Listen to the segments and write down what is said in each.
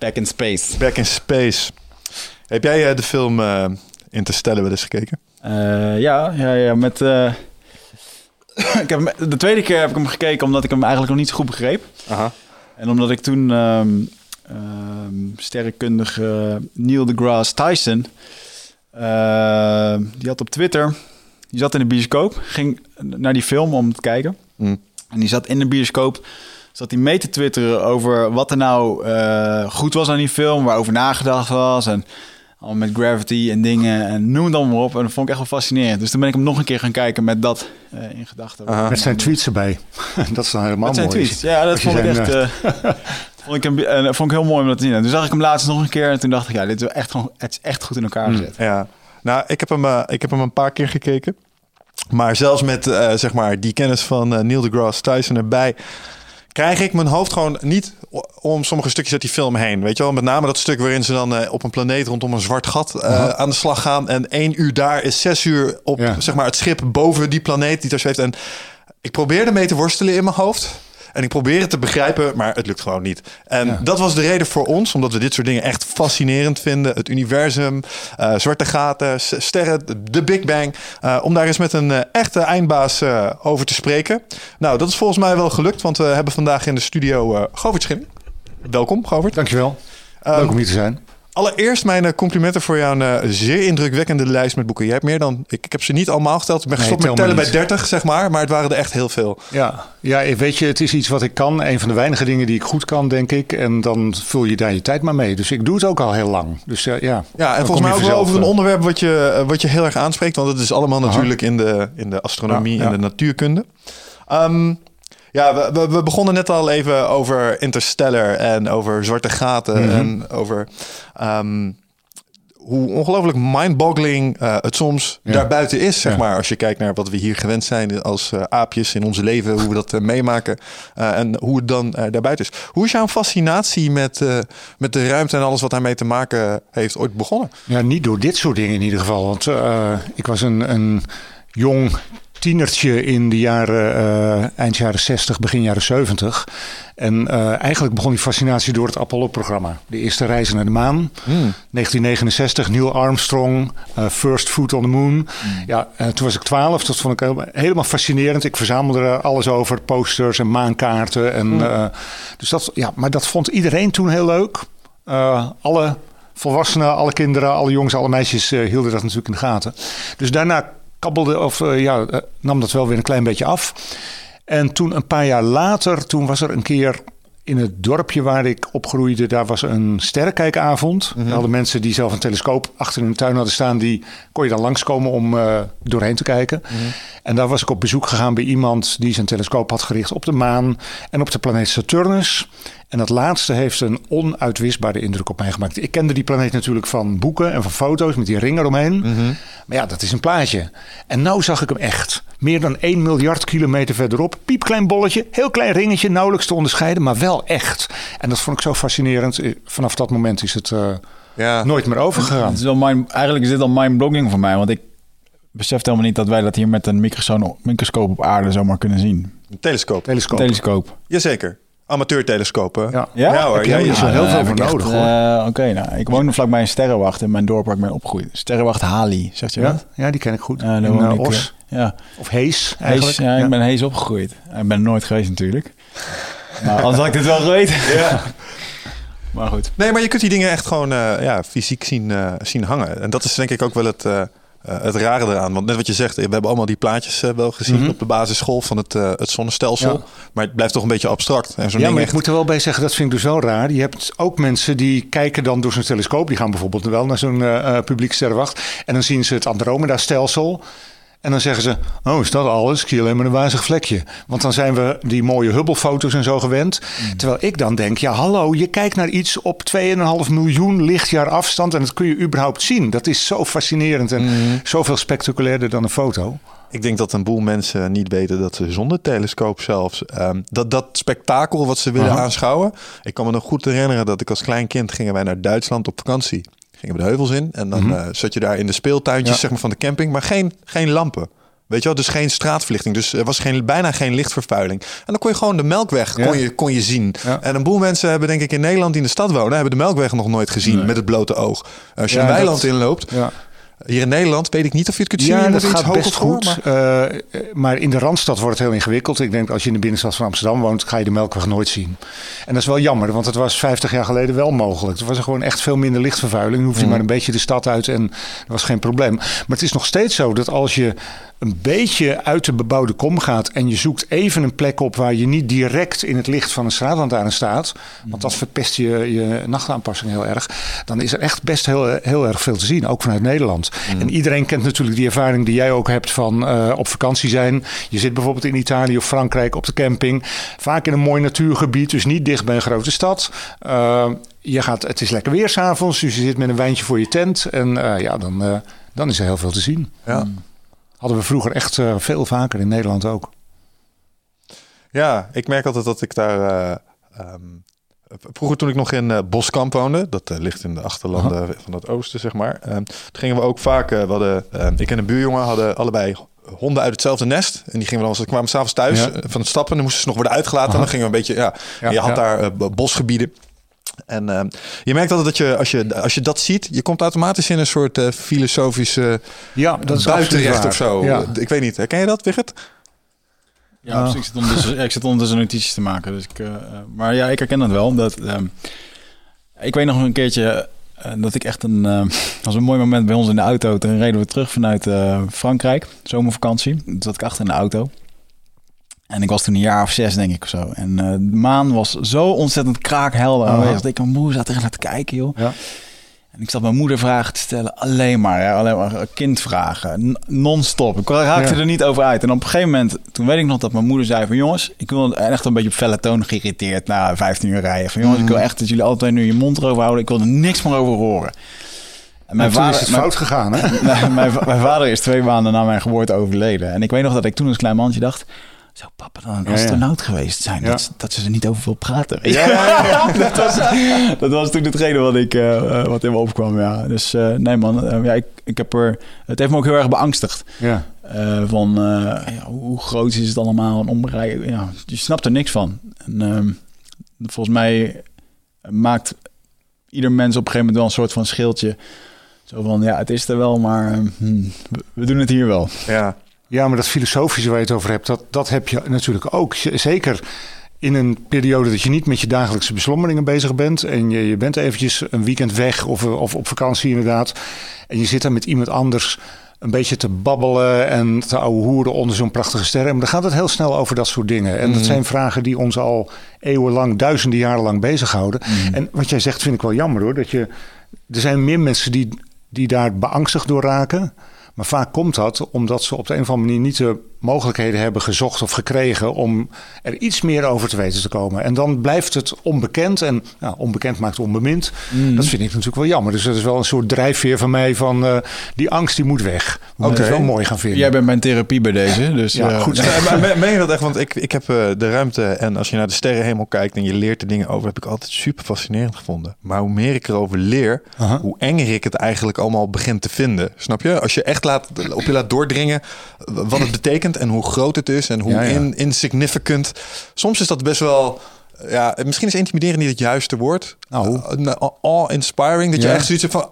Back in Space. Back in Space. Heb jij eh, de film eh Interstellar wel eens gekeken? Eh, ja, ja, ja, met... eh, ik heb hem- de tweede keer heb ik hem gekeken omdat ik hem eigenlijk nog niet zo goed begreep. Aha. En omdat ik toen ehm ehm, sterrenkundige Neil deGrasse Tyson... die had op Twitter... Die zat in de bioscoop, ging naar die film om te kijken. Mm. En die zat in de bioscoop, zat hij mee te twitteren over wat er nou eh, goed was aan die film, waarover nagedacht was en al met gravity en dingen en noem het allemaal maar op. En dat vond ik echt wel fascinerend. Dus toen ben ik hem nog een keer gaan kijken met dat eh, in gedachten. Met zijn tweets erbij. dat is dan helemaal Met zijn mooi. tweets. Ja, dat vond ik echt. eh, vond, ik hem, vond ik heel mooi om dat te zien. En toen zag ik hem laatst nog een keer en toen dacht ik, ja, dit is echt gewoon, het is echt goed in elkaar Mm. gezet. Ja, nou, ik heb hem, ik heb hem een paar keer gekeken. Maar zelfs met eh, zeg maar die kennis van Neil deGrasse Tyson erbij, krijg ik mijn hoofd gewoon niet om sommige stukjes uit die film heen. Weet je wel, met name dat stuk waarin ze dan eh, op een planeet rondom een zwart gat eh, aan de slag gaan. En één uur daar is zes uur op Ja. zeg maar, het schip boven die planeet die daar zweeft. En ik probeer ermee te worstelen in mijn hoofd. En ik probeer het te begrijpen, maar het lukt gewoon niet. En Ja. dat was de reden voor ons, omdat we dit soort dingen echt fascinerend vinden. Het universum, eh, zwarte gaten, sterren, de- Big Bang. eh, om daar eens met een eh, echte eindbaas over te spreken. Nou, dat is volgens mij wel gelukt, want we hebben vandaag in de studio Govert Schilling. Welkom, Govert. Dankjewel. Ehm, Leuk om hier te zijn. Allereerst mijn eh, complimenten voor jouw eh, zeer indrukwekkende lijst met boeken. Je hebt meer dan, ik, ik heb ze niet allemaal geteld. Ik ben Nee, gestopt met tel tellen bij niet. 30, zeg maar. Maar het waren er echt heel veel. Ja. ja, weet je, het is iets wat ik kan. Een van de weinige dingen die ik goed kan, denk ik. En dan vul je daar je tijd maar mee. Dus ik doe het ook al heel lang. Dus eh, ja. Ja, en volgens mij ook wel over een onderwerp wat je, wat je heel erg aanspreekt. Want het is allemaal natuurlijk in de, in de astronomie en ja. de natuurkunde. Ehm, ja, we, we, we begonnen net al even over Interstellar en over zwarte gaten. Mhm. En over ehm, hoe ongelooflijk mindboggling eh, het soms Ja. daarbuiten is. Zeg Ja. maar, als je kijkt naar wat we hier gewend zijn als eh, aapjes in ons leven. Hoe we dat eh, meemaken en hoe het dan daarbuiten is. Hoe is jouw fascinatie met, met de ruimte en alles wat daarmee te maken heeft ooit begonnen? Ja, niet door dit soort dingen in ieder geval. Want ik was een, een jong tienertje in de jaren, eh, eind jaren 60, begin jaren 70. En eh, eigenlijk begon die fascinatie door het Apollo-programma. De eerste reizen naar de maan. 1969, Neil Armstrong, eh, First Foot on the Moon. Ja, eh, toen was ik 12. Dat vond ik helemaal, helemaal fascinerend. Ik verzamelde er alles over, posters en maankaarten. En, eh, dus dat, ja, maar dat vond iedereen toen heel leuk. Alle volwassenen, alle kinderen, alle jongens, alle meisjes hielden dat natuurlijk in de gaten. Dus daarna kabbelde, of eh, ja, eh, nam dat wel weer een klein beetje af. En toen een paar jaar later, toen was er een keer in het dorpje waar ik opgroeide, daar was een sterrenkijkavond. Daar hadden mensen die zelf een telescoop achter de tuin hadden staan, die kon je dan langskomen om eh, doorheen te kijken. En daar was ik op bezoek gegaan bij iemand die zijn telescoop had gericht op de maan en op de planeet Saturnus. En dat laatste heeft een onuitwisbare indruk op mij gemaakt. Ik kende die planeet natuurlijk van boeken en van foto's met die ring eromheen. Maar ja, dat is een plaatje. En nou zag ik hem echt. Meer dan 1 miljard kilometer verderop. Piepklein bolletje, heel klein ringetje, nauwelijks te onderscheiden, maar wel echt. En dat vond ik zo fascinerend. Eh, Vanaf dat moment is het eh, Ja. nooit meer overgegaan. Het is wel mind, eigenlijk is dit al mind-blogging voor mij, want ik besef helemaal niet dat wij dat hier met een microscoop, op aarde zomaar kunnen zien. Een telescoop. Telescoop. Telescoop. Jazeker. Amateurtelescopen. Ja. Ja? Ja hoor. Ja, ja. niet zo heel veel voor nodig, echt, hoor. eh, Oké, nou, ik woon vlakbij een sterrenwacht in mijn dorp waar ik ben opgegroeid. Sterrenwacht Hali, zegt je Ja, dat? ja, die ken ik goed. Ja, daar in eh, ik, Os. eh, ja. Of Hees Hees, eigenlijk. ja, ik ben Hees opgegroeid. Ik ben er nooit geweest natuurlijk. Maar anders had ik dit wel geweten. Ja. Maar goed. Nee, maar je kunt die dingen echt gewoon eh, ja, fysiek zien, eh, zien hangen. En dat is denk ik ook wel het, eh, het rare eraan. Want net wat je zegt, we hebben allemaal die plaatjes eh, wel gezien op de basisschool van het, eh, het zonnestelsel. Ja. Maar het blijft toch een beetje abstract. En zo'n Ja, maar echt... ik moet er wel bij zeggen, dat vind ik dus wel raar. Je hebt ook mensen die kijken dan door zo'n telescoop. Die gaan bijvoorbeeld wel naar zo'n publiek sterrenwacht. En dan zien ze het Andromeda-stelsel. En dan zeggen ze, oh, is dat alles? Ik zie alleen maar een wazig vlekje. Want dan zijn we die mooie Hubble-foto's en zo gewend. Terwijl ik dan denk, ja hallo, je kijkt naar iets op 2,5 miljoen lichtjaar afstand... en dat kun je überhaupt zien. Dat is zo fascinerend en zoveel spectaculairder dan een foto. Ik denk dat een boel mensen niet weten dat ze zonder telescoop zelfs... ehm, dat, dat spektakel wat ze willen Aha. aanschouwen... Ik kan me nog goed herinneren dat ik als klein kind... gingen wij naar Duitsland op vakantie. Gingen we de heuvels in. En dan eh, zat je daar in de speeltuintjes Mhm. Ja. zeg maar, van de camping. Maar geen, geen lampen. Weet je wel, dus geen straatverlichting. Dus er was geen, bijna geen lichtvervuiling. En dan kon je gewoon de melkweg Ja. kon je, kon je zien. Ja. En een boel mensen hebben denk ik in Nederland die in de stad wonen... hebben de melkweg nog nooit gezien met het blote oog. Als je een weiland dat- inloopt... Hier in Nederland weet ik niet of je het kunt zien. Ja, dat gaat best voor, goed. maar- Eh, maar in de Randstad wordt het heel ingewikkeld. Ik denk dat als je in de binnenstad van Amsterdam woont, ga je de Melkweg nooit zien. En dat is wel jammer, want het was 50 jaar geleden wel mogelijk. Er was er gewoon echt veel minder lichtvervuiling. Dan hoef je maar een beetje de stad uit en dat was geen probleem. Maar het is nog steeds zo dat als je een beetje uit de bebouwde kom gaat en je zoekt even een plek op waar je niet direct in het licht van een straatlantaarn staat, want dat verpest je, je nachtaanpassing heel erg, dan is er echt best heel, heel erg veel te zien, ook vanuit Nederland. En iedereen kent natuurlijk die ervaring die jij ook hebt van eh, op vakantie zijn. Je zit bijvoorbeeld in Italië of Frankrijk op de camping, vaak in een mooi natuurgebied, dus niet dicht bij een grote stad. Eh, je gaat, het is lekker weer s'avonds, dus je zit met een wijntje voor je tent en eh, ja, dan, eh, dan is er heel veel te zien. Ja. Hadden we vroeger echt eh, veel vaker in Nederland ook. Ja, ik merk altijd dat ik daar. eh, ehm, vroeger toen ik nog in eh, Boskamp woonde, dat ligt in de achterlanden van het oosten, zeg maar. ehm, toen gingen we ook vaak. we hadden, ehm, ik en een buurjongen hadden allebei honden uit hetzelfde nest. En die gingen we dan, ze kwamen s'avonds thuis Ja. van het stappen. En dan moesten ze nog worden uitgelaten. En dan gingen we een beetje, ja. Ja, je had ja. daar bosgebieden. En ehm, je merkt altijd dat je als, je, als je dat ziet, je komt automatisch in een soort eh, filosofische Ja, dat is buitenrecht of zo. Ja. Ik weet niet, herken je dat, Wigert? Ja, dus ik, zit ondertussen, ik zit ondertussen notities te maken. Dus ik, eh, maar ja, ik herken dat wel. Dat, ehm, ik weet nog een keertje eh, dat ik echt een... was een mooi moment bij ons in de auto. Toen reden we terug vanuit eh, Frankrijk. Zomervakantie. Toen zat ik achter in de auto. En ik was toen een jaar of zes, denk ik, of zo. En eh, de maan was zo ontzettend kraakhelder. Dat ik mijn moeder zat er naar te kijken, joh. Ja. En ik zat mijn moeder vragen te stellen. Alleen maar, ja, alleen maar kindvragen. Non-stop. Ik raakte Ja. er niet over uit. En op een gegeven moment, toen weet ik nog dat mijn moeder zei van... jongens, ik wil echt een beetje op felle toon geïrriteerd na 15 uur rijden. Van jongens, ik wil echt dat jullie altijd nu je mond erover houden. Ik wil er niks meer over horen. En Mijn vader, is het fout gegaan, hè? mijn, mijn, mijn vader is twee maanden na mijn geboorte overleden. En ik weet nog dat ik toen als klein mannetje dacht... Zou papa dan een Ja, ja. astronaut geweest zijn? Ja. Dat, ze- dat ze er niet over wil praten. je? dat, was, dat was toen hetgene wat, ik, eh, eh, wat in me opkwam. Ja. Dus eh, nee man, ja, ik, ik heb er, het heeft me ook heel erg beangstigd. Ja. Van ja, hoe groot is het allemaal en onbereikbaar. Ja, je snapt er niks van. En ehm, volgens mij maakt ieder mens op een gegeven moment wel een soort van schildje. Zo van, ja, het is er wel, maar ehm, hmm, we, we doen het hier wel. Ja. Ja, maar dat filosofische waar je het over hebt, dat, dat heb je natuurlijk ook. Zeker in een periode dat je niet met je dagelijkse beslommeringen bezig bent. En je, je bent eventjes een weekend weg of, of op vakantie inderdaad. En je zit daar met iemand anders een beetje te babbelen en te ouwe hoeren onder zo'n prachtige sterren. Maar dan gaat het heel snel over dat soort dingen. En dat zijn vragen die ons al eeuwenlang, duizenden jaren lang bezighouden. En wat jij zegt vind ik wel jammer hoor. Dat je, er zijn meer mensen die, die daar beangstigd door raken. Maar vaak komt dat omdat ze op de een of andere manier niet de mogelijkheden hebben gezocht of gekregen om er iets meer over te weten te komen. En dan blijft het onbekend en nou, onbekend maakt onbemind. Dat vind ik natuurlijk wel jammer. Dus dat is wel een soort drijfveer van mij van eh, die angst die moet weg. Oké. het wel mooi gaan vinden. Jij bent mijn therapie bij deze, dus Ja, eh, goed zo. Ja, maar meen- je dat echt? Want ik, ik heb eh, de ruimte en als je naar de sterrenhemel kijkt en je leert er dingen over, heb ik altijd super fascinerend gevonden. Maar hoe meer ik erover leer, hoe enger ik het eigenlijk allemaal begin te vinden. Snap je? Als je echt laat, op je laat doordringen wat het betekent en hoe groot het is en hoe Ja, ja. In, insignificant. Soms is dat best wel. Ja, misschien is intimideren niet het juiste woord. Nou. Uh, nou, awe-inspiring. Dat je Ja. echt zoiets hebt van.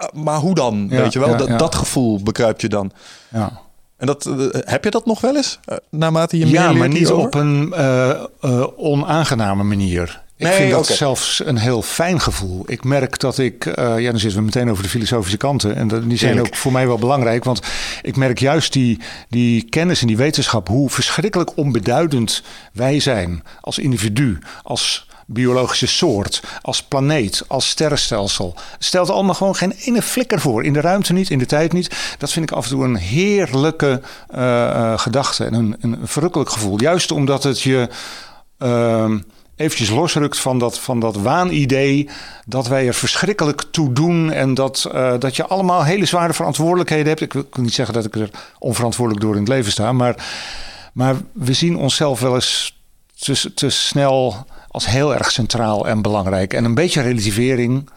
uh, maar hoe dan? Ja, Weet je wel? ja, dat, dat gevoel bekruipt je dan. Ja. En dat, eh, heb je dat nog wel eens? Eh, naarmate je meer Ja, maar niet op een eh, eh, onaangename manier. Ik Nee, vind dat zelfs een heel fijn gevoel. Ik merk dat ik, eh, ja, dan zitten we meteen over de filosofische kanten. En die zijn ook voor mij wel belangrijk. Want ik merk juist die, die kennis en die wetenschap, hoe verschrikkelijk onbeduidend wij zijn als individu, als biologische soort, als planeet, als sterrenstelsel. Stelt allemaal gewoon geen ene flikker voor. In de ruimte niet, in de tijd niet. Dat vind ik af en toe een heerlijke eh, eh, gedachte en een, een verrukkelijk gevoel. Juist omdat het je ehm eventjes losrukt van dat, van dat waanidee dat wij er verschrikkelijk toe doen en dat, eh, dat je allemaal hele zware verantwoordelijkheden hebt. Ik wil, ik wil niet zeggen dat ik er onverantwoordelijk door in het leven sta, maar, maar we zien onszelf wel eens te, te snel als heel erg centraal en belangrijk. En een beetje relativering,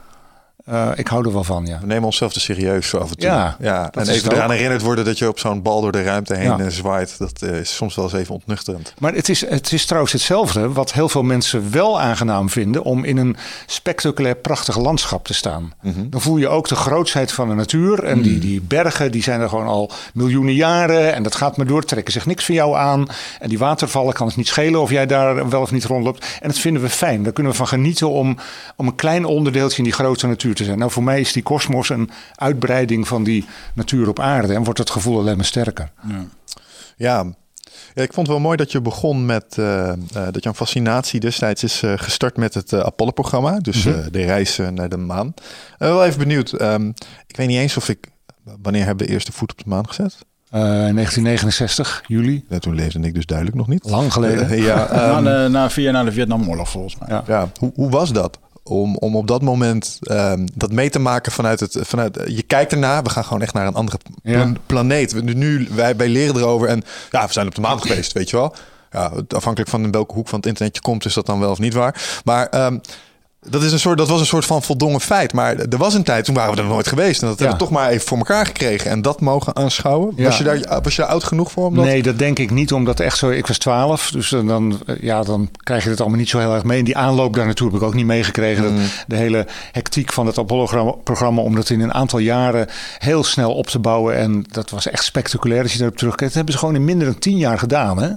eh, ik hou er wel van, ja. We nemen onszelf te serieus af en toe. Ja, ja. En even eraan herinnerd worden dat je op zo'n bal door de ruimte heen Ja. eh, zwaait. Dat eh, is soms wel eens even ontnuchterend. Maar het is, het is trouwens hetzelfde wat heel veel mensen wel aangenaam vinden om in een spectaculair prachtig landschap te staan. Dan voel je ook de grootsheid van de natuur. En die, die bergen die zijn er gewoon al miljoenen jaren. En dat gaat maar door, trekken zich niks van jou aan. En die watervallen kan het niet schelen of jij daar wel of niet rondloopt. En dat vinden we fijn. Daar kunnen we van genieten om, om een klein onderdeeltje in die grote natuur te zijn. Nou, voor mij is die kosmos een uitbreiding van die natuur op aarde. En wordt het gevoel alleen maar sterker. Ja. ja, ik vond het wel mooi dat je begon met eh, eh, dat jouw fascinatie destijds is eh, gestart met het Apollo-programma. Dus Mhm. eh, de reis naar de maan. Wel even benieuwd. ehm, ik weet niet eens of ik. Wanneer hebben we de eerste voet op de maan gezet? Eh, 1969, juli. Ja, toen leefde ik dus duidelijk nog niet. Lang geleden. Ja, na, ehm, de, na vier jaar na de Vietnamoorlog volgens mij. Ja. ja, hoe, hoe was dat? Om, om op dat moment ehm, dat mee te maken vanuit het. Vanuit, je kijkt ernaar, we gaan gewoon echt naar een andere Ja. planeet. We, nu, wij, wij leren erover en ja, we zijn op de maan geweest, weet je wel. Ja, afhankelijk van in welke hoek van het internet je komt, is dat dan wel of niet waar. Maar ehm, dat, is een soort, dat was een soort van voldongen feit. Maar er was een tijd, toen waren we er nooit geweest. En dat hebben we toch maar even voor elkaar gekregen. En dat mogen aanschouwen. Ja. Was, je daar, was je daar oud genoeg voor? Om dat... Nee, dat denk ik niet, omdat echt zo. Ik was 12, dus dan- ja, dan krijg je het allemaal niet zo heel erg mee. En die aanloop daar naartoe heb ik ook niet meegekregen. Mm. De hele hectiek van het Apollo-programma, om dat in een aantal jaren heel snel op te bouwen. En dat was echt spectaculair als je daarop terugkijkt. Dat hebben ze gewoon in minder dan 10 jaar gedaan. Hè?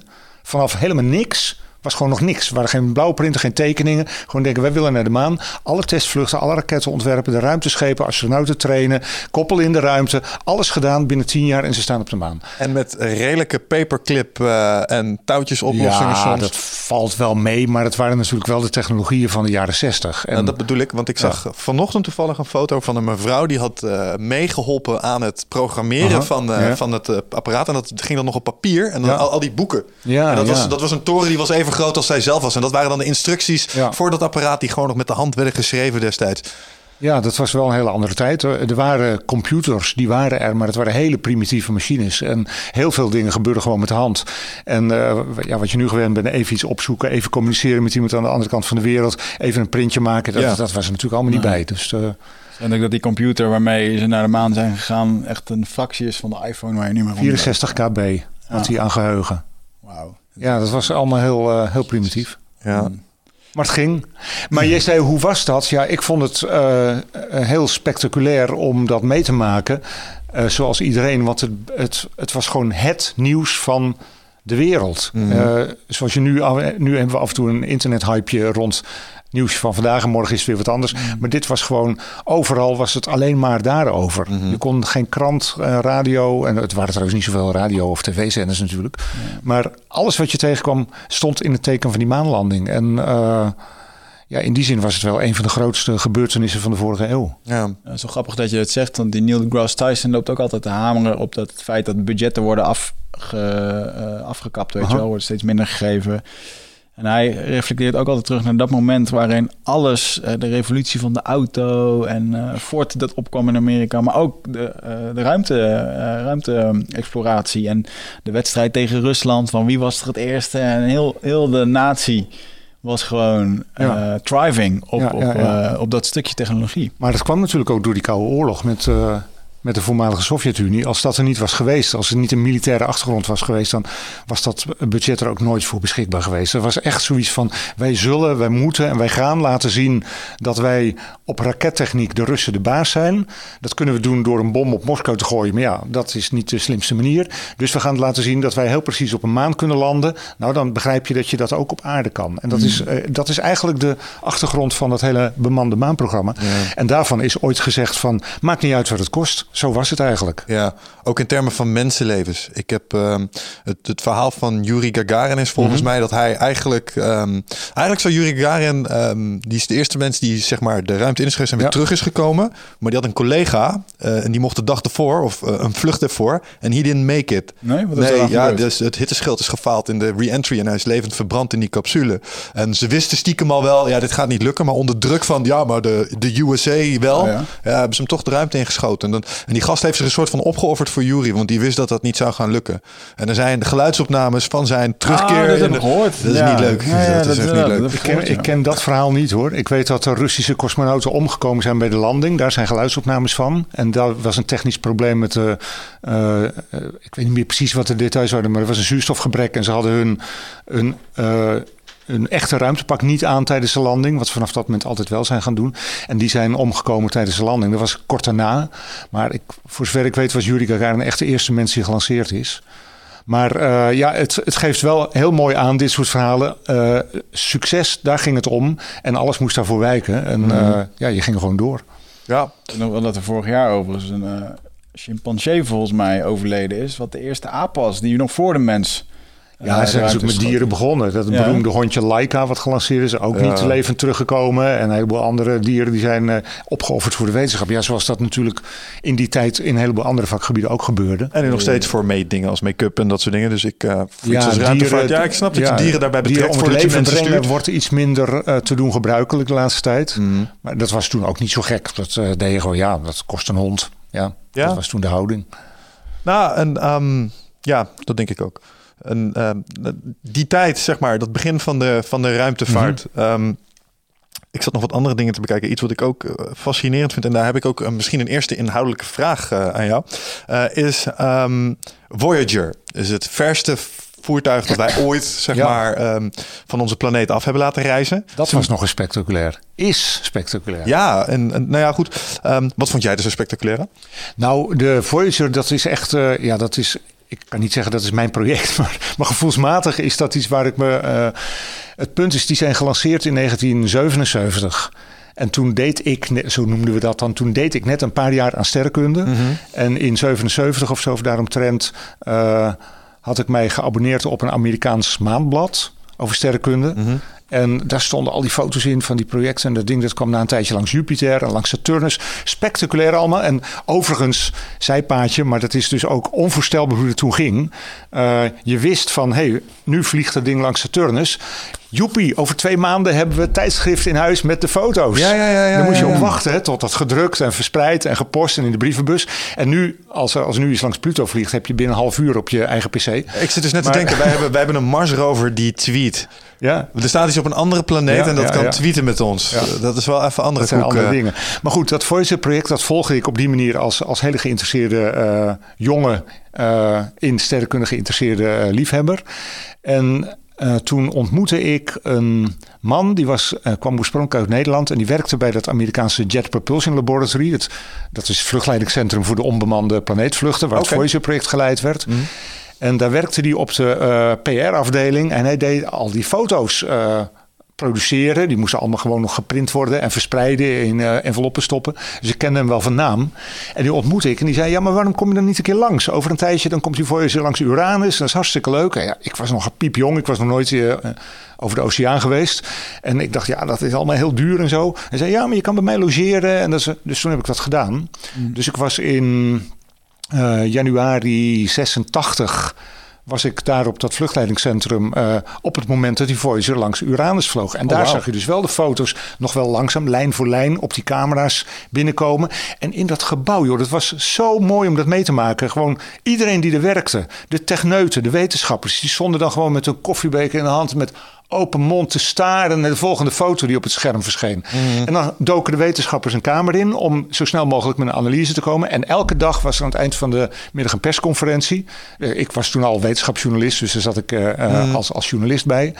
Vanaf helemaal niks. Was gewoon nog niks. Er waren geen blauwprinten, geen tekeningen. Gewoon denken, wij willen naar de maan. Alle testvluchten, alle raketten ontwerpen, de ruimteschepen, astronauten trainen, koppelen in de ruimte. Alles gedaan binnen 10 jaar en ze staan op de maan. En met redelijke paperclip eh, en touwtjesoplossingen Ja, soms. dat valt wel mee, maar het waren natuurlijk wel de technologieën van de jaren 60. En En dat bedoel ik, want ik zag vanochtend toevallig een foto van een mevrouw die had eh, meegeholpen aan het programmeren Aha, van, eh, ja. van het apparaat. En dat ging dan nog op papier en dan Ja. al, al die boeken. Ja, en dat, was, dat was een toren die was even groot als zij zelf was. En dat waren dan de instructies Ja. voor dat apparaat die gewoon nog met de hand werden geschreven destijds. ja, dat was wel een hele andere tijd. hoor. Er waren computers, die waren er, maar het waren hele primitieve machines. En heel veel dingen gebeurden gewoon met de hand. En eh, ja, wat je nu gewend bent, even iets opzoeken, even communiceren met iemand aan de andere kant van de wereld, even een printje maken, dat, Ja. dat was er natuurlijk allemaal niet bij. Dus eh, En ik dat die computer waarmee ze naar de maan zijn gegaan echt een fractie is van de iPhone waar je niet meer rond 64 kb had hij aan geheugen. Wauw. Ja, dat was allemaal heel, eh, heel primitief. Ja. Maar het ging. Maar jij zei, hoe was dat? Ja, ik vond het eh, eh, heel spectaculair om dat mee te maken. Zoals iedereen, want het, het, het was gewoon het nieuws van de wereld. Eh, zoals je nu, nu hebben we af en toe een internethypeje rond nieuws van vandaag en morgen is het weer wat anders. Maar dit was gewoon, overal was het alleen maar daarover. Je kon geen krant, eh, radio, en het waren trouwens niet zoveel radio of tv-zenders natuurlijk. Maar alles wat je tegenkwam stond in het teken van die maanlanding. En eh, ja, in die zin was het wel een van de grootste gebeurtenissen van de vorige eeuw. Ja. Ja, zo grappig dat je het zegt, want die Neil deGrasse Tyson loopt ook altijd te hameren op dat het feit dat budgetten worden afge, eh, afgekapt, weet Aha. je wel, wordt steeds minder gegeven. En hij reflecteert ook altijd terug naar dat moment waarin alles, eh, de revolutie van de auto en eh Ford dat opkwam in Amerika, maar ook de, eh, de ruimte, ruimte-exploratie en de wedstrijd tegen Rusland, van wie was er het eerste en heel, heel de natie was gewoon Ja. thriving op, Ja, op, ja, op dat stukje technologie. Maar dat kwam natuurlijk ook door die Koude Oorlog met, met de voormalige Sovjet-Unie. Als dat er niet was geweest, als er niet een militaire achtergrond was geweest, dan was dat budget er ook nooit voor beschikbaar geweest. Er was echt zoiets van: wij zullen, wij moeten en wij gaan laten zien dat wij op rakettechniek de Russen de baas zijn. Dat kunnen we doen door een bom op Moskou te gooien. Maar ja, dat is niet de slimste manier. Dus we gaan laten zien dat wij heel precies op een maan kunnen landen. Nou, dan begrijp je dat je dat ook op aarde kan. En dat, is, uh, dat is eigenlijk de achtergrond van het hele bemande maanprogramma. Ja. En daarvan is ooit gezegd van, maakt niet uit wat het kost. Zo was het eigenlijk. Ja, ook in termen van mensenlevens. Ik heb uh, het, het, verhaal van Yuri Gagarin is volgens mm -hmm. mij dat hij eigenlijk... Um, eigenlijk zou Yuri Gagarin, um, die is de eerste mens die zeg maar de ruimte in is geweest en weer ja. terug is gekomen. Maar die had een collega uh, en die mocht de dag ervoor of uh, een vlucht ervoor. En he didn't make it. Nee, wat is nee er ja, dus het hitteschild is gefaald in de re-entry en hij is levend verbrand in die capsule. En ze wisten stiekem al wel, ja, dit gaat niet lukken. Maar onder druk van, ja, maar de, de USA wel, oh, ja. ja. hebben ze hem toch de ruimte ingeschoten. En, dan, en die gast heeft zich een soort van opgeofferd voor Yuri, want die wist dat dat niet zou gaan lukken. En er zijn de geluidsopnames van zijn terugkeer. Ah, dat heb ik gehoord. Dat is ja. niet leuk. Ja, ja, dat, is echt niet leuk. Ik ken, ik ken dat verhaal niet hoor. Ik weet dat er Russische cosmonauten omgekomen zijn bij de landing. Daar zijn geluidsopnames van. En daar was een technisch probleem met de. Uh, ik weet niet meer precies wat de details waren, maar er was een zuurstofgebrek en ze hadden hun, hun uh, een echte ruimtepak niet aan tijdens de landing. Wat vanaf dat moment altijd wel zijn gaan doen. En die zijn omgekomen tijdens de landing. Dat was kort daarna. Maar ik, voor zover ik weet was Yuri Gagarin echt de eerste mens die gelanceerd is. Maar uh, ja, het, het geeft wel heel mooi aan, dit soort verhalen. Uh, succes, daar ging het om. En alles moest daarvoor wijken. En mm. uh, ja, je ging gewoon door. Ja. Nog wel dat er vorig jaar overigens een chimpansee volgens mij overleden is. Wat de eerste aap was, die nog voor de mens... Ja, ze zijn natuurlijk met dieren begonnen. Dat ja. beroemde hondje Laika wat gelanceerd is, ook ja. niet levend teruggekomen. En een heleboel andere dieren die zijn uh, opgeofferd voor de wetenschap. Ja, zoals dat natuurlijk in die tijd in een heleboel andere vakgebieden ook gebeurde. En nog steeds voor meetdingen als make-up en dat soort dingen. Dus ik uh, ja, als dieren, ja, ik snap dat je dieren daarbij betrekt. Dieren om het leven brengen wordt iets minder uh, te doen gebruikelijk de laatste tijd. Mm. Maar dat was toen ook niet zo gek. Dat uh, deed je gewoon, ja, dat kost een hond. Ja, dat was toen de houding. Nou, en um, ja, dat denk ik ook. Uh, die tijd, zeg maar, dat begin van de, van de ruimtevaart. Mm -hmm. um, ik zat nog wat andere dingen te bekijken. Iets wat ik ook uh, fascinerend vind. En daar heb ik ook uh, misschien een eerste inhoudelijke vraag uh, aan jou. is um, Voyager. Is het verste voertuig dat wij ooit, zeg ja. maar, um, van onze planeet af hebben laten reizen. Dat was nog eens spectaculair. Is spectaculair. Ja, en, en nou ja, goed. Um, wat vond jij er zo spectaculair? Nou, de Voyager, dat is echt, uh, ja, dat is ik kan niet zeggen dat is mijn project, maar, maar gevoelsmatig is dat iets waar ik me. Uh, het punt is, die zijn gelanceerd in 1977. En toen deed ik, zo noemden we dat dan, toen deed ik net een paar jaar aan sterrenkunde. Mm -hmm. En in 77 of zo, of daaromtrent, uh, had ik mij geabonneerd op een Amerikaans maandblad over sterrenkunde. Mm -hmm. En daar stonden al die foto's in van die projecten. En dat ding dat kwam na een tijdje langs Jupiter en langs Saturnus. Spectaculair allemaal. En overigens, zijpaadje, maar dat is dus ook onvoorstelbaar hoe het toen ging. Uh, je wist van, hé, hey, nu vliegt dat ding langs Saturnus. Joepie, over twee maanden hebben we tijdschrift in huis met de foto's. Ja, ja, ja, ja, Dan moet je op wachten hè, tot dat gedrukt en verspreid en gepost en in de brievenbus. En nu, als er, als er nu iets langs Pluto vliegt, heb je binnen een half uur op je eigen pc. Ik zit dus net maar, te denken, wij hebben, wij hebben een Marsrover die tweet. Ja. Er staat iets op een andere planeet en dat kan tweeten met ons. Dat is wel even andere dat andere dingen. Maar goed, dat Voyager project dat volgde ik op die manier als, als hele geïnteresseerde uh, jonge, uh, in sterrenkunde geïnteresseerde liefhebber. En Uh, toen ontmoette ik een man, die was, uh, kwam oorspronkelijk uit Nederland en die werkte bij dat Amerikaanse Jet Propulsion Laboratory. Dat, dat is het vluchtleidingscentrum voor de onbemande planeetvluchten, waar okay. het Voyager-project geleid werd. Mm. En daar werkte hij op de uh, PR-afdeling en hij deed al die foto's produceren. Die moesten allemaal gewoon nog geprint worden en verspreiden in uh, enveloppen stoppen. Dus ik kende hem wel van naam. En die ontmoette ik en die zei: Ja, maar waarom kom je dan niet een keer langs? Over een tijdje dan komt hij voor je langs Uranus. Dat is hartstikke leuk. En ja, ik was nog een piepjong, ik was nog nooit uh, over de oceaan geweest. En ik dacht: Ja, dat is allemaal heel duur en zo. Hij zei: Ja, maar je kan bij mij logeren. En dat is, dus toen heb ik dat gedaan. Mm. Dus ik was in uh, januari 86 was ik daar op dat vluchtleidingscentrum uh, op het moment dat die Voyager langs Uranus vloog. En daar oh, wow. zag je dus wel de foto's nog wel langzaam, lijn voor lijn, op die camera's binnenkomen. En in dat gebouw, joh, dat was zo mooi om dat mee te maken. Gewoon iedereen die er werkte, de techneuten, de wetenschappers, die stonden dan gewoon met een koffiebeker in de hand met open mond te staren naar de volgende foto die op het scherm verscheen. En dan doken de wetenschappers een kamer in om zo snel mogelijk met een analyse te komen. En elke dag was er aan het eind van de middag een persconferentie. Eh, ik was toen al wetenschapsjournalist, dus daar zat ik eh, eh, als, als journalist bij.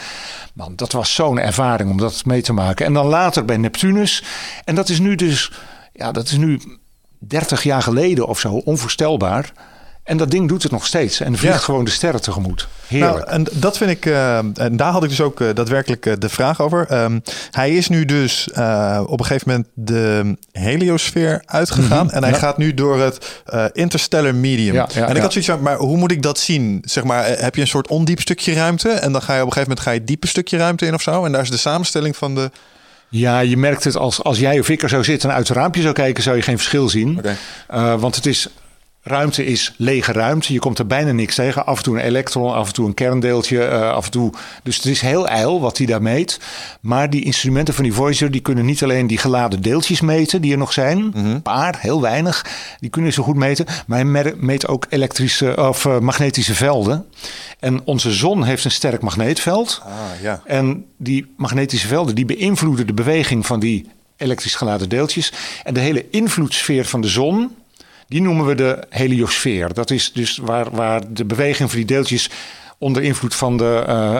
Man, dat was zo'n ervaring om dat mee te maken. En dan later bij Neptunus. En dat is nu dus, ja, dat is nu 30 jaar geleden of zo, onvoorstelbaar. En dat ding doet het nog steeds. En vliegt Ja. gewoon de sterren tegemoet. Heerlijk. Nou, en dat vind ik, eh, en daar had ik dus ook eh, daadwerkelijk eh, de vraag over. Ehm, hij is nu dus eh, op een gegeven moment de heliosfeer uitgegaan. En hij ja. gaat nu door het eh, interstellar medium. Ja, ja, en ik ja. had zoiets van, maar hoe moet ik dat zien? Zeg maar, heb je een soort ondiep stukje ruimte? En dan ga je op een gegeven moment ga je diepe stukje ruimte in of zo? En daar is de samenstelling van de... Ja, je merkt het als, als jij of ik er zou zitten en uit het raampje zou kijken, zou je geen verschil zien. Oké. Eh, want het is, ruimte is lege ruimte. Je komt er bijna niks tegen. Af en toe een elektron, af en toe een kerndeeltje, eh, af en toe. Dus het is heel ijl wat hij daar meet. Maar die instrumenten van die Voyager, die kunnen niet alleen die geladen deeltjes meten die er nog zijn. Een paar, heel weinig. Die kunnen ze goed meten. Maar hij meet ook elektrische of eh, magnetische velden. En onze zon heeft een sterk magneetveld. Ah, ja. En die magnetische velden die beïnvloeden de beweging van die elektrisch geladen deeltjes. En de hele invloedssfeer van de zon, die noemen we de heliosfeer. Dat is dus waar, waar de beweging van die deeltjes onder invloed van, de, eh,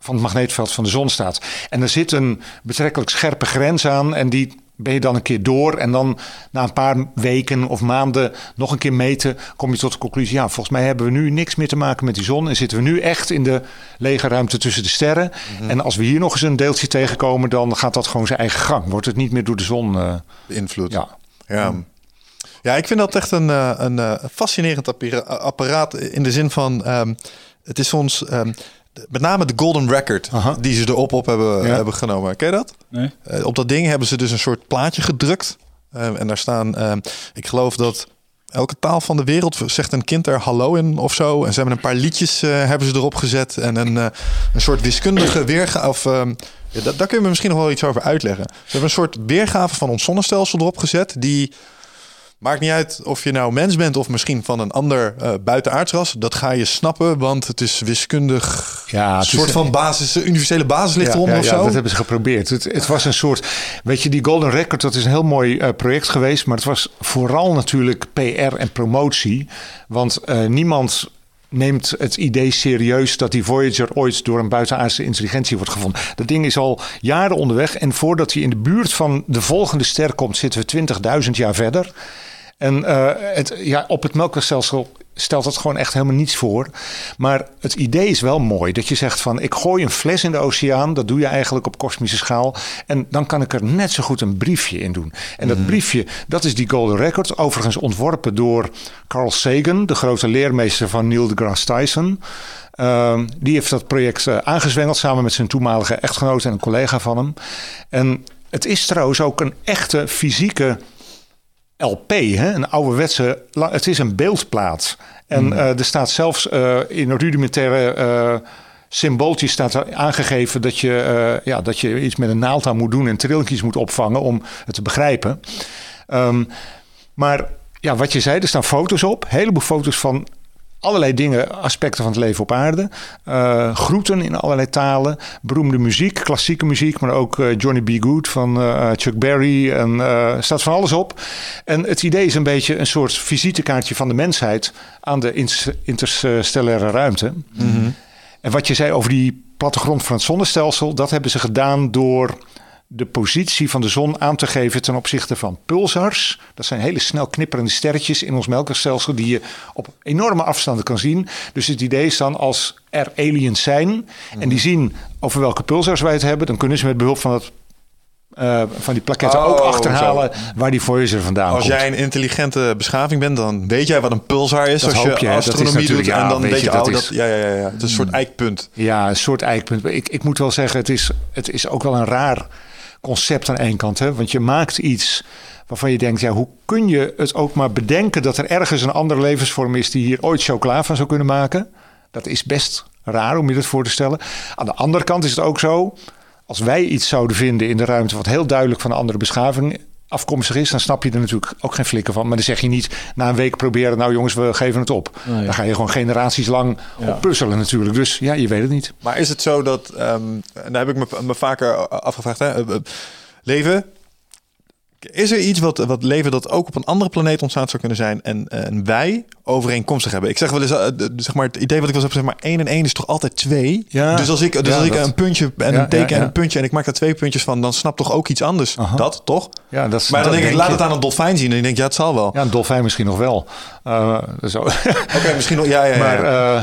van het magneetveld van de zon staat. En er zit een betrekkelijk scherpe grens aan en die ben je dan een keer door. En dan na een paar weken of maanden nog een keer meten, kom je tot de conclusie: ja, volgens mij hebben we nu niks meer te maken met die zon. En zitten we nu echt in de lege ruimte tussen de sterren. En als we hier nog eens een deeltje tegenkomen, dan gaat dat gewoon zijn eigen gang. Wordt het niet meer door de zon. eh, Beïnvloed. ja. Ja. Ja, ik vind dat echt een, eh, een eh, fascinerend appara- apparaat in de zin van... ehm, het is ons... ehm, de- met name de Golden Record Aha. die ze erop op hebben, Ja. hebben genomen. Ken je dat? Nee? Eh, op dat ding hebben ze dus een soort plaatje gedrukt. Ehm, en daar staan, ehm, ik geloof dat elke taal van de wereld zegt een kind er hallo in of zo. En ze hebben een paar liedjes hebben ze erop gezet. En een, een soort wiskundige weergave. Of, ehm, ja, da- daar kun je me misschien nog wel iets over uitleggen. Ze hebben een soort weergave van ons zonnestelsel erop gezet. Die maakt niet uit of je nou mens bent of misschien van een ander eh buitenaardsras. Dat ga je snappen, want het is wiskundig. Ja, een soort is- van basis, universele basis ligt Ja, eronder ja, of ja, zo. dat hebben ze geprobeerd. Het, het was een soort, weet je, die Golden Record, dat is een heel mooi eh, project geweest, maar het was vooral natuurlijk PR en promotie, want eh, niemand neemt het idee serieus dat die Voyager ooit door een buitenaardse intelligentie wordt gevonden. Dat ding is al jaren onderweg en voordat hij in de buurt van de volgende ster komt, zitten we 20.000 jaar verder. En eh, het, ja, op het melkwegstelsel stelt dat gewoon echt helemaal niets voor. Maar het idee is wel mooi. Dat je zegt van ik gooi een fles in de oceaan. Dat doe je eigenlijk op kosmische schaal. En dan kan ik er net zo goed een briefje in doen. En dat briefje, dat is die Golden Record. Overigens ontworpen door Carl Sagan. De grote leermeester van Neil deGrasse Tyson. Ehm, die heeft dat project eh, aangezwengeld samen met zijn toenmalige echtgenoot en een collega van hem. En het is trouwens ook een echte fysieke LP, hè? een ouderwetse. Het is een beeldplaat. En eh, er staat zelfs eh, in rudimentaire eh symbooltje staat aangegeven dat je, ja, dat je iets met een naald aan moet doen en trilletjes moet opvangen om het te begrijpen. Ehm, maar ja, wat je zei, er staan foto's op, een heleboel foto's van allerlei dingen, aspecten van het leven op aarde. Eh, groeten in allerlei talen, beroemde muziek, klassieke muziek, maar ook eh, Johnny B. Good van eh, Chuck Berry. En staat van alles op. En het idee is een beetje een soort visitekaartje van de mensheid aan de interstellaire ruimte. En wat je zei over die plattegrond van het zonnestelsel, dat hebben ze gedaan door de positie van de zon aan te geven ten opzichte van pulsars. Dat zijn hele snel knipperende sterretjes in ons melkwegstelsel die je op enorme afstanden kan zien. Dus het idee is dan als er aliens zijn en die zien over welke pulsars wij het hebben, dan kunnen ze met behulp van dat eh, van die plaketten ook Oh, achterhalen waar die Voyager vandaan Als komt. jij een intelligente beschaving bent, dan weet jij wat een pulsar is. Dat als hoop je, astronomie doet. ja, en dan weet weet je, dat is- dat, ja, ja, ja, ja. Het is een soort eikpunt. Ja, een soort eikpunt. Ik, ik moet wel zeggen, het is, het is ook wel een raar concept aan één kant. Hè? Want je maakt iets waarvan je denkt, ja, hoe kun je het ook maar bedenken dat er ergens een andere levensvorm is die hier ooit chocola van zou kunnen maken? Dat is best raar om je dat voor te stellen. Aan de andere kant is het ook zo, als wij iets zouden vinden in de ruimte wat heel duidelijk van een andere beschaving afkomstig is, dan snap je er natuurlijk ook geen flikker van. Maar dan zeg je niet na een week proberen, nou jongens, we geven het op. Nee. Dan ga je gewoon generaties lang Ja. op puzzelen natuurlijk. Dus ja, je weet het niet. Maar is het zo dat, ehm en daar heb ik me, me vaker afgevraagd, hè, eh, eh, leven, is er iets wat, wat leven dat ook op een andere planeet ontstaan zou kunnen zijn en, en wij overeenkomstig hebben? Ik zeg wel eens, eh, zeg maar, het idee wat ik wel eens heb, zeg maar, 1 en 1 is toch altijd 2? Ja. Dus als ik, dus Ja, als ik dat- een puntje en Ja, een teken ja, en een puntje en ik maak daar twee puntjes van, dan snapt toch ook iets anders? Aha. Dat, toch? Ja, dat is, Maar dan dat denk ik, laat je. het aan een dolfijn zien en ik denk, ja, het zal wel. Ja, een dolfijn misschien nog wel. Eh, zo. Oké, misschien nog, ja, ja, ja. Maar, eh,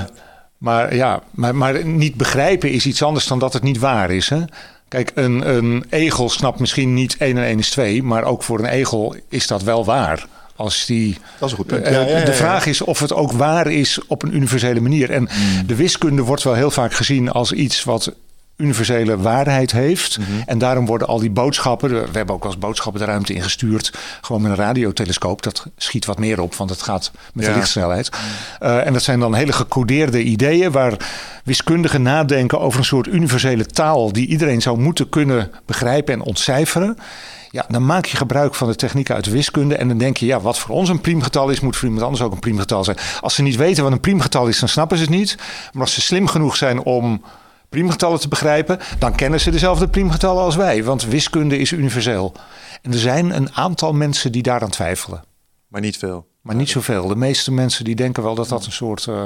maar ja, maar, maar niet begrijpen is iets anders dan dat het niet waar is. Hè? Kijk, een, een egel snapt misschien niet 1 en 1 is 2, maar ook voor een egel is dat wel waar. Als die, dat is een goed punt. eh, Ja, ja, ja, de vraag is of het ook waar is op een universele manier. En Hmm. de wiskunde wordt wel heel vaak gezien als iets wat universele waarheid heeft. Mhm. En daarom worden al die boodschappen, we hebben ook eens boodschappen de ruimte ingestuurd, gewoon met een radiotelescoop. Dat schiet wat meer op, want het gaat met Ja. de lichtsnelheid. Eh, en dat zijn dan hele gecodeerde ideeën waar wiskundigen nadenken over een soort universele taal die iedereen zou moeten kunnen begrijpen en ontcijferen. Ja, dan maak je gebruik van de technieken uit de wiskunde. En dan denk je, ja, wat voor ons een priemgetal is, moet voor iemand anders ook een priemgetal zijn. Als ze niet weten wat een priemgetal is, dan snappen ze het niet. Maar als ze slim genoeg zijn om priemgetallen te begrijpen, dan kennen ze dezelfde priemgetallen als wij. Want wiskunde is universeel. En er zijn een aantal mensen die daaraan twijfelen. Maar niet veel. Maar niet zoveel. De meeste mensen die denken wel dat dat een soort eh,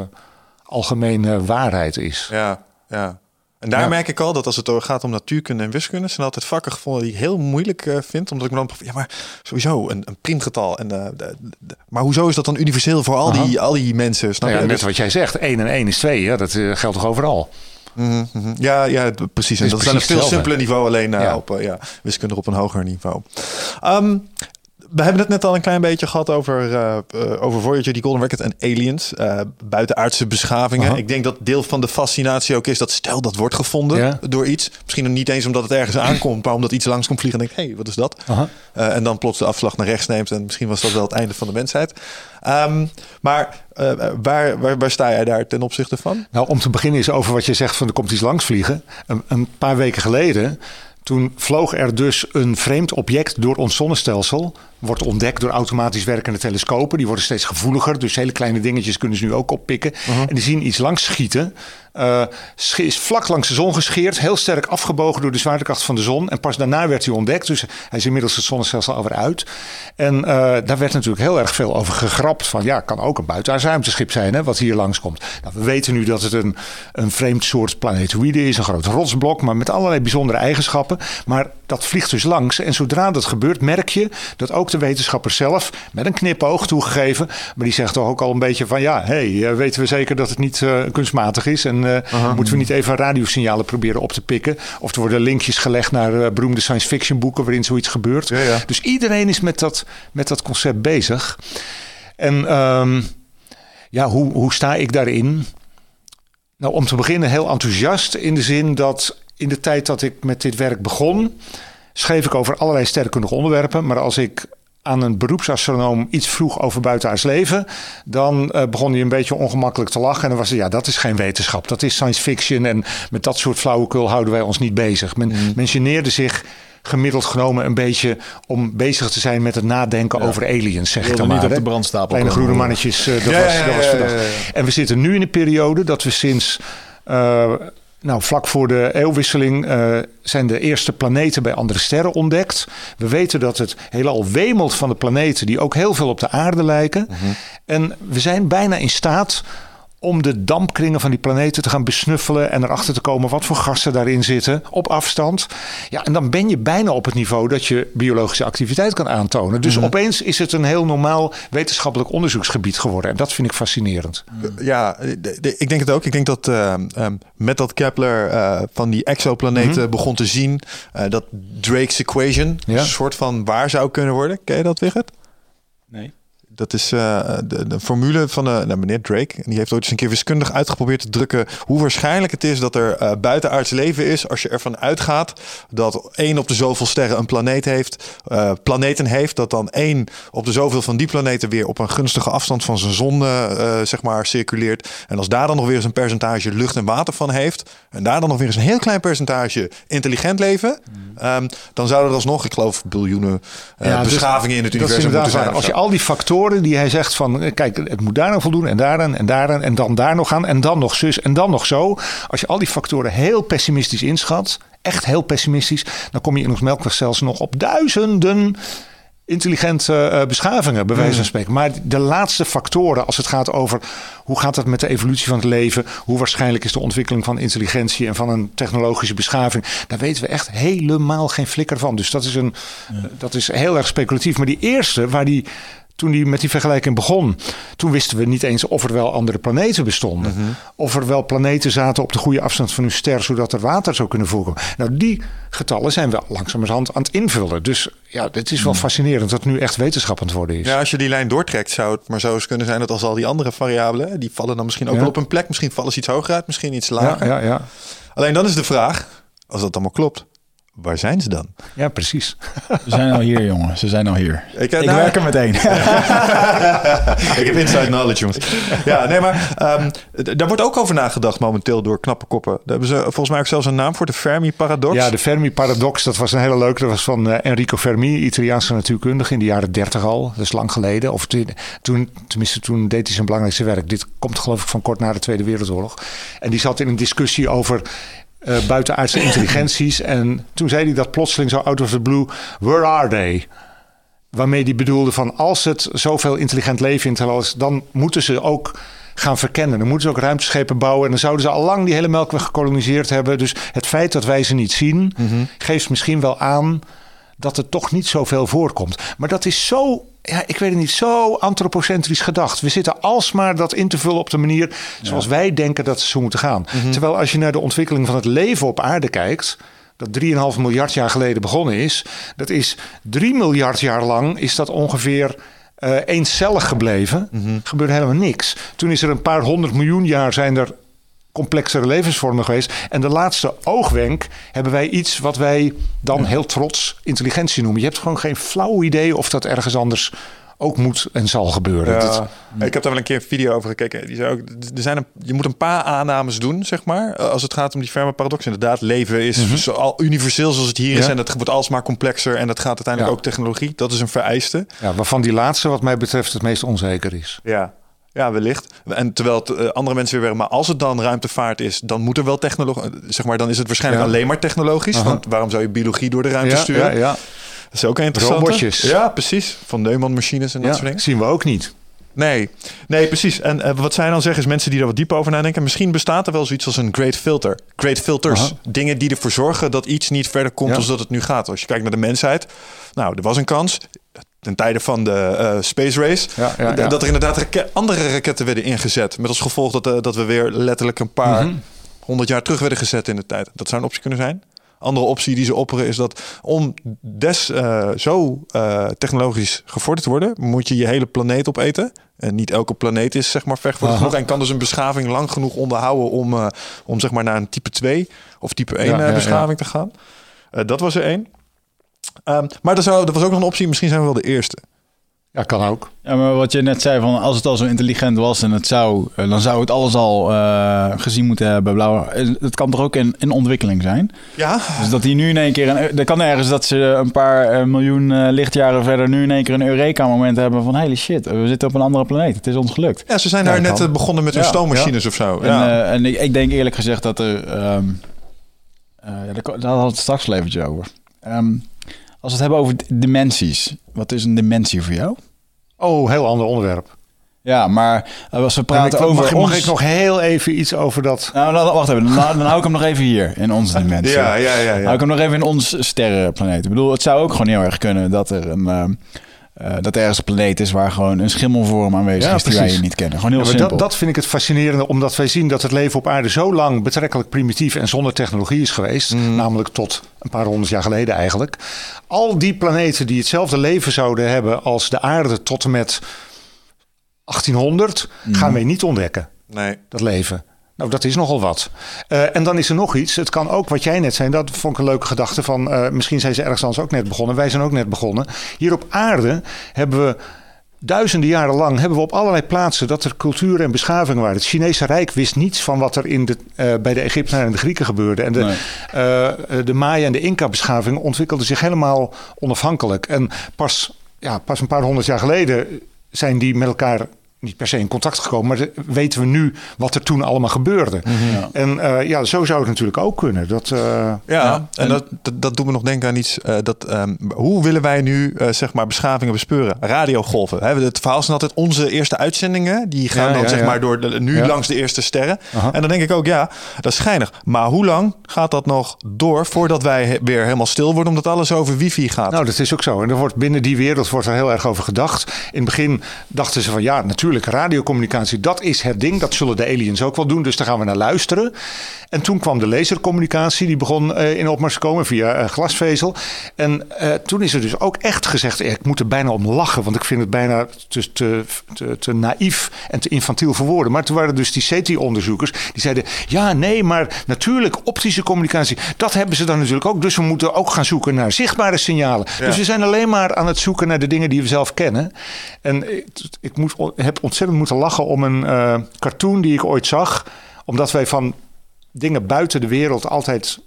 algemene waarheid is. Ja, ja. En daar Ja. merk ik al dat als het gaat om natuurkunde en wiskunde, zijn altijd vakken gevonden die ik heel moeilijk eh, vind. Omdat ik me dan, ja, maar sowieso een, een priemgetal. En, eh, de- de- maar hoezo is dat dan universeel voor al die, al die mensen? Snap Nou ja, je? net Dus- wat jij zegt, 1 en 1 is 2. Ja, dat geldt toch overal? Mhm, mhm. Ja, ja, precies. En dat is aan een veel simpeler niveau, alleen eh, Ja. op eh, ja, wiskunde op een hoger niveau. Ehm, we hebben het net al een klein beetje gehad over, eh, over Voyager, die Golden Record en aliens. eh buitenaardse beschavingen. Aha. Ik denk dat deel van de fascinatie ook is dat stel dat wordt gevonden Ja. door iets. Misschien nog niet eens omdat het ergens aankomt, maar omdat iets langs komt vliegen en denkt, hé, hey, wat is dat? En dan plots de afslag naar rechts neemt. En misschien was dat wel het einde van de mensheid. Ehm, maar waar, waar, waar sta jij daar ten opzichte van? Nou, om te beginnen is over wat je zegt van er komt iets langs vliegen. Een, een paar weken geleden, toen vloog er dus een vreemd object door ons zonnestelsel. Wordt ontdekt door automatisch werkende telescopen. Die worden steeds gevoeliger, dus hele kleine dingetjes kunnen ze nu ook oppikken. En die zien iets langs schieten. Sch- is vlak langs de zon gescheerd, heel sterk afgebogen door de zwaartekracht van de zon. En pas daarna werd hij ontdekt, dus hij is inmiddels het zonnestelsel alweer uit. En eh, daar werd natuurlijk heel erg veel over gegrapt. Van ja, kan ook een buitenaards ruimteschip zijn, hè, wat hier langskomt. Nou, we weten nu dat het een, een vreemd soort planetoïde is, een groot rotsblok, maar met allerlei bijzondere eigenschappen. Maar dat vliegt dus langs. En zodra dat gebeurt, merk je dat ook de wetenschapper zelf, met een knipoog toegegeven, maar die zegt toch ook al een beetje van ja, hey, eh, weten we zeker dat het niet eh, kunstmatig is? En eh, moeten we niet even radiosignalen proberen op te pikken? Of er worden linkjes gelegd naar eh, beroemde science fiction boeken waarin zoiets gebeurt. Ja, ja. Dus iedereen is met dat, met dat concept bezig. En ehm, ja, hoe, hoe sta ik daarin? Nou, om te beginnen heel enthousiast in de zin dat in de tijd dat ik met dit werk begon, schreef ik over allerlei sterrenkundige onderwerpen. Maar als ik aan een beroepsastronoom iets vroeg over buitenaards leven, dan eh, begon hij een beetje ongemakkelijk te lachen. En dan was het, ja, dat is geen wetenschap, dat is science fiction. En met dat soort flauwekul houden wij ons niet bezig. Men, men geneerde zich gemiddeld genomen een beetje om bezig te zijn met het nadenken over aliens, zeg ik dan niet maar. op hè. de brandstapel Kleine groene mannetjes, eh, dat Ja, was, ja, dat was. En we zitten nu in een periode dat we sinds... eh, nou, vlak voor de eeuwwisseling eh, zijn de eerste planeten bij andere sterren ontdekt. We weten dat het heelal wemelt van de planeten die ook heel veel op de aarde lijken. En we zijn bijna in staat om de dampkringen van die planeten te gaan besnuffelen en erachter te komen wat voor gassen daarin zitten op afstand. Ja, en dan ben je bijna op het niveau dat je biologische activiteit kan aantonen. Dus opeens is het een heel normaal wetenschappelijk onderzoeksgebied geworden. En dat vind ik fascinerend. Ja, de- de- ik denk het ook. Ik denk dat eh, ehm, met dat Kepler eh, van die exoplaneten begon te zien eh, dat Drake's equation Ja. een soort van waar zou kunnen worden. Ken je dat, Wigert? Nee. Dat is eh, de, de formule van de, nou, meneer Drake. En die heeft ooit eens een keer wiskundig uitgeprobeerd te drukken hoe waarschijnlijk het is dat er uh, buitenaards leven is. Als je ervan uitgaat dat één op de zoveel sterren een planeet heeft, uh, planeten heeft. Dat dan één op de zoveel van die planeten weer op een gunstige afstand van zijn zon zeg maar circuleert. En als daar dan nog weer eens een percentage lucht en water van heeft. En daar dan nog weer eens een heel klein percentage intelligent leven. Mm. Um, dan zouden er alsnog, ik geloof, biljoenen ja, dus beschavingen in het universum moeten zijn. Als je al die factoren die hij zegt van eh, kijk, het moet daar nog voldoen en daaraan en daaraan en dan daar nog aan en dan nog zus en dan nog zo. Als je al die factoren heel pessimistisch inschat, echt heel pessimistisch, dan kom je in ons melkweg zelfs nog op duizenden intelligente uh, beschavingen, bij wijze van spreken. Maar de laatste factoren, als het gaat over hoe gaat het met de evolutie van het leven, hoe waarschijnlijk is de ontwikkeling van intelligentie en van een technologische beschaving, daar weten we echt helemaal geen flikker van. Dus dat is, een, dat is heel erg speculatief. Maar die eerste, waar die toen hij met die vergelijking begon, toen wisten we niet eens of er wel andere planeten bestonden. Mhm. Of er wel planeten zaten op de goede afstand van een ster, zodat er water zou kunnen voorkomen. Nou, die getallen zijn we langzamerhand aan het invullen. Dus ja, het is wel mhm. fascinerend dat het nu echt wetenschap aan het worden is. Ja, als je die lijn doortrekt, zou het maar zo eens kunnen zijn dat als al die andere variabelen, die vallen dan misschien ook wel op een plek. Misschien vallen ze iets hoger uit, misschien iets lager. Ja, ja, ja. Alleen dan is de vraag, als dat allemaal klopt, waar zijn ze dan? Ja, precies. Ze zijn al hier, jongen. Ze zijn al hier. Ik, ik nou, werk er meteen. ik heb inside knowledge, jongens. Ja, nee, maar um, daar wordt ook over nagedacht momenteel door knappe koppen. Daar hebben ze volgens mij ook zelfs een naam voor, de Fermi-paradox. Ja, de Fermi-paradox, dat was een hele leuke. Dat was van uh, Enrico Fermi, Italiaanse natuurkundige in de jaren 30 al. Dat is lang geleden. Of toen, tenminste, toen deed hij zijn belangrijkste werk. Dit komt geloof ik van kort na de Tweede Wereldoorlog. En die zat in een discussie over uh, buitenaardse intelligenties. En toen zei hij dat plotseling zo out of the blue, where are they? Waarmee hij bedoelde van als het zoveel intelligent leven in het is, dan moeten ze ook gaan verkennen. Dan moeten ze ook ruimteschepen bouwen. En dan zouden ze al lang die hele melkweg gekoloniseerd hebben. Dus het feit dat wij ze niet zien, mhm. geeft misschien wel aan dat het toch niet zoveel voorkomt. Maar dat is zo ja, ik weet het niet, zo antropocentrisch gedacht. We zitten alsmaar dat in te vullen op de manier zoals wij denken dat ze zo moeten gaan. Mhm. Terwijl als je naar de ontwikkeling van het leven op aarde kijkt, dat 3,5 miljard jaar geleden begonnen is, dat is 3 miljard jaar lang is dat ongeveer uh, eencellig gebleven. Mm Gebeurde helemaal niks. Toen is er een paar honderd miljoen jaar zijn er complexere levensvormen geweest. En de laatste oogwenk hebben wij iets wat wij dan heel trots intelligentie noemen. Je hebt gewoon geen flauw idee of dat ergens anders ook moet en zal gebeuren. Ja, ik heb daar wel een keer een video over gekeken. Die zei ook, er zijn een, je moet een paar aannames doen, zeg maar, als het gaat om die ferme paradox. Inderdaad, leven is mm zo al universeel zoals het hier is en dat wordt alsmaar complexer en dat gaat uiteindelijk ook technologie. Dat is een vereiste. Ja, waarvan die laatste wat mij betreft het meest onzeker is. Ja, ja, wellicht. En terwijl het, uh, andere mensen weer werken. Maar als het dan ruimtevaart is, dan moet er wel technologie. Eh, zeg maar, dan is het waarschijnlijk alleen maar technologisch. Want waarom zou je biologie door de ruimte ja, sturen? Ja, ja. Dat is ook interessant. Robotjes. Ja, precies. Van Neumann-machines en dat soort dingen. Zien we ook niet. Nee, nee, precies. En uh, wat zij dan zeggen is mensen die daar wat dieper over nadenken. Misschien bestaat er wel zoiets als een great filter. Great filters. Dingen die ervoor zorgen dat iets niet verder komt als dat het nu gaat. Als je kijkt naar de mensheid. Nou, er was een kans ten tijde van de uh, space race. Ja, ja, ja. Dat er inderdaad andere raketten werden ingezet. Met als gevolg dat, uh, dat we weer letterlijk een paar mhm. honderd jaar terug werden gezet in de tijd. Dat zou een optie kunnen zijn. Andere optie die ze opperen is dat om des uh, zo technologisch gevorderd te worden, moet je je hele planeet opeten. En niet elke planeet is zeg maar vechtvaardig genoeg en kan dus een beschaving lang genoeg onderhouden om, om zeg maar naar een type 2 of type 1 beschaving te gaan. dat was er één. Um, maar er, zou, er was ook nog een optie, misschien zijn we wel de eerste. Ja, kan ook. Ja, maar wat je net zei, van als het al zo intelligent was en het zou, eh, dan zou het alles al uh, gezien moeten hebben. Blauw. Het kan toch ook in, in ontwikkeling zijn? Ja. Dus dat die nu in één keer, een, er kan ergens dat ze een paar uh, miljoen lichtjaren verder nu in één keer een Eureka-moment hebben van holy shit, we zitten op een andere planeet. Het is ons gelukt. Ja, ze zijn daar net begonnen met hun ja, stoommachines of zo. Ja. En, en ik, ik, denk eerlijk gezegd dat er, um, daar, daar hadden we het straks een eventjes over. Um, als we het hebben over dimensies, wat is een dimensie voor jou? Oh, heel ander onderwerp. Ja, maar als we praten over mag, ons... mag ik nog heel even iets over dat... Nou, nou wacht even. Dan, dan hou ik hem nog even hier, in onze dimensie. Ja, ja, ja. ja. Hou ik hem nog even in ons sterrenplaneet. Ik bedoel, het zou ook gewoon heel erg kunnen dat er een... Uh, uh, dat er ergens een planeet is waar gewoon een schimmelvorm aanwezig is die wij niet kennen. Gewoon heel simpel. Dat, dat, vind ik het fascinerende, omdat wij zien dat het leven op aarde zo lang betrekkelijk primitief en zonder technologie is geweest. Mm. Namelijk tot een paar honderd jaar geleden eigenlijk. Al die planeten die hetzelfde leven zouden hebben als de aarde tot en met 1800 gaan wij niet ontdekken, Nee. dat leven. Nou, dat is nogal wat. Eh, en dan is er nog iets. Het kan ook, wat jij net zei, dat vond ik een leuke gedachte van... eh, misschien zijn ze ergens anders ook net begonnen. Wij zijn ook net begonnen. Hier op aarde hebben we duizenden jaren lang... hebben we op allerlei plaatsen dat er cultuur en beschavingen waren. Het Chinese Rijk wist niets van wat er in de, eh, bij de Egyptenaren en de Grieken gebeurde. En de, Nee. de Maya en de Inca-beschaving ontwikkelden zich helemaal onafhankelijk. En pas, ja, pas een paar honderd jaar geleden zijn die met elkaar niet per se in contact gekomen, maar de- weten we nu wat er toen allemaal gebeurde. Ja. En eh, ja, zo zou het natuurlijk ook kunnen. Dat, eh, Ja, Ja, en, en- dat, dat, dat doet me nog denken aan iets. eh, dat, ehm, hoe willen wij nu eh, zeg maar beschavingen bespeuren? Radiogolven. Hè? Het verhaal zijn altijd onze eerste uitzendingen. Die gaan Ja, dan ja, zeg ja. maar door de, nu Ja. langs de eerste sterren. En dan denk ik ook, ja, dat is schijnig. Maar hoe lang gaat dat nog door voordat wij he- weer helemaal stil worden, omdat alles over wifi gaat? Nou, dat is ook zo. En er wordt binnen die wereld wordt er heel erg over gedacht. In het begin dachten ze van ja, natuurlijk, radiocommunicatie, dat is het ding. Dat zullen de aliens ook wel doen, dus daar gaan we naar luisteren. En toen kwam de lasercommunicatie, die begon eh, in opmars te komen via eh, glasvezel. En eh, toen is er dus ook echt gezegd, ik moet er bijna om lachen, want ik vind het bijna te, te, te, te naïef en te infantiel voor woorden. Maar toen waren dus die SETI-onderzoekers, die zeiden, ja, nee, maar natuurlijk optische communicatie, dat hebben ze dan natuurlijk ook. Dus we moeten ook gaan zoeken naar zichtbare signalen. Dus we zijn alleen maar aan het zoeken naar de dingen die we zelf kennen. En ik, ik moet, heb ontzettend moeten lachen om een eh, cartoon die ik ooit zag, omdat wij van dingen buiten de wereld altijd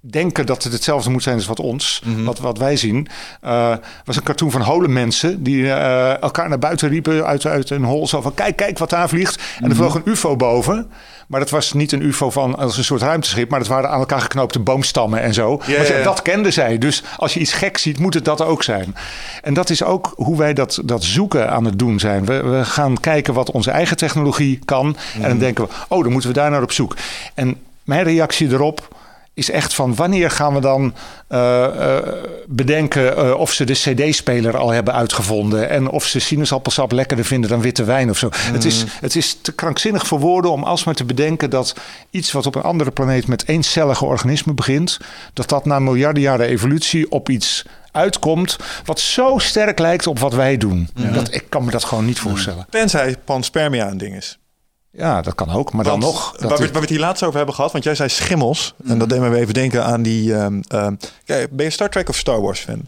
denken dat het hetzelfde moet zijn als wat ons, wat, wat wij zien. Eh was een cartoon van hole mensen die eh, elkaar naar buiten riepen uit, uit een hol. Zo van kijk, kijk wat daar vliegt. En er vloog een ufo boven. Maar dat was niet een ufo van als een soort ruimteschip, maar dat waren aan elkaar geknoopte boomstammen en zo. Ja, ja. Dat kenden zij. Dus als je iets gek ziet, moet het dat ook zijn. En dat is ook hoe wij dat, dat zoeken aan het doen zijn. We, we gaan kijken wat onze eigen technologie kan. En dan denken we, oh, dan moeten we daar naar op zoek. En mijn reactie erop is echt van wanneer gaan we dan eh, eh, bedenken eh, of ze de CD-speler al hebben uitgevonden en of ze sinaasappelsap lekkerder vinden dan witte wijn of zo. Het, is, het is te krankzinnig voor woorden om alsmaar te bedenken dat iets wat op een andere planeet met eencellige organismen begint, dat dat na miljarden jaren evolutie op iets uitkomt wat zo sterk lijkt op wat wij doen. Dat, ik kan me dat gewoon niet voorstellen. Tenzij panspermia een ding is. Ja, dat kan ook. Maar dan nog. waar, we, is- waar we het hier laatst over hebben gehad, want jij zei schimmels. En dat deed me even denken aan die. ehm, ehm, ben je Star Trek of Star Wars fan?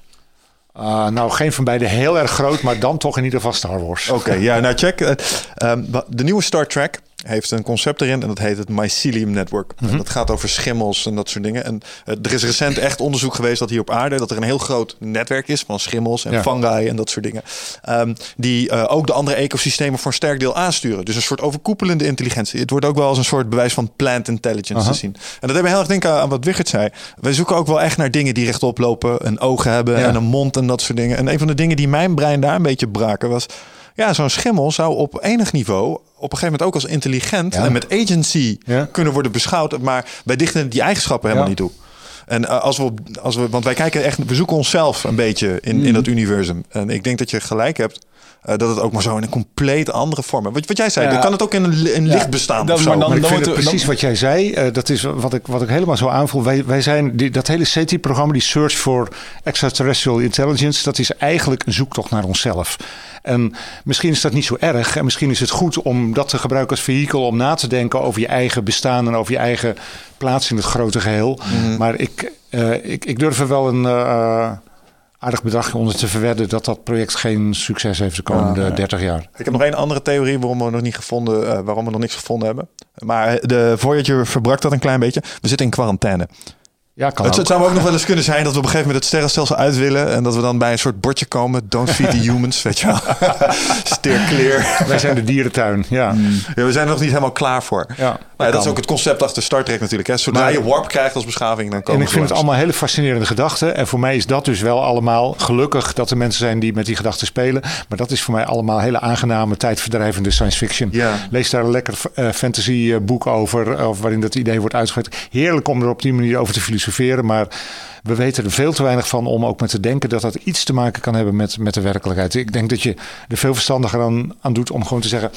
Ah, nou, geen van beide heel erg groot, maar dan toch in ieder geval Star Wars. Oké, ja, nou check. eh, ehm, de nieuwe Star Trek heeft een concept erin en dat heet het Mycelium Network. En dat gaat over schimmels en dat soort dingen. En eh, er is recent echt onderzoek geweest dat hier op aarde dat er een heel groot netwerk is van schimmels en Ja. fungi en dat soort dingen. Ehm, die eh, ook de andere ecosystemen voor een sterk deel aansturen. Dus een soort overkoepelende intelligentie. Het wordt ook wel als een soort bewijs van plant intelligence Aha. te zien. En dat deed me heel erg denken aan wat Wigert zei. Wij zoeken ook wel echt naar dingen die rechtop lopen, een ogen hebben Ja. en een mond en dat soort dingen. En een van de dingen die mijn brein daar een beetje braken was. Ja, zo'n schimmel zou op enig niveau op een gegeven moment ook als intelligent Ja. en met agency Ja. kunnen worden beschouwd, maar wij dichten die eigenschappen helemaal Ja. niet toe. En eh, als we, als we, want wij kijken echt, we zoeken onszelf een beetje in, in dat universum. En ik denk dat je gelijk hebt. Eh, dat het ook maar zo in een compleet andere vorm. Wat, wat jij zei, Ja. dan kan het ook in een, li- een Ja, licht bestaan. dat- of zo. maar dan- Maar ik vind het precies wat jij zei. eh, dat is wat ik, wat ik helemaal zo aanvoel. Wij, wij zijn, die, dat hele SETI-programma, die Search for Extraterrestrial Intelligence, dat is eigenlijk een zoektocht naar onszelf. En misschien is dat niet zo erg. En misschien is het goed om dat te gebruiken als vehikel om na te denken over je eigen bestaan en over je eigen plaats in het grote geheel. Maar ik, eh, ik, ik durf er wel een eh, aardig bedrag onder te verwedden dat dat project geen succes heeft de komende 30 jaar. Ik heb nog één andere theorie waarom we nog niet gevonden, eh, waarom we nog niks gevonden hebben. Maar de Voyager verbrak dat een klein beetje. We zitten in quarantaine. Ja, kan Het, zou ook nog wel eens kunnen zijn dat we op een gegeven moment het sterrenstelsel uit willen. En dat we dan bij een soort bordje komen. Don't feed the humans, weet je wel. Steer clear. Wij zijn de dierentuin, ja. Ja, we zijn er nog niet helemaal klaar voor. Ja, Maar ja, dat is ook het concept achter Star Trek natuurlijk. Hè. Zodra Maar- je warp krijgt als beschaving, dan komen En ik vind het allemaal hele fascinerende gedachten. En voor mij is dat dus wel allemaal gelukkig dat er mensen zijn die met die gedachten spelen. Maar dat is voor mij allemaal hele aangename, tijdverdrijvende science fiction. Ja. Lees daar een lekker eh, fantasy eh, boek over, eh, of waarin dat idee wordt uitgewerkt. Heerlijk om er op die manier over te filosoferen. Maar we weten er veel te weinig van om ook met te denken dat dat iets te maken kan hebben met, met de werkelijkheid. Ik denk dat je er veel verstandiger aan, aan doet om gewoon te zeggen.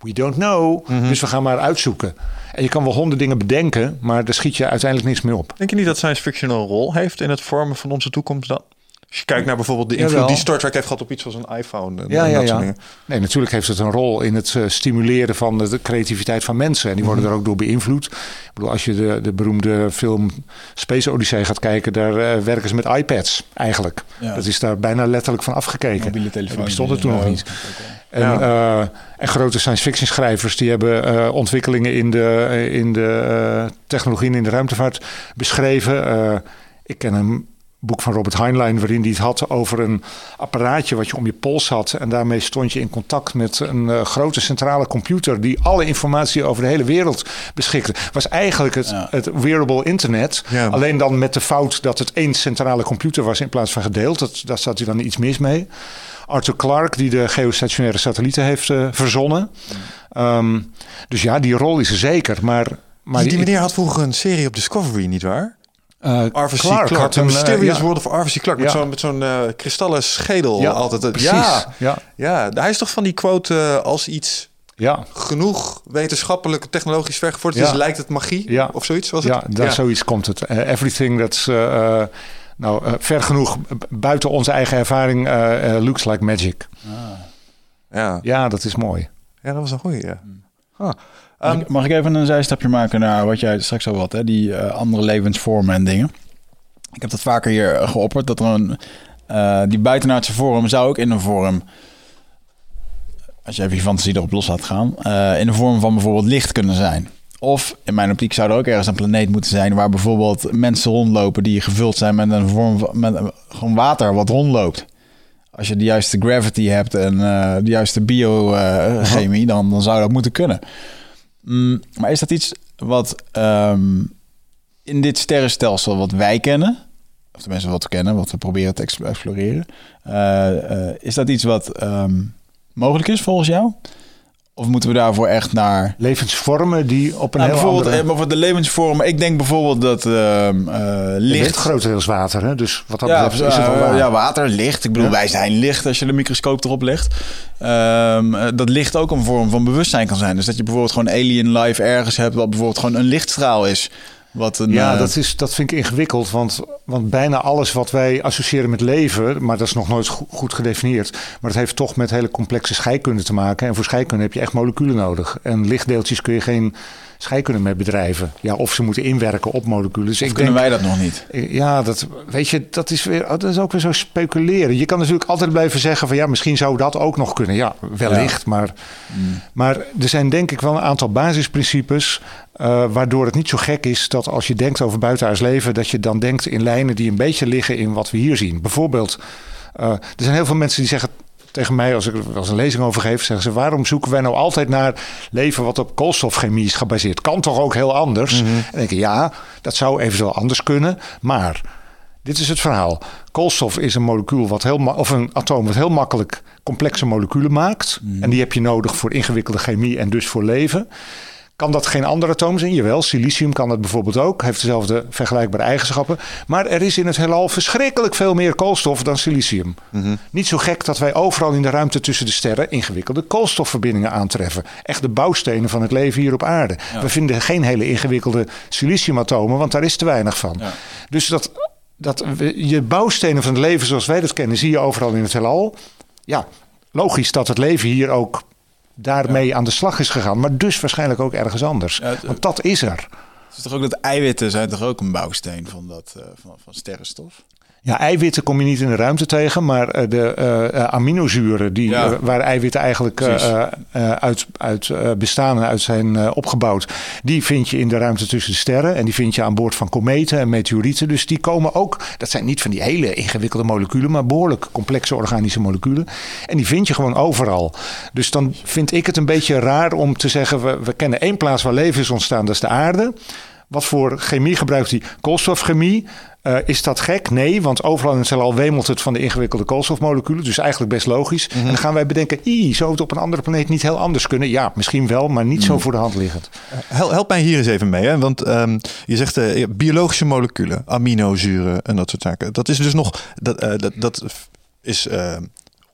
We don't know, Mhm. dus we gaan maar uitzoeken. En je kan wel honderd dingen bedenken, maar daar schiet je uiteindelijk niks meer op. Denk je niet dat science fiction een rol heeft in het vormen van onze toekomst dan? Als je kijkt naar bijvoorbeeld de invloed Jawel. die Star Trek heeft gehad op iets zoals een iPhone. En, Ja, en ja, dat soort ja. dingen. Nee, natuurlijk heeft het een rol in het eh, stimuleren van de, de creativiteit van mensen. En die worden er ook door beïnvloed. Ik bedoel, als je de, de beroemde film Space Odyssey gaat kijken, daar eh, werken ze met iPads eigenlijk. Ja. Dat is daar bijna letterlijk van afgekeken. Mobiele telefoon. Die bestond er toen nog niet. En, eh, en grote science fiction schrijvers die hebben eh, ontwikkelingen in de, in de technologie en in de ruimtevaart beschreven. Eh, ik ken een boek van Robert Heinlein waarin hij het had over een apparaatje wat je om je pols had. En daarmee stond je in contact met een eh, grote centrale computer die alle informatie over de hele wereld beschikte. Was eigenlijk het, Ja. het wearable internet. Ja. Alleen dan met de fout dat het één centrale computer was in plaats van gedeeld. Dat, daar zat hij dan iets mis mee. Arthur Clarke, die de geostationaire satellieten heeft eh, verzonnen. Ehm, dus ja, die rol is er zeker. Maar, maar die, die meneer had vroeger een serie op Discovery, nietwaar? Eh, Arthur C. Clarke Clarke. had The een, eh, Mysterious ja, World of Arthur C. Clarke. Met Ja. zo'n met zo'n eh, kristallen schedel Ja, altijd. precies. Ja, Ja, ja, hij is toch van die quote als iets ja, genoeg wetenschappelijk, technologisch vergevorderd Ja. is, lijkt het magie Ja. of zoiets was ja, het? daar zoiets komt het. Everything that's nou, ver genoeg buiten onze eigen ervaring looks like magic. ja. Ja, dat is mooi. ja, dat was een goeie. Ja. Huh. Mag, Um, ik, mag ik even een zijstapje maken naar wat jij straks al had, hè? die eh, andere levensvormen en dingen? Ik heb dat vaker hier eh, geopperd, dat er een, eh, die buitenaardse vorm zou ook in een vorm, als je even je fantasie erop los laat gaan, in de vorm van bijvoorbeeld licht kunnen zijn. Of in mijn optiek zou er ook ergens een planeet moeten zijn waar bijvoorbeeld mensen rondlopen die gevuld zijn met een vorm van met gewoon water wat rondloopt. Als je de juiste gravity hebt en de juiste biochemie, dan, dan zou dat moeten kunnen. Mm, maar is dat iets wat ehm, in dit sterrenstelsel wat wij kennen, of tenminste wat we kennen, wat we proberen te ex- exploreren, eh, eh, is dat iets wat ehm, mogelijk is volgens jou? Of moeten we daarvoor echt naar Levensvormen die op een nou, heel bijvoorbeeld andere... eh, over de levensvorm? Ik denk bijvoorbeeld dat ehm eh, Licht grotendeels water, hè? dus wat dat Ja, betreft is het wel eh, waar. ja, water, licht. Ik bedoel, Ja. wij zijn licht als je de microscoop erop legt. Ehm, eh, dat licht ook een vorm van bewustzijn kan zijn. Dus dat je bijvoorbeeld gewoon alien life ergens hebt, wat bijvoorbeeld gewoon een lichtstraal is. Wat een, Ja, eh, dat, is, dat vind ik ingewikkeld. Want, want bijna alles wat wij associëren met leven, maar dat is nog nooit go- goed gedefinieerd. Maar het heeft toch met hele complexe scheikunde te maken. En voor scheikunde heb je echt moleculen nodig. En lichtdeeltjes kun je geen scheikunde mee bedrijven. Ja, of ze moeten inwerken op moleculen. Dus ik kunnen denk, wij dat nog niet? Ja, dat, weet je, dat is, weer, dat is ook weer zo speculeren. Je kan natuurlijk altijd blijven zeggen van ja, misschien zou dat ook nog kunnen. Ja, wellicht. Maar, maar er zijn denk ik wel een aantal basisprincipes. Eh, waardoor het niet zo gek is dat als je denkt over buitenaards leven, dat je dan denkt in lijnen die een beetje liggen in wat we hier zien. Bijvoorbeeld, eh, er zijn heel veel mensen die zeggen tegen mij, als ik er wel eens een lezing over geef, zeggen ze: waarom zoeken wij nou altijd naar leven wat op koolstofchemie is gebaseerd? Kan toch ook heel anders? En dan denk ik, ja, dat zou eventueel anders kunnen, maar dit is het verhaal. Koolstof is een molecuul wat heel of een atoom wat heel makkelijk complexe moleculen maakt. En die heb je nodig voor ingewikkelde chemie en dus voor leven. Kan dat geen ander atoom zijn? Jawel, silicium kan dat bijvoorbeeld ook. Heeft dezelfde vergelijkbare eigenschappen. Maar er is in het heelal verschrikkelijk veel meer koolstof dan silicium. Niet zo gek dat wij overal in de ruimte tussen de sterren ingewikkelde koolstofverbindingen aantreffen. Echt de bouwstenen van het leven hier op aarde. We vinden geen hele ingewikkelde siliciumatomen, want daar is te weinig van. Ja. Dus dat, dat je bouwstenen van het leven zoals wij dat kennen, zie je overal in het heelal. Ja, logisch dat het leven hier ook daarmee aan de slag is gegaan. Maar dus waarschijnlijk ook ergens anders. Ja, het- Want dat is er. Het is toch ook dat eiwitten zijn toch ook een bouwsteen van, dat, eh, van, van sterrenstof? Ja, eiwitten kom je niet in de ruimte tegen, maar eh, de eh, eh, aminozuren, die, Ja. waar eiwitten eigenlijk uit, uit bestaan en uit zijn opgebouwd, die vind je in de ruimte tussen de sterren. En die vind je aan boord van kometen en meteorieten. Dus die komen ook, dat zijn niet van die hele ingewikkelde moleculen, maar behoorlijk complexe organische moleculen. En die vind je gewoon overal. Dus dan vind ik het een beetje raar om te zeggen, we, we kennen één plaats waar leven is ontstaan, dat is de aarde. Wat voor chemie gebruikt hij? Koolstofchemie. Eh, is dat gek? Nee, want overal in het heelal wemelt het van de ingewikkelde koolstofmoleculen. Dus eigenlijk best logisch. En dan gaan wij bedenken, " Ie, zou het op een andere planeet niet heel anders kunnen? Ja, misschien wel, maar niet zo voor de hand liggend. Hel- help mij hier eens even mee, hè? want ehm, je zegt eh, biologische moleculen, aminozuren en dat soort zaken. Dat is dus nog, dat, eh, dat, dat is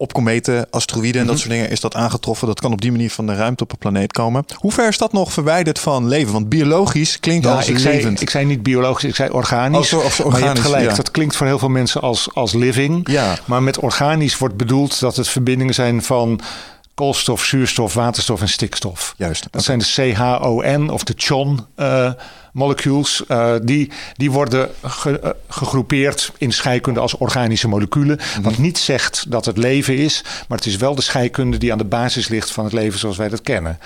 op kometen, asteroïden en dat soort dingen is dat aangetroffen. Dat kan op die manier van de ruimte op een planeet komen. Hoe ver is dat nog verwijderd van leven? Want biologisch klinkt als ik zei, levend. ik zei niet biologisch, ik zei organisch. Oh, zo- of zo maar je hebt gelijk, ja. dat klinkt voor heel veel mensen als, als living. Ja. Maar met organisch wordt bedoeld dat het verbindingen zijn van koolstof, zuurstof, waterstof en stikstof. Juist. Dat zijn de CHON of de CHON molecules. Eh, die, die worden ge- eh, gegroepeerd in scheikunde als organische moleculen. Wat niet zegt dat het leven is, maar het is wel de scheikunde die aan de basis ligt van het leven zoals wij dat kennen.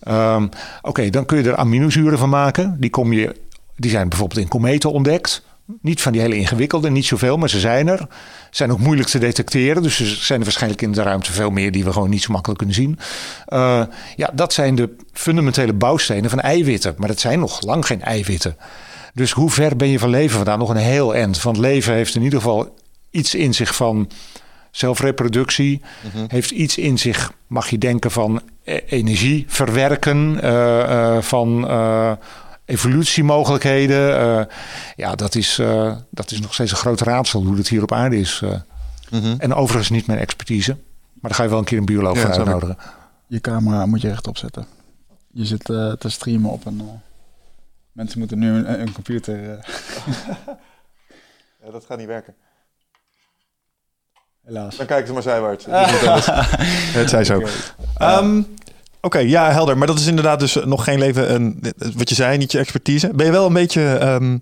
Ehm, Oké, dan kun je er aminozuren van maken. Die, kom je, die zijn bijvoorbeeld in kometen ontdekt. Niet van die hele ingewikkelde, niet zoveel, maar ze zijn er. Zijn ook moeilijk te detecteren. Dus er zijn er waarschijnlijk in de ruimte veel meer die we gewoon niet zo makkelijk kunnen zien. Eh, ja, dat zijn de fundamentele bouwstenen van eiwitten. Maar dat zijn nog lang geen eiwitten. Dus hoe ver ben je van leven vandaan? Nog een heel eind. Want leven heeft in ieder geval iets in zich van zelfreproductie. Heeft iets in zich, mag je denken, van eh, energie verwerken. eh, eh, van evolutiemogelijkheden. Eh, ja, dat is, eh, dat is nog steeds een groot raadsel hoe dat hier op aarde is. eh. En overigens niet mijn expertise. Maar daar ga je wel een keer een bioloog Ja, voor uitnodigen. Je camera moet je rechtop zetten. Je zit eh, te streamen op een... eh, mensen moeten nu een, een computer... eh, Ja, dat gaat niet werken. helaas. Dan kijken ze maar zijwaarts. Het zij zo. Ehm, Oké, ja, helder. Maar dat is inderdaad dus nog geen leven. Een, wat je zei, niet je expertise. Ben je wel een beetje ehm,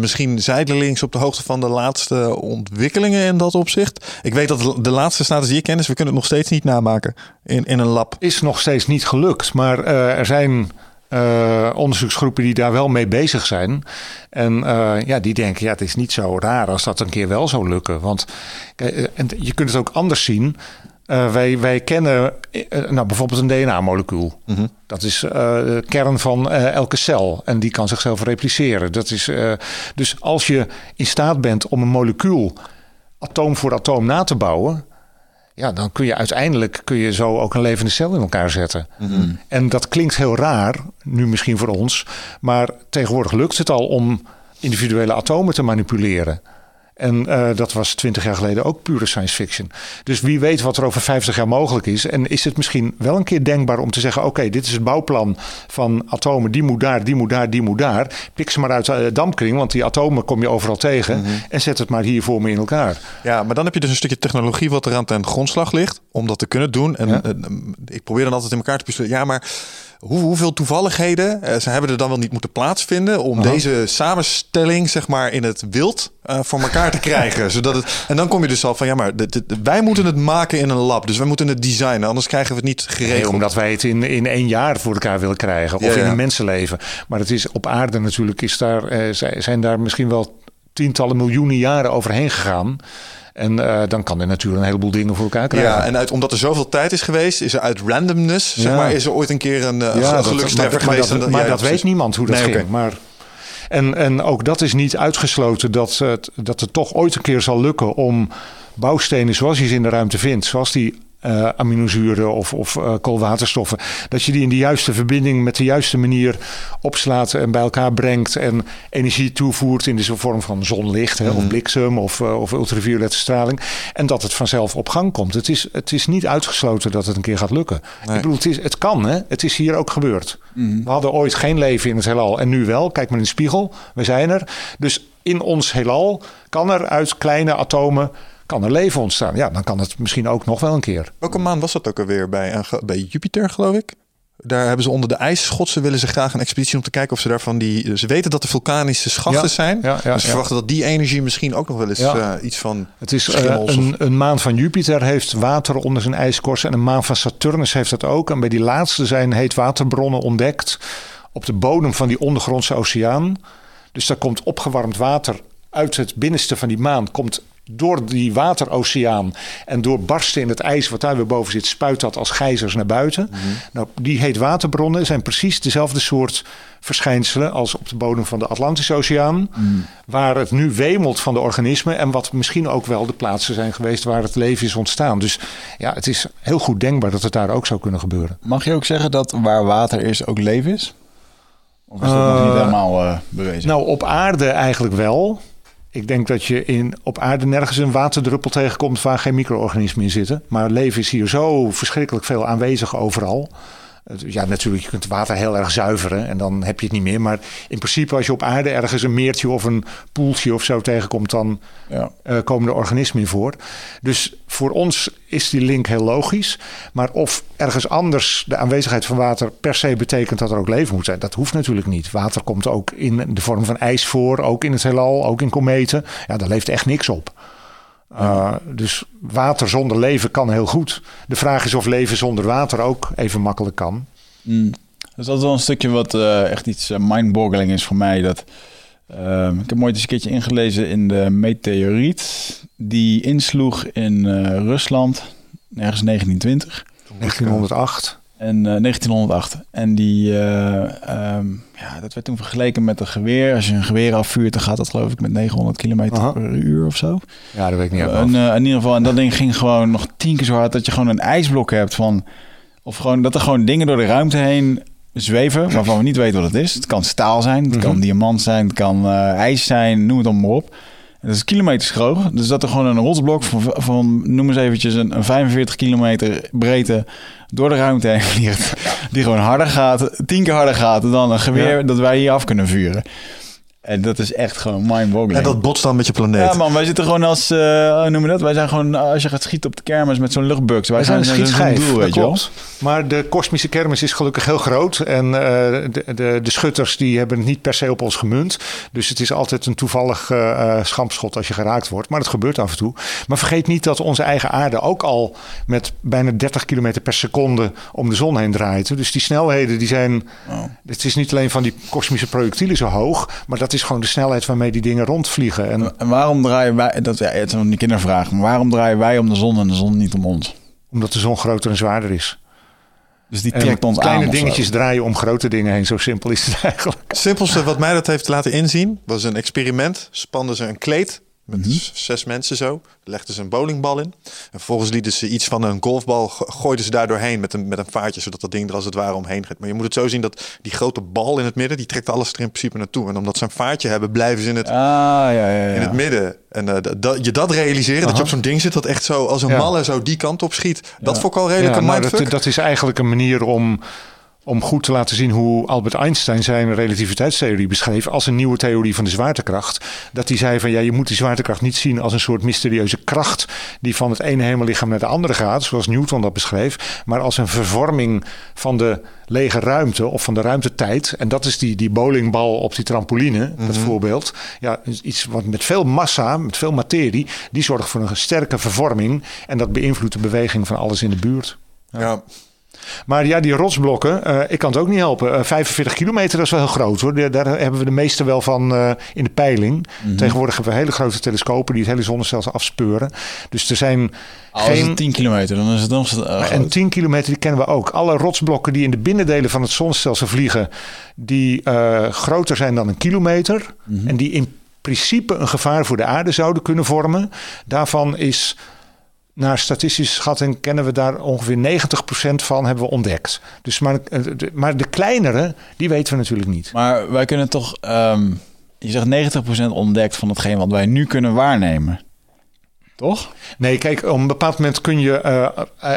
misschien zijdelings op de hoogte van de laatste ontwikkelingen in dat opzicht? Ik weet dat de laatste status die ik ken is, we kunnen het nog steeds niet namaken in, in een lab. Is nog steeds niet gelukt. Maar eh, er zijn eh, onderzoeksgroepen die daar wel mee bezig zijn. En eh, ja, die denken, ja, het is niet zo raar als dat een keer wel zou lukken. Want eh, en je kunt het ook anders zien. Eh, wij, wij kennen eh, nou, bijvoorbeeld een DNA-molecuul. Dat is eh, de kern van eh, elke cel. En die kan zichzelf repliceren. Dat is, eh, dus als je in staat bent om een molecuul atoom voor atoom na te bouwen. Ja, dan kun je uiteindelijk kun je zo ook een levende cel in elkaar zetten. En dat klinkt heel raar, nu misschien voor ons. Maar tegenwoordig lukt het al om individuele atomen te manipuleren. En eh, dat was twintig jaar geleden ook pure science fiction. Dus wie weet wat er over 50 jaar mogelijk is. En is het misschien wel een keer denkbaar om te zeggen: oké, dit is het bouwplan van atomen. Die moet daar, die moet daar, die moet daar. Pik ze maar uit de dampkring, want die atomen kom je overal tegen. En zet het maar hier voor me in elkaar. Ja, maar dan heb je dus een stukje technologie wat eraan ten grondslag ligt om dat te kunnen doen. En Ja. eh, ik probeer dan altijd in elkaar te puzzelen. Ja, maar hoe, hoeveel toevalligheden eh, ze hebben er dan wel niet moeten plaatsvinden om deze samenstelling, zeg maar, in het wild eh, voor elkaar te krijgen. Zodat het, en dan kom je dus al van, ja, maar dit- dit- wij moeten het maken in een lab. Dus wij moeten het designen, anders krijgen we het niet Nee, geregeld. omdat wij het in, in één jaar voor elkaar willen krijgen. Of Ja, in ja. een mensenleven. Maar het is op aarde natuurlijk, is daar, eh, zij- zijn daar misschien wel tientallen miljoenen jaren overheen gegaan. En eh, dan kan er natuurlijk een heleboel dingen voor elkaar krijgen. Ja, en uit, omdat er zoveel tijd is geweest, is er uit randomness, zeg maar, is er ooit een keer een, Ja, dat- gelukstreffer maar, maar geweest. dat, En maar dat weet niemand hoe dat Nee, ging. Maar, en, en ook dat is niet uitgesloten dat het, dat het toch ooit een keer zal lukken om bouwstenen zoals je ze in de ruimte vindt, zoals die eh, aminozuren of, of eh, koolwaterstoffen, dat je die in de juiste verbinding met de juiste manier opslaat en bij elkaar brengt en energie toevoert in de vorm van zonlicht hè, Mhm. of bliksem of, eh, of ultraviolette straling en dat het vanzelf op gang komt. Het is, het is niet uitgesloten dat het een keer gaat lukken. Nee. Ik bedoel, het, is, het kan, hè? het is hier ook gebeurd. We hadden ooit geen leven in het heelal en nu wel. Kijk maar in de spiegel, we zijn er. Dus in ons heelal kan er uit kleine atomen kan er leven ontstaan. Ja, dan kan het misschien ook nog wel een keer. Welke maan was dat ook alweer bij, eh, bij Jupiter, geloof ik? Daar hebben ze onder de ijsschotsen willen ze graag een expeditie om te kijken of ze daarvan die. Ze weten dat er vulkanische schachten Ja, zijn. ja, ja, dus ze verwachten dat die energie misschien ook nog wel eens eh, iets van. Het is eh, een, een maan van Jupiter heeft water onder zijn ijskorst. En een maan van Saturnus heeft dat ook. En bij die laatste zijn heetwaterbronnen ontdekt op de bodem van die ondergrondse oceaan. Dus daar komt opgewarmd water uit het binnenste van die maan. Komt door die wateroceaan en door barsten in het ijs wat daar weer boven zit, spuit dat als gijzers naar buiten. Nou, die heetwaterbronnen zijn precies dezelfde soort verschijnselen als op de bodem van de Atlantische Oceaan. Waar het nu wemelt van de organismen en wat misschien ook wel de plaatsen zijn geweest waar het leven is ontstaan. Dus ja, het is heel goed denkbaar dat het daar ook zou kunnen gebeuren. Mag je ook zeggen dat waar water is ook leven is? Of is dat nog Eh, niet helemaal eh, bewezen? Nou, op aarde eigenlijk wel. Ik denk dat je in, op aarde nergens een waterdruppel tegenkomt waar geen micro-organismen in zitten. Maar leven is hier zo verschrikkelijk veel aanwezig overal. Ja, natuurlijk, je kunt water heel erg zuiveren en dan heb je het niet meer. Maar in principe, als je op aarde ergens een meertje of een poeltje of zo tegenkomt, dan Ja. eh, komen er organismen in voor. Dus voor ons is die link heel logisch. Maar of ergens anders de aanwezigheid van water per se betekent dat er ook leven moet zijn, dat hoeft natuurlijk niet. Water komt ook in de vorm van ijs voor, ook in het heelal, ook in kometen. Ja, daar leeft echt niks op. Uh, dus water zonder leven kan heel goed. De vraag is of leven zonder water ook even makkelijk kan. Mm. Dus dat is wel een stukje wat eh, echt iets uh, mindboggling is voor mij. Dat, uh, ik heb mooit eens een keertje ingelezen in de meteoriet die insloeg in uh, Rusland, ergens 1920. 1908. En 1908. En die, um, ja, dat werd toen vergeleken met een geweer. Als je een geweer afvuurt, dan gaat dat geloof ik met 900 km Aha. per uur of zo. Ja, dat weet ik niet. En, uh, in ieder geval, en dat ding ging gewoon nog tien keer zo hard dat je gewoon een ijsblok hebt van. Of gewoon dat er gewoon dingen door de ruimte heen zweven waarvan we niet weten wat het is. Het kan staal zijn, het mm -hmm. kan diamant zijn, het kan ijs zijn, noem het dan maar op. Dat is kilometers groot. Dus dat er gewoon een rotsblok van, van noem eens eventjes een, een 45 kilometer breedte door de ruimte heen vliegt. Die gewoon harder gaat, tien keer harder gaat dan een geweer ja. dat wij hier af kunnen vuren. En dat is echt gewoon mind-boggling. En dat botst dan met je planeet. Ja man, wij zitten gewoon als, uh, noem je dat? Wij zijn gewoon, als je gaat schieten op de kermis met zo'n luchtbugs. Wij, wij zijn een schietschijf, doel, weet je wel. Maar de kosmische kermis is gelukkig heel groot. En uh, de, de, de, schutters die hebben het niet per se op ons gemunt. Dus het is altijd een toevallig uh, schampschot als je geraakt wordt. Maar dat gebeurt af en toe. Maar vergeet niet dat onze eigen aarde ook al met bijna 30 km per seconde om de zon heen draait. Dus die snelheden die zijn... Oh. Het is niet alleen van die kosmische projectielen zo hoog. Maar dat is gewoon de snelheid waarmee die dingen rondvliegen. En, en waarom draaien wij... Dat, ja, het is een kindervraag. Maar waarom draaien wij om de zon en de zon niet om ons? Omdat de zon groter en zwaarder is. Dus die trekt ons kleine aan. Kleine dingetjes draaien om grote dingen heen. Zo simpel is het eigenlijk. Het simpelste wat mij dat heeft laten inzien was een experiment. Spanden ze een kleed met Mhm. mm -hmm. zes mensen zo. Legden ze een bowlingbal in. En vervolgens lieten ze iets van een golfbal. Gooiden ze daar doorheen met een, met een vaartje. Zodat dat ding er als het ware omheen gaat. Maar je moet het zo zien dat die grote bal in het midden. Die trekt alles er in principe naartoe. En omdat ze een vaartje hebben blijven ze in het, ah, ja, ja, ja. In het midden. En uh, dat, je dat realiseren. Aha. Dat je op zo'n ding zit dat echt zo als een malle zo die kant op schiet. Dat vond ik al redelijk een mindfuck. Dat, dat is eigenlijk een manier om om goed te laten zien hoe Albert Einstein zijn relativiteitstheorie beschreef als een nieuwe theorie van de zwaartekracht. Dat hij zei van ja, je moet die zwaartekracht niet zien als een soort mysterieuze kracht die van het ene hemellichaam naar de andere gaat, zoals Newton dat beschreef, maar als een vervorming van de lege ruimte of van de ruimtetijd. En dat is die, die bowlingbal op die trampoline, mm -hmm. dat voorbeeld. Ja, iets wat met veel massa, met veel materie, die zorgt voor een sterke vervorming en dat beïnvloedt de beweging van alles in de buurt. ja. ja. Maar ja, die rotsblokken, uh, ik kan het ook niet helpen. Uh, 45 kilometer, dat is wel heel groot hoor. Daar, hebben we de meeste wel van uh, in de peiling. Mm -hmm. Tegenwoordig hebben we hele grote telescopen die het hele zonnestelsel afspeuren. Dus er zijn Als geen... het 10 kilometer, dan is het nog uh, En 10 kilometer, die kennen we ook. Alle rotsblokken die in de binnendelen van het zonnestelsel vliegen... die groter zijn dan een kilometer. Mm -hmm. En die in principe een gevaar voor de aarde zouden kunnen vormen. Daarvan is naar statistische schatting kennen we daar ongeveer 90% van hebben we ontdekt. Dus maar, maar de kleinere, die weten we natuurlijk niet. Maar wij kunnen toch, um, je zegt 90% ontdekt van hetgeen wat wij nu kunnen waarnemen. Toch? Nee, kijk, op een bepaald moment kun je uh,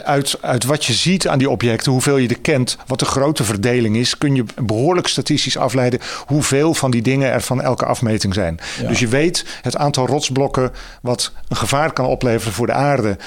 uit, uit wat je ziet aan die objecten, hoeveel je er kent, wat de grote verdeling is, kun je behoorlijk statistisch afleiden hoeveel van die dingen er van elke afmeting zijn. Ja. Dus je weet het aantal rotsblokken wat een gevaar kan opleveren voor de aarde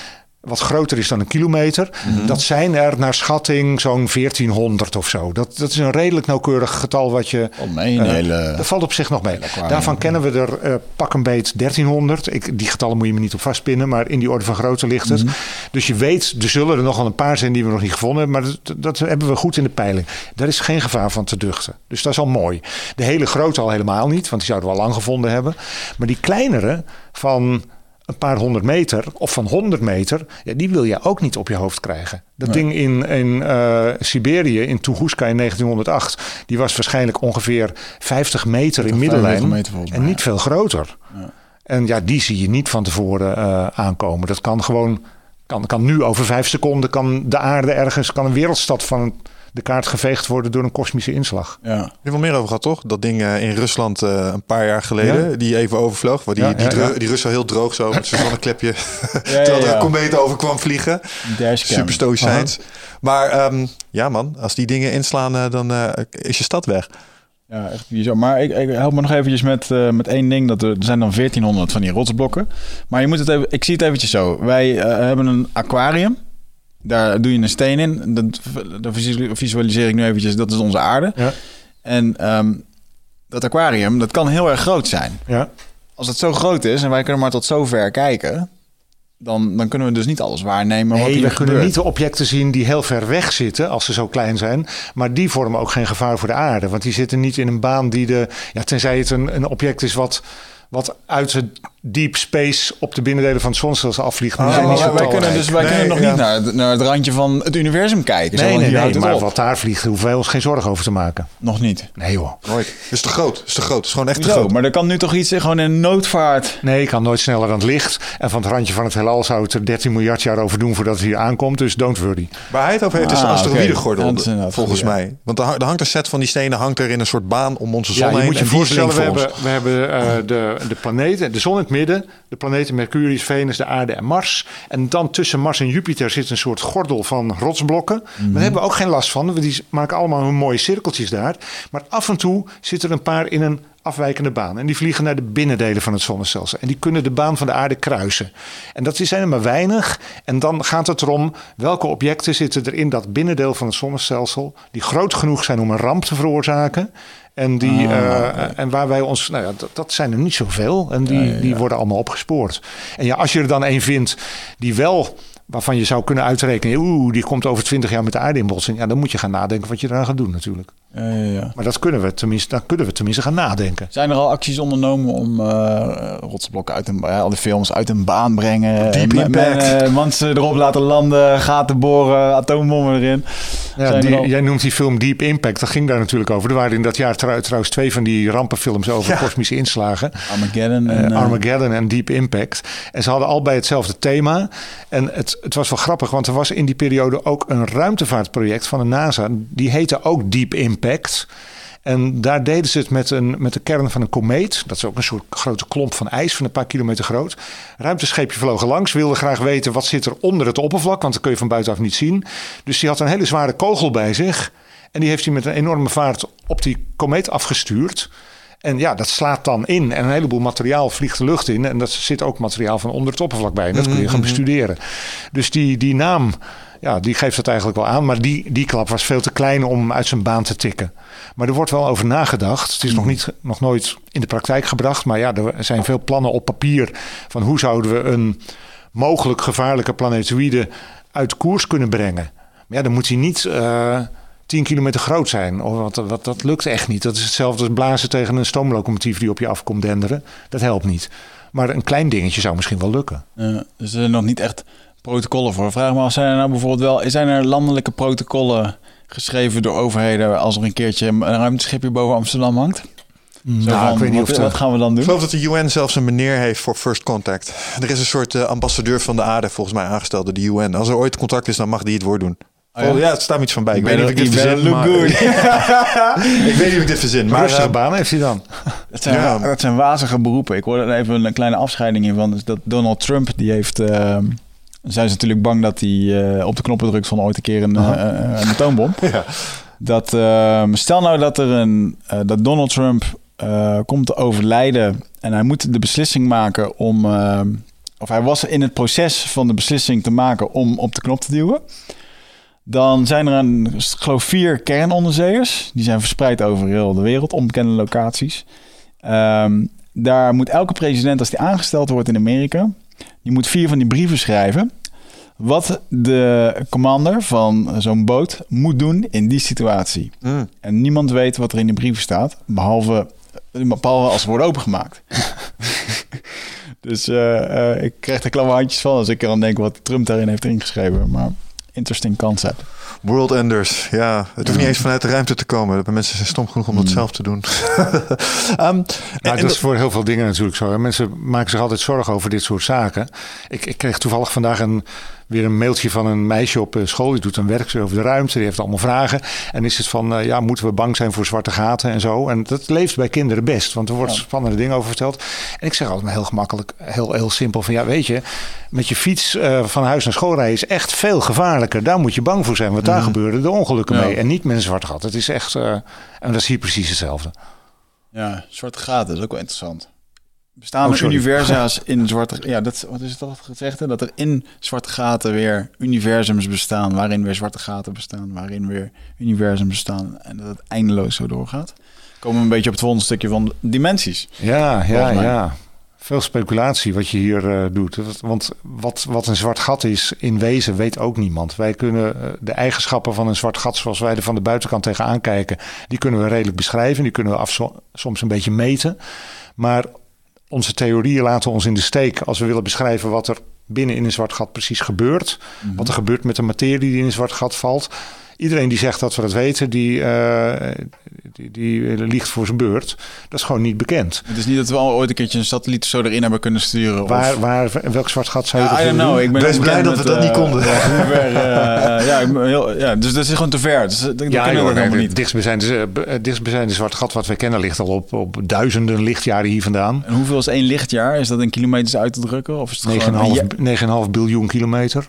wat groter is dan een kilometer. Mm -hmm. Dat zijn er naar schatting zo'n 1400 of zo. Dat, dat is een redelijk nauwkeurig getal wat je... Oh nee, uh, hele... Dat valt op zich nog mee. Daarvan kennen we er uh, pak een beet 1300. Ik, die getallen moet je me niet op vastpinnen, maar in die orde van grootte ligt het. Mm -hmm. Dus je weet, er zullen er nogal een paar zijn die we nog niet gevonden hebben, maar dat, dat hebben we goed in de peiling. Daar is geen gevaar van te duchten. Dus dat is al mooi. De hele grote al helemaal niet, want die zouden we al lang gevonden hebben. Maar die kleinere van een paar honderd meter of van 100 meter, ja, die wil je ook niet op je hoofd krijgen. Dat nee. ding in, in uh, Siberië, in Tunguska in 1908, die was waarschijnlijk ongeveer 50 meter in middellijn meter en niet veel groter. Ja. En ja, die zie je niet van tevoren uh, aankomen. Dat kan gewoon, kan, kan nu over vijf seconden, kan de aarde ergens, kan een wereldstad van de kaart geveegd worden door een kosmische inslag. Ja. Je hebt wel meer over gehad, toch? Dat ding in Rusland eh, een paar jaar geleden, Ja. die even overvloog. Waar die, Ja, die, ja, die Rus heel droog zo met zijn zonneklepje. Terwijl er een komeet over kwam vliegen. Dashcam. Super stoïcijns. Maar ehm, ja man, als die dingen inslaan, eh, dan eh, is je stad weg. Ja, echt bizar. Maar ik, ik help me nog eventjes met, met één ding. Dat er, er zijn dan 1400 van die rotsblokken. Maar je moet het even, ik zie het eventjes zo. Wij hebben een aquarium. Daar doe je een steen in. Dat, dat visualiseer ik nu eventjes. Dat is onze aarde. Ja. En ehm, dat aquarium, dat kan heel erg groot zijn. Ja. Als het zo groot is en wij kunnen maar tot zover kijken... dan, dan kunnen we dus niet alles waarnemen wat Nee, we kunnen niet de objecten zien die heel ver weg zitten, als ze zo klein zijn. Maar die vormen ook geen gevaar voor de aarde. Want die zitten niet in een baan die de. Ja, tenzij het een, een object is wat, wat uit het deep space op de binnendelen van het zonnestelsel afvliegt. Ja, maar niet zo wij, kunnen dus wij Nee, kunnen nog ja. niet naar, het- naar het randje van het universum kijken. Zo, Nee, nee, maar op. wat daar vliegt, hoeven wij ons geen zorgen over te maken. Nog niet. Nee joh. Nooit. Is te groot. Is te groot. Is gewoon echt te Zo, groot. maar er kan nu toch iets gewoon in noodvaart. Nee, ik kan nooit sneller dan het licht. En van het randje van het heelal zou het er 13 miljard jaar over doen voordat het hier aankomt. Dus don't worry. Waar hij het over heeft is de Ah. Dat is inderdaad volgens ja. mij. Want er hang- hangt een set van die stenen hangt er in een soort baan om onze zon Ja, je heen. moet je voorstellen, we hebben, ons. we hebben eh, de, de planeten, de zon in het midden, de planeten Mercurius, Venus, de aarde en Mars. En dan tussen Mars en Jupiter zit een soort gordel van rotsblokken. Daar hebben we ook geen last van, want die maken allemaal hun mooie cirkeltjes daar. Maar af en toe zitten er een paar in een afwijkende baan. En die vliegen naar de binnendelen van het zonnestelsel. En die kunnen de baan van de aarde kruisen. En dat zijn er maar weinig. En dan gaat het erom welke objecten zitten er in dat binnendeel van het zonnestelsel... die groot genoeg zijn om een ramp te veroorzaken... En, die, eh, en waar wij ons, nou ja, dat, dat zijn er niet zoveel. En die, die worden allemaal opgespoord. En ja, als je er dan één vindt die wel, waarvan je zou kunnen uitrekenen, oeh, die komt over 20 jaar met de aarde in botsing. Ja, dan moet je gaan nadenken wat je eraan gaat doen natuurlijk. Ja, ja, ja. Maar dat kunnen we tenminste, dan kunnen we tenminste gaan nadenken. Zijn er al acties ondernomen om eh rotsblokken uit een, ja, al die films uit een baan brengen? Deep Impact. men- eh, mensen erop laten landen, gaten boren, atoombommen erin. Ja, die- er jij noemt die film Deep Impact, dat ging daar natuurlijk over. Er waren in dat jaar trouw- trouwens twee van die rampenfilms over Ja. kosmische inslagen. Armageddon. Eh, En, Armageddon en Deep Impact. En ze hadden allebei hetzelfde thema. En het, het was wel grappig, want er was in die periode ook een ruimtevaartproject van de NASA. Die heette ook Deep Impact. En daar deden ze het met, een, met de kern van een komeet. Dat is ook een soort grote klomp van ijs van een paar kilometer groot. Ruimtescheepje vlogen langs, wilde graag weten wat zit er onder het oppervlak. Want dat kun je van buitenaf niet zien. Dus die had een hele zware kogel bij zich. En die heeft hij met een enorme vaart op die komeet afgestuurd. En ja, dat slaat dan in. En een heleboel materiaal vliegt de lucht in. En dat zit ook materiaal van onder het oppervlak bij. En dat kun je gaan bestuderen. Dus die, die naam, ja, die geeft dat eigenlijk wel aan. Maar die, die klap was veel te klein om uit zijn baan te tikken. Maar er wordt wel over nagedacht. Het is nog, niet, nog nooit in de praktijk gebracht. Maar ja, er zijn veel plannen op papier. Van hoe zouden we een mogelijk gevaarlijke planetoïde uit koers kunnen brengen. Maar ja, dan moet hij niet... eh 10 kilometer groot zijn. Of wat, wat, dat lukt echt niet. Dat is hetzelfde als blazen tegen een stoomlocomotief die op je afkomt denderen. Dat helpt niet. Maar een klein dingetje zou misschien wel lukken. eh, dus er zijn nog niet echt protocollen voor. Vraag me af, zijn er nou bijvoorbeeld wel... Zijn er landelijke protocollen geschreven door overheden... als er een keertje een ruimteschipje boven Amsterdam hangt? Zo Nou, van, ik weet niet wat, of de- wat gaan we dan doen? Ik geloof dat de UN zelfs een meneer heeft voor First Contact. Er is een soort eh, ambassadeur van de aarde volgens mij aangesteld door de UN. Als er ooit contact is, dan mag die het woord doen. Oh ja? ja? het staat me iets van bij. Ik weet niet of ik dit verzin. look Maar, good. ik weet niet of ik dit verzin. Maar rustige eh, baan heeft hij dan. Dat zijn, Ja. dat zijn wazige beroepen. Ik hoorde er even een kleine afscheiding hiervan. Dus dat Donald Trump, die heeft... eh, zijn ze natuurlijk bang dat hij eh, op de knoppen drukt van ooit een keer een, eh, een atoombom. ja. Dat, ehm, stel nou dat er een... eh, dat Donald Trump eh, komt te overlijden... en hij moet de beslissing maken om... ehm, of hij was in het proces van de beslissing te maken om op de knop te duwen. Dan zijn er een, geloof vier kernonderzeeërs. Die zijn verspreid over heel de wereld, onbekende locaties. Ehm, daar moet elke president, als die aangesteld wordt in Amerika, die moet vier van die brieven schrijven. Wat de commander van zo'n boot moet doen in die situatie. Mm. En niemand weet wat er in die brieven staat, behalve, behalve als ze worden opengemaakt. dus eh, eh, ik krijg er klamme handjes van als ik eraan denk wat Trump daarin heeft ingeschreven. Maar interesting concept. World Enders, ja. Het hoeft niet eens vanuit de ruimte te komen. De mensen zijn stom genoeg om dat zelf te doen. Ehm, Nou, dat is voor heel veel dingen natuurlijk zo. hè. Mensen maken zich altijd zorgen over dit soort zaken. Ik, ik kreeg toevallig vandaag een weer een mailtje van een meisje op eh, school. Die doet een werk over de ruimte. Die heeft allemaal vragen. En is het van, eh, ja, moeten we bang zijn voor zwarte gaten en zo? En dat leeft bij kinderen best. Want er wordt spannende dingen over verteld. En ik zeg altijd maar heel gemakkelijk, heel, heel simpel. Van ja, weet je, met je fiets uh, van huis naar school rijden is echt veel gevaarlijker. Daar moet je bang voor zijn. Want daar gebeuren de ongelukken mee. En niet met een zwarte gat. Het is echt, en dat is hier precies hetzelfde. Ja, zwarte gaten, dat is ook wel interessant. Bestaan er oh, universa's in zwarte... Ja, dat, wat is het al gezegd? Dat er in zwarte gaten weer universums bestaan... waarin weer zwarte gaten bestaan... waarin weer universums bestaan... en dat het eindeloos zo doorgaat. Komen we een beetje op het volgende stukje van dimensies. Ja, ja, ja. Veel speculatie wat je hier uh, doet. Want wat, wat een zwart gat is, in wezen weet ook niemand. Wij kunnen uh, de eigenschappen van een zwart gat, zoals wij er van de buitenkant tegenaan kijken, die kunnen we redelijk beschrijven. Die kunnen we af, soms een beetje meten. Maar onze theorieën laten ons in de steek als we willen beschrijven wat er binnen in een zwart gat precies gebeurt. Mhm. Wat er gebeurt met de materie die in een zwart gat valt. Iedereen die zegt dat we dat weten, die, uh, die, die, liegt voor zijn beurt. Dat is gewoon niet bekend. Het is niet dat we al ooit een keertje een satelliet zo erin hebben kunnen sturen. Waar, of... waar, welk zwart gat zou je ja, dat know, Ik ben Wees blij dat we dat niet eh, konden. ja, ik heel, ja, dus dat is gewoon te ver. Dus, dat ja, joh, nee, niet. Dichtstbijzijnde, dichtstbijzijnde zwart gat wat wij kennen ligt al op, op duizenden lichtjaren hier vandaan. En hoeveel is één lichtjaar? Is dat in kilometers uit te drukken? Of is het 9,5 biljoen kilometer.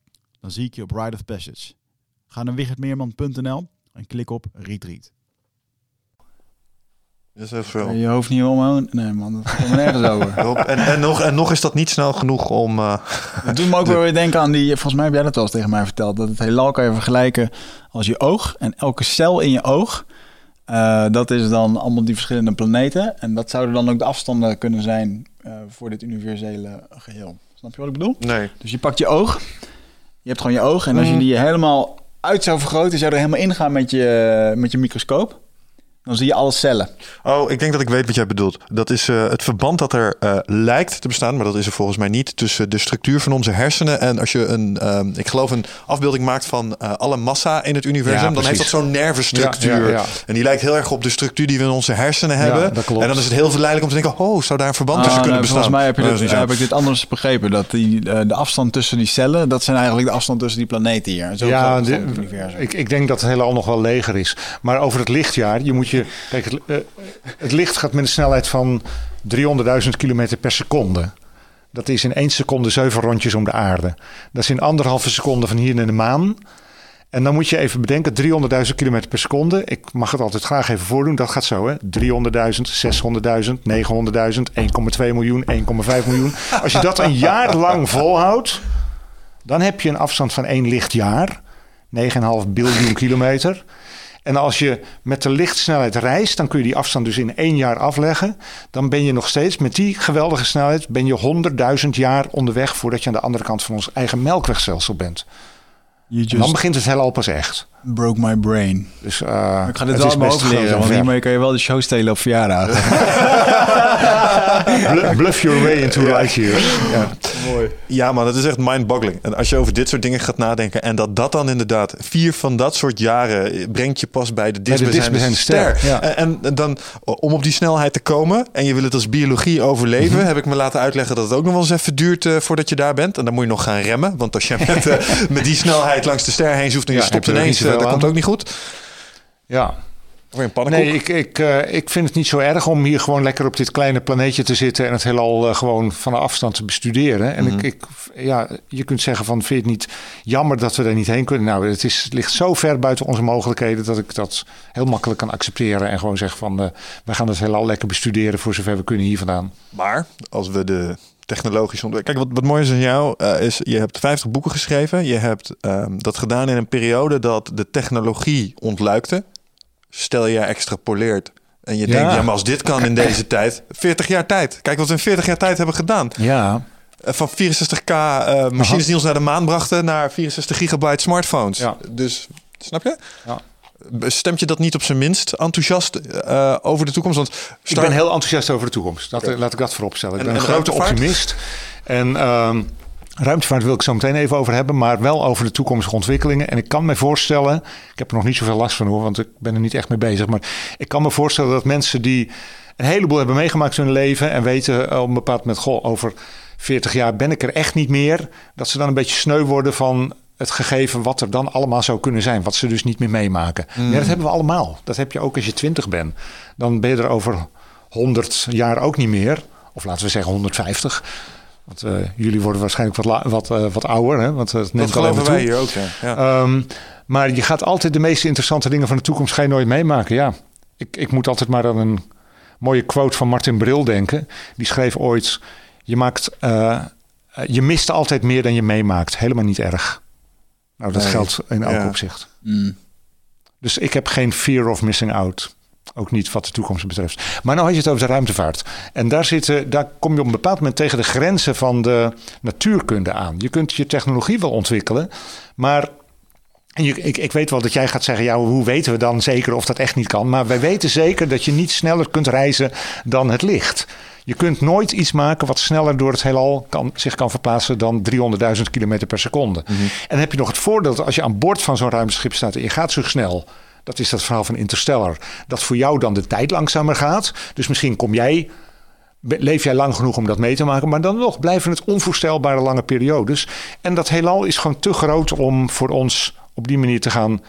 Dan zie ik je op Ride of Passage. Ga naar wichertmeerman.nl en klik op Retreat. Dat is veel. Je hoofd niet omhoog. Nee man, dat gaat nergens over. En, en, nog, en nog is dat niet snel genoeg om... Uh, dat doet me ook wel weer denken aan die... Volgens mij heb jij dat wel eens tegen mij verteld. Dat het heelal kan je vergelijken als je oog. En elke cel in je oog... Uh, dat is dan allemaal die verschillende planeten. En dat zouden dan ook de afstanden kunnen zijn uh, voor dit universele geheel. Snap je wat ik bedoel? Nee. Dus je pakt je oog je hebt gewoon je ogen. En als je mhm. die helemaal uit zou vergroten, zou er helemaal ingaan met je, met je microscoop. Dan zie je alle cellen. Oh, ik denk dat ik weet wat jij bedoelt. Dat is uh, het verband dat er uh, lijkt te bestaan, maar dat is er volgens mij niet, tussen de structuur van onze hersenen en als je een, um, ik geloof een afbeelding maakt van uh, alle massa in het universum, ja, dan heeft dat zo'n nervenstructuur. Ja, ja, en die lijkt heel erg op de structuur die we in onze hersenen hebben. En dan is het heel verleidelijk om te denken, oh, zou daar een verband tussen ah, kunnen bestaan? Volgens mij heb, je dit, heb ik dit anders begrepen, dat die, de afstand tussen die cellen, dat zijn eigenlijk de afstand tussen die planeten hier. Zo ja, de, ik, ik denk dat het hele al nog wel leger is. Maar over het lichtjaar, je moet Kijk, het, uh, het, licht gaat met een snelheid van 300.000 km per seconde. Dat is in één seconde zeven rondjes om de aarde. Dat is in anderhalve seconde van hier naar de maan. En dan moet je even bedenken, 300.000 km per seconde. Ik mag het altijd graag even voordoen. Dat gaat zo, hè. 300.000, 600.000, 900.000, 1,2 miljoen, 1,5 miljoen. Als je dat een jaar lang volhoudt, dan heb je een afstand van één lichtjaar. 9,5 biljoen kilometer. En als je met de lichtsnelheid reist, dan kun je die afstand dus in één jaar afleggen. Dan ben je nog steeds met die geweldige snelheid, ben je 100.000 jaar onderweg voordat je aan de andere kant van ons eigen melkwegstelsel bent. dan begint het heelal pas echt. Broke my brain. Dus, uh, ik ga dit wel mijn leren, want hiermee kan je wel de show stelen op verjaardag. Bluff your way into life years. Ja. Mooi. Ja, man, het is echt mind-boggling. En als je over dit soort dingen gaat nadenken... en dat dat dan inderdaad vier van dat soort jaren... brengt je pas bij de Bij de dichtstbijzijnde ster. ster, ja. En, en dan, om op die snelheid te komen... en je wil het als biologie overleven... Mhm. heb ik me laten uitleggen dat het ook nog wel eens even duurt... eh, voordat je daar bent. En dan moet je nog gaan remmen. Want als je met, eh, met die snelheid langs de ster heen zoeft... en je Ja, stopt er ineens, eh, dat aan. komt ook niet goed. Ja, nee, ik, ik, eh, ik vind het niet zo erg om hier gewoon lekker op dit kleine planeetje te zitten en het heelal eh, gewoon van afstand te bestuderen. En ik, ik, ja, je kunt zeggen van, vind je het niet jammer dat we er niet heen kunnen? Nou, het, is, het ligt zo ver buiten onze mogelijkheden dat ik dat heel makkelijk kan accepteren en gewoon zeg van, eh, we gaan het heelal lekker bestuderen voor zover we kunnen hier vandaan. Maar als we de technologische ontwikkeling... Kijk, wat, wat mooi is aan jou, eh, is je hebt 50 boeken geschreven. Je hebt ehm, dat gedaan in een periode dat de technologie ontluikte. Stel je extrapoleert en je Ja. denkt, ja, maar als dit kan in deze tijd... 40 jaar tijd. Kijk wat we in 40 jaar tijd hebben gedaan. Ja, Eh, van 64k eh, machines die ons naar de maan brachten... naar 64 gigabyte smartphones. Ja. Dus, snap je? Ja. Stemt je dat niet op zijn minst enthousiast eh, over de toekomst? Want Ik ben heel enthousiast over de toekomst. Dat, Laat ik dat vooropstellen. Ik En- ben een en grote optimist. En ehm, ruimtevaart wil ik zo meteen even over hebben. Maar wel over de toekomstige ontwikkelingen. En ik kan me voorstellen... Ik heb er nog niet zoveel last van hoor. Want ik ben er niet echt mee bezig. Maar ik kan me voorstellen dat mensen die... een heleboel hebben meegemaakt in hun leven... en weten eh, op een bepaald moment... Goh, over 40 jaar ben ik er echt niet meer. Dat ze dan een beetje sneu worden van het gegeven wat er dan allemaal zou kunnen zijn. Wat ze dus niet meer meemaken. Ja, dat hebben we allemaal. Dat heb je ook als je 20 bent. Dan ben je er over 100 jaar ook niet meer. Of laten we zeggen 150. Want eh, jullie worden waarschijnlijk wat, wat, eh, wat ouder. Hè? Want het neemt dat geloven wij hier ook, ja. Ehm, maar je gaat altijd de meest interessante dingen van de toekomst ga je nooit meemaken. Ja, ik, ik moet altijd maar aan een mooie quote van Martin Bril denken. Die schreef ooit: Je maakt, eh, eh, je mist altijd meer dan je meemaakt. Helemaal niet erg. Nou, dat Nee. geldt in elk Ja. opzicht. Mm. Dus ik heb geen fear of missing out. Ook niet wat de toekomst betreft. Maar nou had je het over de ruimtevaart. En daar, zitten, daar kom je op een bepaald moment tegen de grenzen van de natuurkunde aan. Je kunt je technologie wel ontwikkelen, maar. Ik, ik weet wel dat jij gaat zeggen, ja, hoe weten we dan zeker of dat echt niet kan? Maar wij weten zeker dat je niet sneller kunt reizen dan het licht. Je kunt nooit iets maken wat sneller door het heelal kan, zich kan verplaatsen dan 300.000 km per seconde. En dan heb je nog het voordeel dat als je aan boord van zo'n ruimteschip staat en je gaat zo snel. Dat is dat verhaal van Interstellar. Dat voor jou dan de tijd langzamer gaat. Dus misschien kom jij, leef jij lang genoeg om dat mee te maken. Maar dan nog blijven het onvoorstelbare lange periodes. En dat heelal is gewoon te groot om voor ons op die manier te gaan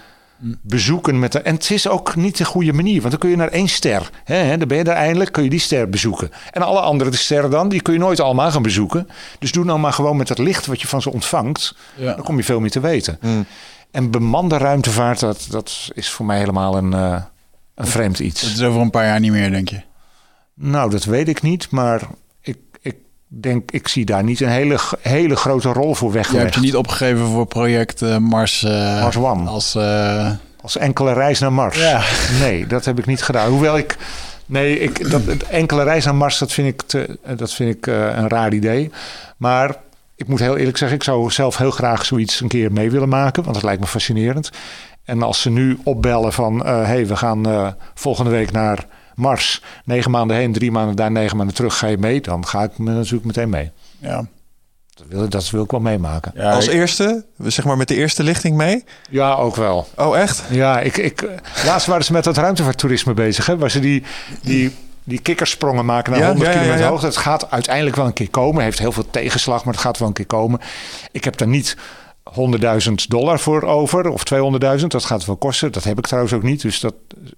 bezoeken. Met de, en het is ook niet de goede manier. Want dan kun je naar één ster. Hè, hè, dan ben je er eindelijk, kun je die ster bezoeken. En alle andere sterren dan, die kun je nooit allemaal gaan bezoeken. Dus doe nou maar gewoon met het licht wat je van ze ontvangt. Ja. Dan kom je veel meer te weten. En bemande ruimtevaart, dat, dat is voor mij helemaal een, eh, een vreemd Dat iets. is over een paar jaar niet meer, denk je. Nou, dat weet ik niet, maar denk, ik zie daar niet een hele, hele grote rol voor Je hebt je niet opgegeven voor project eh, Mars, eh, Mars One. als... eh, Als enkele reis naar Mars. Ja. Nee, dat heb ik niet gedaan. Hoewel ik. Nee, ik, dat, het enkele reis naar Mars, dat vind ik, te, dat vind ik een raar idee. Maar ik moet heel eerlijk zeggen, ik zou zelf heel graag zoiets een keer mee willen maken. Want dat lijkt me fascinerend. En als ze nu opbellen van, hé, hey, we gaan volgende week naar Mars. Negen maanden heen, drie maanden daar, negen maanden terug. Ga je mee? Dan ga ik me natuurlijk meteen mee. ja. Dat wil, dat wil ik wel meemaken. Ja, Als ik- eerste, zeg maar met de eerste lichting mee. Ja, ook wel. Oh, echt? Ja, ik, ik, laatst waren ze met dat ruimtevaarttoerisme bezig. Hè, waar ze die, die, die kikkersprongen maken naar Ja, 100 ja, ja, kilometer ja. hoogte. Het gaat uiteindelijk wel een keer komen. Heeft heel veel tegenslag, maar het gaat wel een keer komen. Ik heb daar niet 100.000 dollar voor over of 200.000. Dat gaat wel kosten. Dat heb ik trouwens ook niet, dus dat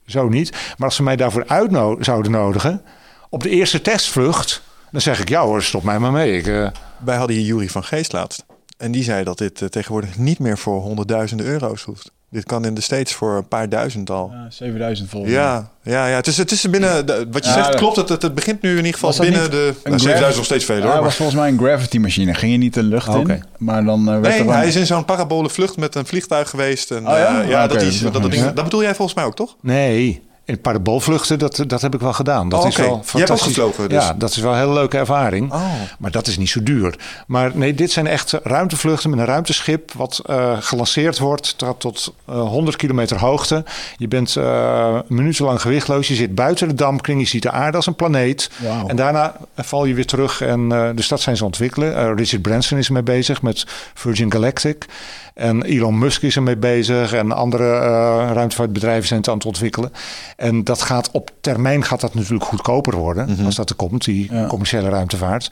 zo niet. Maar als ze mij daarvoor uit zouden nodigen op de eerste testvlucht, dan zeg ik ja hoor, stop mij maar mee. Ik, eh, Wij hadden hier Jury van Geest laatst. En die zei dat dit eh, tegenwoordig niet meer voor honderdduizenden euro's hoeft. Dit kan in de States voor een paar duizend al. Ja, 7000 volgens Ja, ja, ja. Het is, het is binnen. De, wat je Ja, zegt dat- klopt. Het, het, het begint nu in ieder geval binnen de. Nou, 7000 gravi- nog steeds veel Ja, hoor. het maar- was volgens mij een gravity machine. Ging je niet de lucht Oké. in, maar dan eh, werd Nee, er dan... hij is in zo'n parabole vlucht met een vliegtuig geweest. En, Oh ja? eh, ja, Oké, dat, dat is, dat, dat, ding- dat bedoel jij volgens mij ook, toch? nee, in paraboolvluchten, dat, dat heb ik wel gedaan. Dat Oh, is wel fantastisch. gevlogen dus? Ja, dat is wel een hele leuke ervaring. Oh. Maar dat is niet zo duur. Maar nee, dit zijn echt ruimtevluchten met een ruimteschip... wat eh, gelanceerd wordt tot, tot eh, 100 kilometer hoogte. Je bent eh minutenlang gewichtloos. Je zit buiten de dampkring. Je ziet de aarde als een planeet. En daarna val je weer terug. En, eh, dus dat zijn ze ontwikkelen. Eh, Richard Branson is ermee bezig met Virgin Galactic. En Elon Musk is ermee bezig. En andere eh, ruimtevaartbedrijven zijn het aan het ontwikkelen. En dat gaat op termijn gaat dat natuurlijk goedkoper worden. Als dat er komt, die Ja. commerciële ruimtevaart.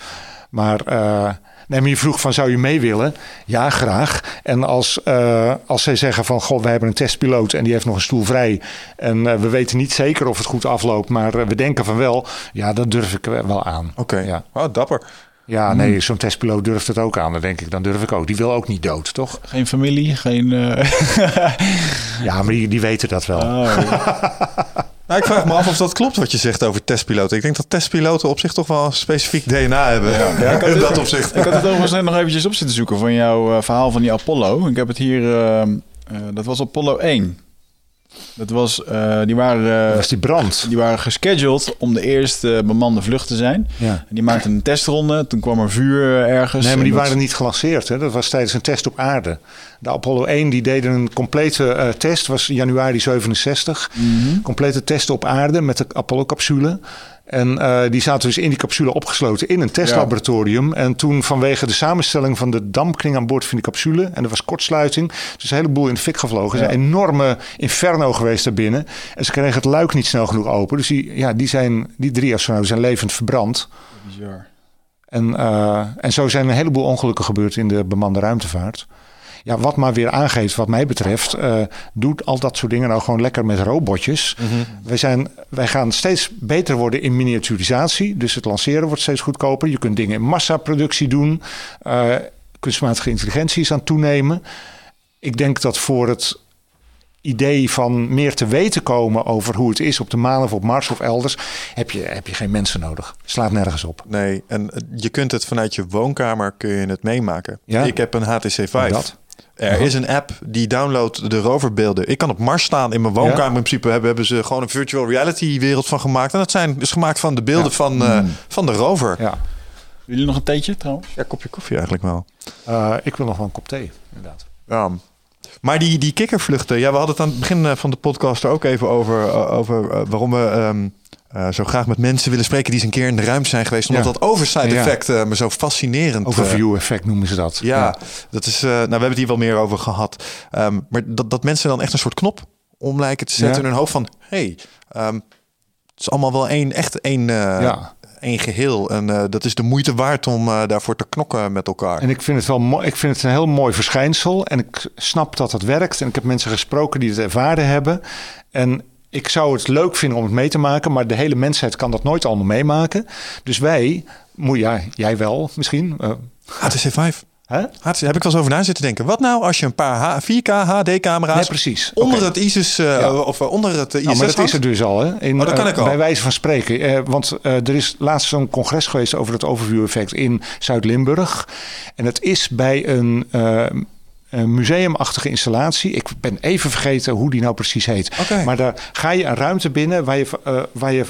Maar, nee, maar je vroeg van zou je mee willen? Ja, graag. En als, eh, als zij zeggen van goh, we hebben een testpiloot en die heeft nog een stoel vrij. En we weten niet zeker of het goed afloopt, maar we denken van wel. Ja, dat durf ik wel aan. Oké, Ja. oh, dapper. Ja, nee, zo'n testpiloot durft het ook aan. Dan denk ik, dan durf ik ook. Die wil ook niet dood, toch? Geen familie, geen... eh, Ja, maar die, die weten dat wel. oh. Nou, ik vraag me af of dat klopt wat je zegt over testpiloten. Ik denk dat testpiloten op zich toch wel een specifiek DNA hebben. Ja, in dat opzicht. Ik had het overigens net nog eventjes op zitten zoeken van jouw eh, verhaal van die Apollo. Ik heb het hier... eh, dat was Apollo 1. Dat was... eh, die waren... eh, was die brand. Die waren gescheduled om de eerste bemande vlucht te zijn. Ja. En die maakten een testronde. Toen kwam er vuur ergens. Nee, maar die dat- waren niet gelanceerd. Hè? Dat was tijdens een test op aarde. De Apollo 1 die deden een complete eh, test. was januari 67. Complete test op aarde met de Apollo-capsule. En eh, die zaten dus in die capsule opgesloten in een testlaboratorium. En toen vanwege de samenstelling van de dampkring aan boord van die capsule... en er was kortsluiting, dus een heleboel in de fik gevlogen. Er is een enorme inferno geweest daarbinnen. En ze kregen het luik niet snel genoeg open. Dus die, ja, die, zijn, die drie astronauten zijn levend verbrand. Bizar. En, eh, en zo zijn een heleboel ongelukken gebeurd in de bemande ruimtevaart. Ja, wat maar weer aangeeft, wat mij betreft, eh doet al dat soort dingen nou gewoon lekker met robotjes. wij, zijn, wij gaan steeds beter worden in miniaturisatie. Dus het lanceren wordt steeds goedkoper. Je kunt dingen in massaproductie doen. Eh, kunstmatige intelligentie is aan het toenemen. Ik denk dat voor het idee van meer te weten komen over hoe het is op de maan of op Mars of elders, heb je, heb je geen mensen nodig. Slaat nergens op. Nee, en eh, je kunt het vanuit je woonkamer kun je het meemaken. Ja. Ik heb een HTC 5. Er is een app die downloadt de roverbeelden. Ik kan op Mars staan in mijn woonkamer. Ja. In principe hebben, hebben ze gewoon een virtual reality wereld van gemaakt. En dat zijn dus gemaakt van de beelden Ja. van, eh, van de rover. Ja. Ja. Jullie nog een theetje trouwens? kopje koffie eigenlijk wel. Eh, ik wil nog wel een kop thee, inderdaad. Ja. Maar die, die kikkervluchten, ja, we hadden het aan het begin eh, van de podcast er ook even over, over waarom we ehm, eh, zo graag met mensen willen spreken die eens een keer in de ruimte zijn geweest. Omdat Ja. dat oversight Ja. effect eh, me zo fascinerend. eh, Overview effect noemen ze dat. ja, dat is. nou, we hebben het hier wel meer over gehad. Ehm, maar dat, dat mensen dan echt een soort knop om lijken te zetten in hun hoofd van, hey, ehm, het is allemaal wel één, echt één, Ja. één geheel. En dat is de moeite waard om daarvoor te knokken met elkaar. En ik vind het wel mooi. Ik vind het een heel mooi verschijnsel. En ik snap dat het werkt. En ik heb mensen gesproken die het ervaren hebben. En ik zou het leuk vinden om het mee te maken. Maar de hele mensheid kan dat nooit allemaal meemaken. Dus wij, moet ja, jij wel misschien. eh, HTC 5. hè? HTC, heb ik wel eens over na zitten denken. Wat nou als je een paar H- 4K HD-camera's Nee, precies. onder Oké. het ISIS eh, Ja. of eh, onder het eh, ISS Nou, maar dat is er dus al. Hè? In, Oh, dat kan eh, ik al. Bij wijze van spreken. Eh, want eh, er is laatst zo'n congres geweest over het overview-effect in Zuid-Limburg. En het is bij een, eh, een museumachtige installatie. Ik ben even vergeten hoe die nou precies heet. Oké. Maar daar ga je een ruimte binnen waar je, eh, waar je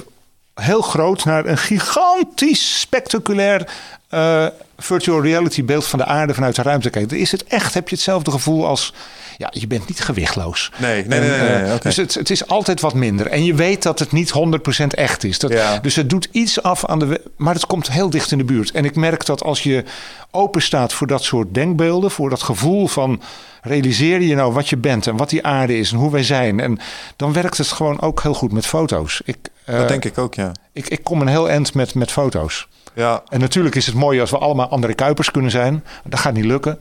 heel groot naar een gigantisch spectaculair eh, virtual reality beeld van de aarde vanuit de ruimte kijkt. Is het echt, heb je hetzelfde gevoel als, ja, je bent niet gewichtloos. Nee, nee, nee, nee, nee, eh. Dus het, het is altijd wat minder. En je weet dat het niet 100% echt is. Dat, Ja. Dus het doet iets af aan de... Maar het komt heel dicht in de buurt. En ik merk dat als je open staat voor dat soort denkbeelden... voor dat gevoel van... realiseer je nou wat je bent en wat die aarde is en hoe wij zijn... en dan werkt het gewoon ook heel goed met foto's. Ik, Dat denk ik ook, ja. ik, ik kom een heel eind met, met foto's. Ja, En natuurlijk is het mooi als we allemaal andere Kuipers kunnen zijn. Dat gaat niet lukken.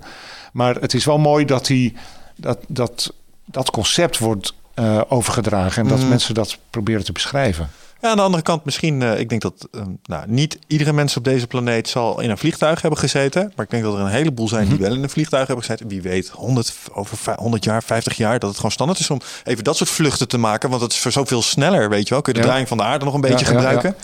Maar het is wel mooi dat die, dat, dat, dat concept wordt eh, overgedragen. En dat Mm. mensen dat proberen te beschrijven. Ja, aan de andere kant misschien, eh, ik denk dat eh, nou, niet iedere mens op deze planeet zal in een vliegtuig hebben gezeten. Maar ik denk dat er een heleboel zijn die wel in een vliegtuig hebben gezeten. Wie weet, 100, over vij- 100 jaar, 50 jaar, dat het gewoon standaard is om even dat soort vluchten te maken. Want het is voor zoveel sneller, weet je wel. Kun je de Ja. draaiing van de aarde nog een beetje Ja, gebruiken.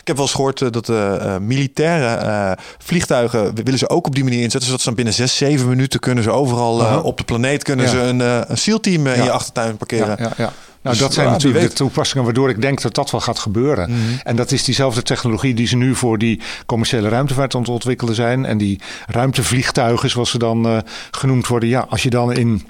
Ik heb wel eens gehoord eh, dat eh, eh, militaire vliegtuigen willen ze ook op die manier inzetten. Zodat ze dan binnen 6, 7 minuten kunnen ze overal op de planeet kunnen ze een, een SEAL-team in je achtertuin parkeren. Ja, ja, ja. Nou, Dus, dat zijn natuurlijk de toepassingen waardoor ik denk dat dat wel gaat gebeuren. Mhm. En dat is diezelfde technologie die ze nu voor die commerciële ruimtevaart aan het ontwikkelen zijn. En die ruimtevliegtuigen, zoals ze dan eh, genoemd worden. Ja, als je dan in,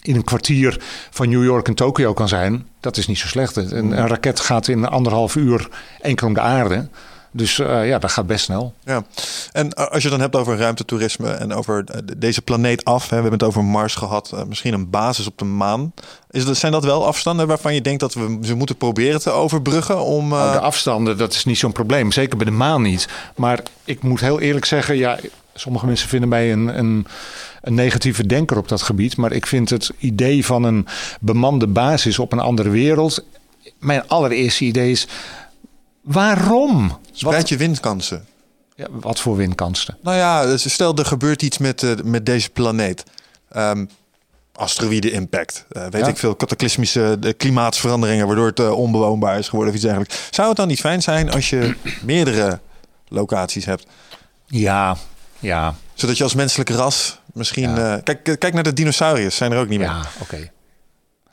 in een kwartier van New York en Tokio kan zijn, dat is niet zo slecht. Een, een raket gaat in anderhalf uur keer om de aarde. Dus eh, ja, dat gaat best snel. Ja, en eh, als je het dan hebt over ruimtetoerisme en over eh, de- deze planeet af, hè, we hebben het over Mars gehad, eh, misschien een basis op de maan. Is dat, zijn dat wel afstanden waarvan je denkt dat we ze moeten proberen te overbruggen om. eh, Nou, de afstanden, dat is niet zo'n probleem. Zeker bij de maan niet. Maar ik moet heel eerlijk zeggen, ja, sommige mensen vinden mij een, een, een negatieve denker op dat gebied. Maar ik vind het idee van een bemande basis op een andere wereld. Mijn allereerste idee is. Waarom? spreid je windkansen? ja, wat voor winkansen? Nou ja, dus stel er gebeurt iets met, eh, met deze planeet. Ehm asteroïde impact, eh, weet Ja. ik veel, cataclysmische de klimaatsveranderingen, waardoor het eh, onbewoonbaar is geworden of iets dergelijks. Zou het dan niet fijn zijn als je meerdere locaties hebt? Ja, ja, Zodat je als menselijk ras misschien... Ja. eh, kijk, kijk naar de dinosauriërs, zijn er ook niet meer. ja, oké.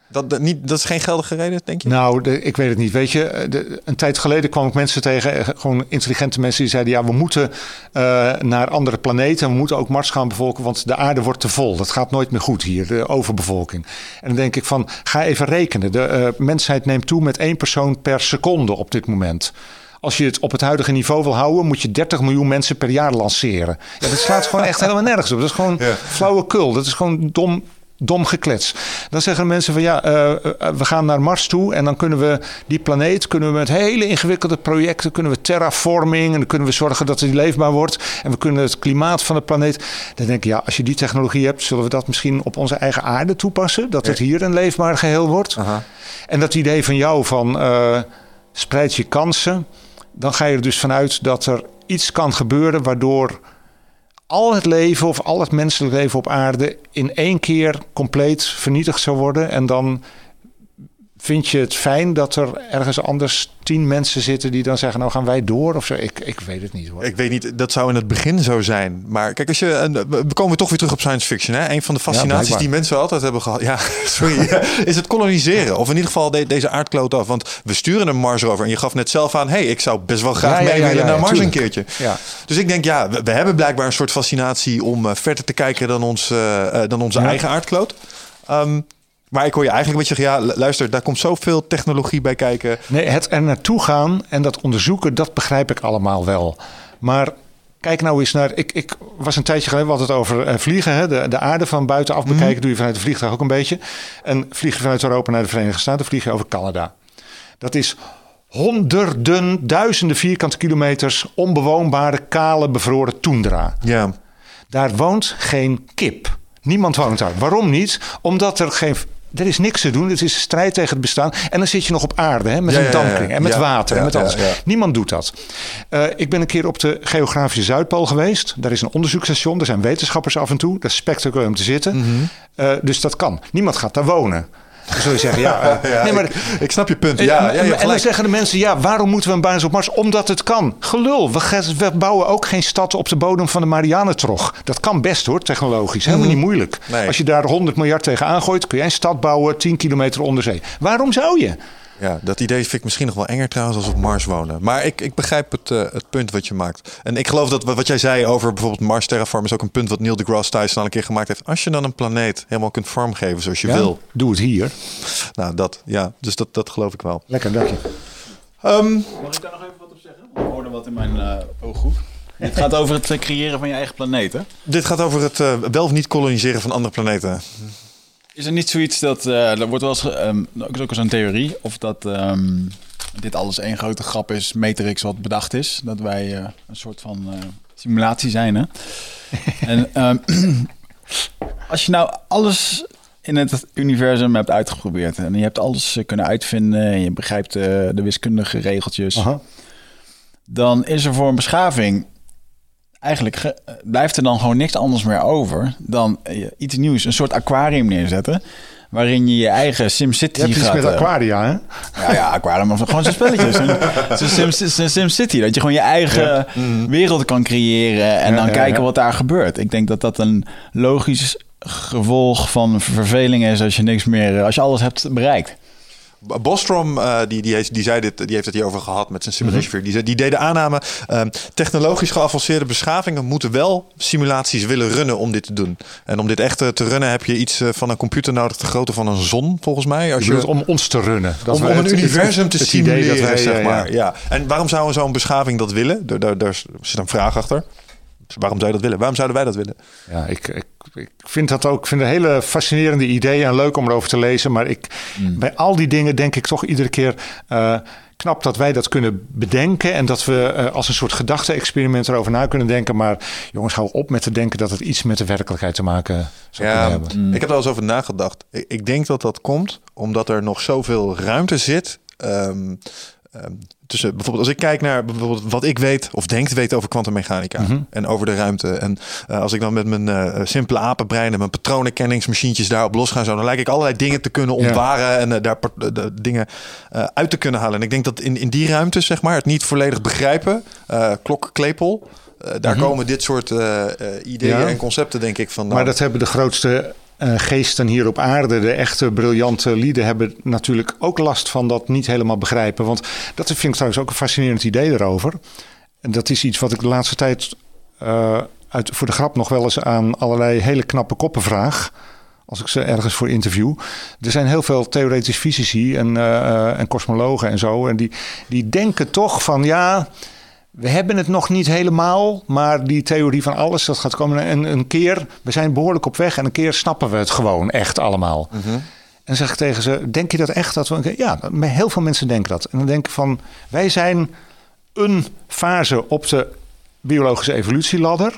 Dat, dat, niet, dat is geen geldige reden, denk je? Nou, de, ik weet het niet. Weet je, de- een tijd geleden kwam ik mensen tegen, eh, gewoon intelligente mensen die zeiden: ja, we moeten eh, naar andere planeten en we moeten ook Mars gaan bevolken, want de aarde wordt te vol. Dat gaat nooit meer goed hier, de overbevolking. En dan denk ik van, ga even rekenen. De eh, mensheid neemt toe met één persoon per seconde op dit moment. Als je het op het huidige niveau wil houden, moet je 30 miljoen mensen per jaar lanceren. Ja, dat slaat gewoon echt helemaal nergens op. Dat is gewoon Ja. flauwekul. Dat is gewoon dom, dom geklets. Dan zeggen mensen van ja, eh, eh, we gaan naar Mars toe en dan kunnen we die planeet, kunnen we met hele ingewikkelde projecten, kunnen we terraforming en dan kunnen we zorgen dat die leefbaar wordt en we kunnen het klimaat van de planeet. Dan denk ik ja, als je die technologie hebt, zullen we dat misschien op onze eigen aarde toepassen, dat het hier een leefbaar geheel wordt. Aha. En dat idee van jou van eh, spreid je kansen, dan ga je er dus vanuit dat er iets kan gebeuren waardoor al het leven of al het menselijk leven op aarde in één keer compleet vernietigd zou worden. En dan vind je het fijn dat er ergens anders tien mensen zitten die dan zeggen, nou gaan wij door of zo. Ik, ik weet het niet hoor. Ik weet niet, dat zou in het begin zo zijn. Maar kijk, als je, en we komen toch weer terug op science fiction. Hè? Een van de fascinaties die mensen altijd hebben gehad. Ja, sorry. is het koloniseren. Of in ieder geval de- deze aardkloot af. Want we sturen een Mars rover. En je gaf net zelf aan, hey, ik zou best wel graag Ja, mee willen naar Mars tuurlijk. een keertje. Ja. Dus ik denk, ja, we, we hebben blijkbaar een soort fascinatie om eh, verder te kijken dan, ons, eh, eh, dan onze eigen aardkloot. Ehm, maar ik hoor je eigenlijk een beetje zeggen, ja, lu- luister, daar komt zoveel technologie bij kijken. Nee, het er naartoe gaan en dat onderzoeken, dat begrijp ik allemaal wel. Maar kijk nou eens naar. Ik, ik was een tijdje geleden, we hadden het over eh, vliegen. Hè? De, de aarde van buitenaf bekijken doe je vanuit de vliegtuig ook een beetje. En vlieg je vanuit Europa naar de Verenigde Staten, vlieg je over Canada. Dat is honderden, duizenden vierkante kilometers onbewoonbare, kale, bevroren toendra. Ja, Daar woont geen kip. Niemand woont daar. Waarom niet? Omdat er geen. Er is niks te doen. Het is een strijd tegen het bestaan. En dan zit je nog op aarde hè, met Ja, een dampkring en met Ja, water ja, en met alles. Niemand doet dat. Eh, ik ben een keer op de geografische Zuidpool geweest. Daar is een onderzoeksstation. Er zijn wetenschappers af en toe. Dat is spectaculair om te zitten. Mhm. Eh, dus dat kan. Niemand gaat daar wonen. Dan zul je zeggen, ja, eh, ja nee, maar ik, ik snap je punt. en- Ja, ja, en, je hebt en dan zeggen de mensen, ja, waarom moeten we een basis op Mars? Omdat het kan. Gelul, we, we bouwen ook geen stad op de bodem van de Marianentrog. Dat kan best hoor, technologisch. Helemaal niet moeilijk. Mhm. Nee. Als je daar 100 miljard tegen aangooit, kun jij een stad bouwen 10 kilometer onder zee. Waarom zou je? Ja, dat idee vind ik misschien nog wel enger trouwens als op Mars wonen. Maar ik, ik begrijp het, eh, het punt wat je maakt. En ik geloof dat wat wat jij zei over bijvoorbeeld Mars terraform is ook een punt wat Neil deGrasse Tyson al een keer gemaakt heeft. Als je dan een planeet helemaal kunt vormgeven zoals je Ja? wil. Doe het hier. Nou, dat, ja, dus dat, dat geloof ik wel. Lekker, dank je. Ehm, Mag ik daar nog even wat op zeggen? Ik hoorde wat in mijn eh ooghoek. Het gaat over het eh, creëren van je eigen planeet, hè? dit gaat over het eh, wel of niet koloniseren van andere planeten. Is er niet zoiets dat... eh er wordt wel eens... ge- ehm, ook zo'n theorie. Of dat ehm, dit alles één grote grap is. Matrix wat bedacht is. Dat wij eh, een soort van eh, simulatie zijn, hè? en ehm, als je nou alles in het universum hebt uitgeprobeerd... en je hebt alles kunnen uitvinden... en je begrijpt de wiskundige regeltjes... Aha. dan is er voor een beschaving eigenlijk ge- eh, blijft er dan gewoon niks anders meer over dan eh, iets nieuws, een soort aquarium neerzetten. Waarin je je eigen SimCity Je hebt iets gaat... met eh, aquaria, hè? ja, ja, aquarium of gewoon zo'n spelletjes. Zo'n Sim, Sim, SimCity, dat je gewoon je eigen wereld kan creëren en Ja, dan ja, kijken wat daar gebeurt. Ik denk dat dat een logisch gevolg van verveling is als je niks meer, als je alles hebt bereikt. Bostrom, uh, die, die, heeft, die, zei dit, die heeft het hierover gehad met zijn simulation mm -hmm. die, die deed de aanname, uh, technologisch geavanceerde beschavingen moeten wel simulaties willen runnen om dit te doen. En om dit echt te runnen heb je iets van een computer nodig, de grootte van een zon, volgens mij. Als je, je om ons te runnen. Dat om, om een universum te simuleren, wij, zeg maar. Ja, ja. En waarom zou zo'n beschaving dat willen? Daar, daar, daar zit een vraag achter. Waarom zou je dat willen? Waarom zouden wij dat willen? Ja, ik, ik, ik vind dat ook. Ik vind een hele fascinerende ideeën en leuk om erover te lezen. Maar ik, mm. bij al die dingen denk ik toch iedere keer. Uh, knap dat wij dat kunnen bedenken en dat we uh, als een soort gedachte-experiment erover na kunnen denken. Maar jongens, hou op met te denken dat het iets met de werkelijkheid te maken zou ja, kunnen hebben. Mm. Ik heb er al eens over nagedacht. Ik, ik, denk dat dat komt omdat er nog zoveel ruimte zit. Um, tussen bijvoorbeeld als ik kijk naar bijvoorbeeld wat ik weet of denk te weten over kwantummechanica mm -hmm. en over de ruimte. En uh, als ik dan met mijn uh, simpele apenbrein en mijn patronenkenningsmachientjes daarop los ga, zo, dan lijkt ik allerlei dingen te kunnen ontwaren ja. en uh, daar de dingen uit te kunnen halen. En ik denk dat in, in die ruimte, zeg maar, het niet volledig begrijpen, klok, klepel. daar mm -hmm. komen dit soort ideeën ja. en concepten, denk ik, van. Maar dat hebben de grootste uh, geesten hier op aarde, de echte briljante lieden, hebben natuurlijk ook last van dat niet helemaal begrijpen. Want dat vind ik trouwens ook een fascinerend idee erover. En dat is iets wat ik de laatste tijd uh, uit, voor de grap nog wel eens aan allerlei hele knappe koppen vraag. Als ik ze ergens voor interview. Er zijn heel veel theoretisch fysici en, uh, en en zo. En die, die denken toch van ja we hebben het nog niet helemaal, maar die theorie van alles, dat gaat komen. En een keer, we zijn behoorlijk op weg en een keer snappen we het gewoon echt allemaal. Mm -hmm. En zeg ik tegen ze, denk je dat echt? Dat we, ja, heel veel mensen denken dat. En dan denken van, wij zijn een fase op de biologische evolutieladder.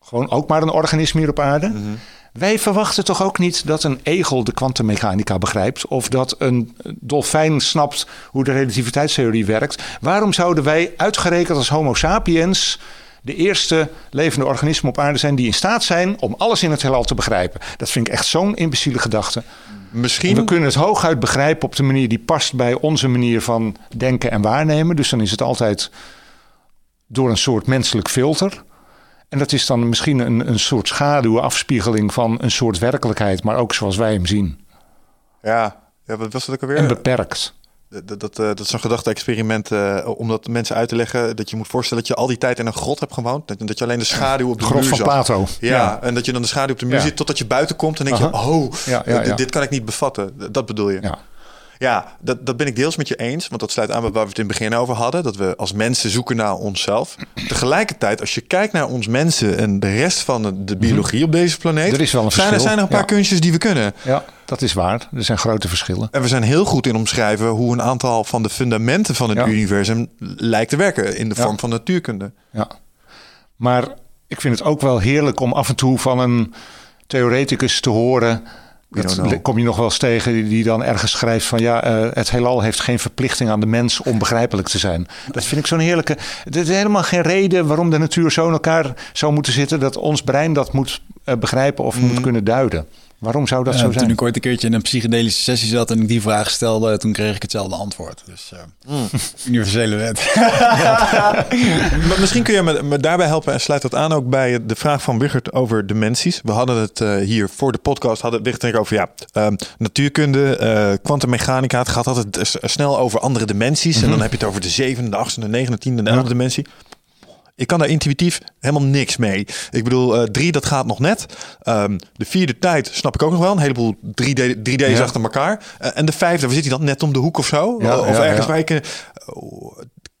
Gewoon ook maar een organisme hier op aarde. Mm -hmm. Wij verwachten toch ook niet dat een egel de kwantummechanica begrijpt of dat een dolfijn snapt hoe de relativiteitstheorie werkt. Waarom zouden wij uitgerekend als Homo sapiens de eerste levende organismen op aarde zijn die in staat zijn om alles in het heelal te begrijpen? Dat vind ik echt zo'n imbeciele gedachte. Misschien... We kunnen het hooguit begrijpen op de manier die past bij onze manier van denken en waarnemen. Dus dan is het altijd door een soort menselijk filter. En dat is dan misschien een, een soort schaduwafspiegeling van een soort werkelijkheid, maar ook zoals wij hem zien. Ja, ja wat was dat ook alweer? En beperkt. Dat, dat, dat, dat is een gedachte-experiment uh, om dat mensen uit te leggen. Dat je moet voorstellen dat je al die tijd in een grot hebt gewoond. Dat, dat je alleen de schaduw op de, grot muur van zag. Pato. Ja, ja, en dat je dan de schaduw op de muur ja. ziet totdat je buiten komt. En denk je, Aha. oh, ja, dit, kan ik niet bevatten. Dat bedoel je. Ja. Ja, dat, dat ben ik deels met je eens. Want dat sluit aan bij waar we het in het begin over hadden. Dat we als mensen zoeken naar onszelf. Tegelijkertijd, als je kijkt naar ons mensen en de rest van de biologie op deze planeet. Er is wel een zijn, er zijn er een paar ja. kunstjes die we kunnen. Ja, dat is waar. Er zijn grote verschillen. En we zijn heel goed in omschrijven hoe een aantal van de fundamenten van het ja. universum lijkt te werken. In de vorm van natuurkunde. Ja, maar ik vind het ook wel heerlijk om af en toe van een theoreticus te horen dat kom je nog wel eens tegen die dan ergens schrijft van ja, uh, het heelal heeft geen verplichting aan de mens om begrijpelijk te zijn. Dat vind ik zo'n heerlijke. Er is helemaal geen reden waarom de natuur zo in elkaar zou moeten zitten dat ons brein dat moet uh, begrijpen of mm. moet kunnen duiden. Waarom zou dat zo zijn? Toen ik ooit een keertje in een psychedelische sessie zat en ik die vraag stelde, toen kreeg ik hetzelfde antwoord. Dus uh, mm. universele wet. maar misschien kun je me, me, daarbij helpen en sluit dat aan ook bij de vraag van Wigert over dimensies. We hadden het uh, hier voor de podcast, hadden Wigert en ik over ja, um, natuurkunde, kwantummechanica. Uh, het gaat altijd snel over andere dimensies. Mm -hmm. En dan heb je het over de zevende, de achtste, de negende, tiende, de elfde ja. dimensie. Ik kan daar intuïtief helemaal niks mee. Ik bedoel, uh, drie, dat gaat nog net. Um, de vierde tijd snap ik ook nog wel. Een heleboel 3D, 3D's ja. achter elkaar. Uh, en de vijfde, waar zit hij dan? Net om de hoek of zo? Ja, of ja, ergens waar ik... Uh,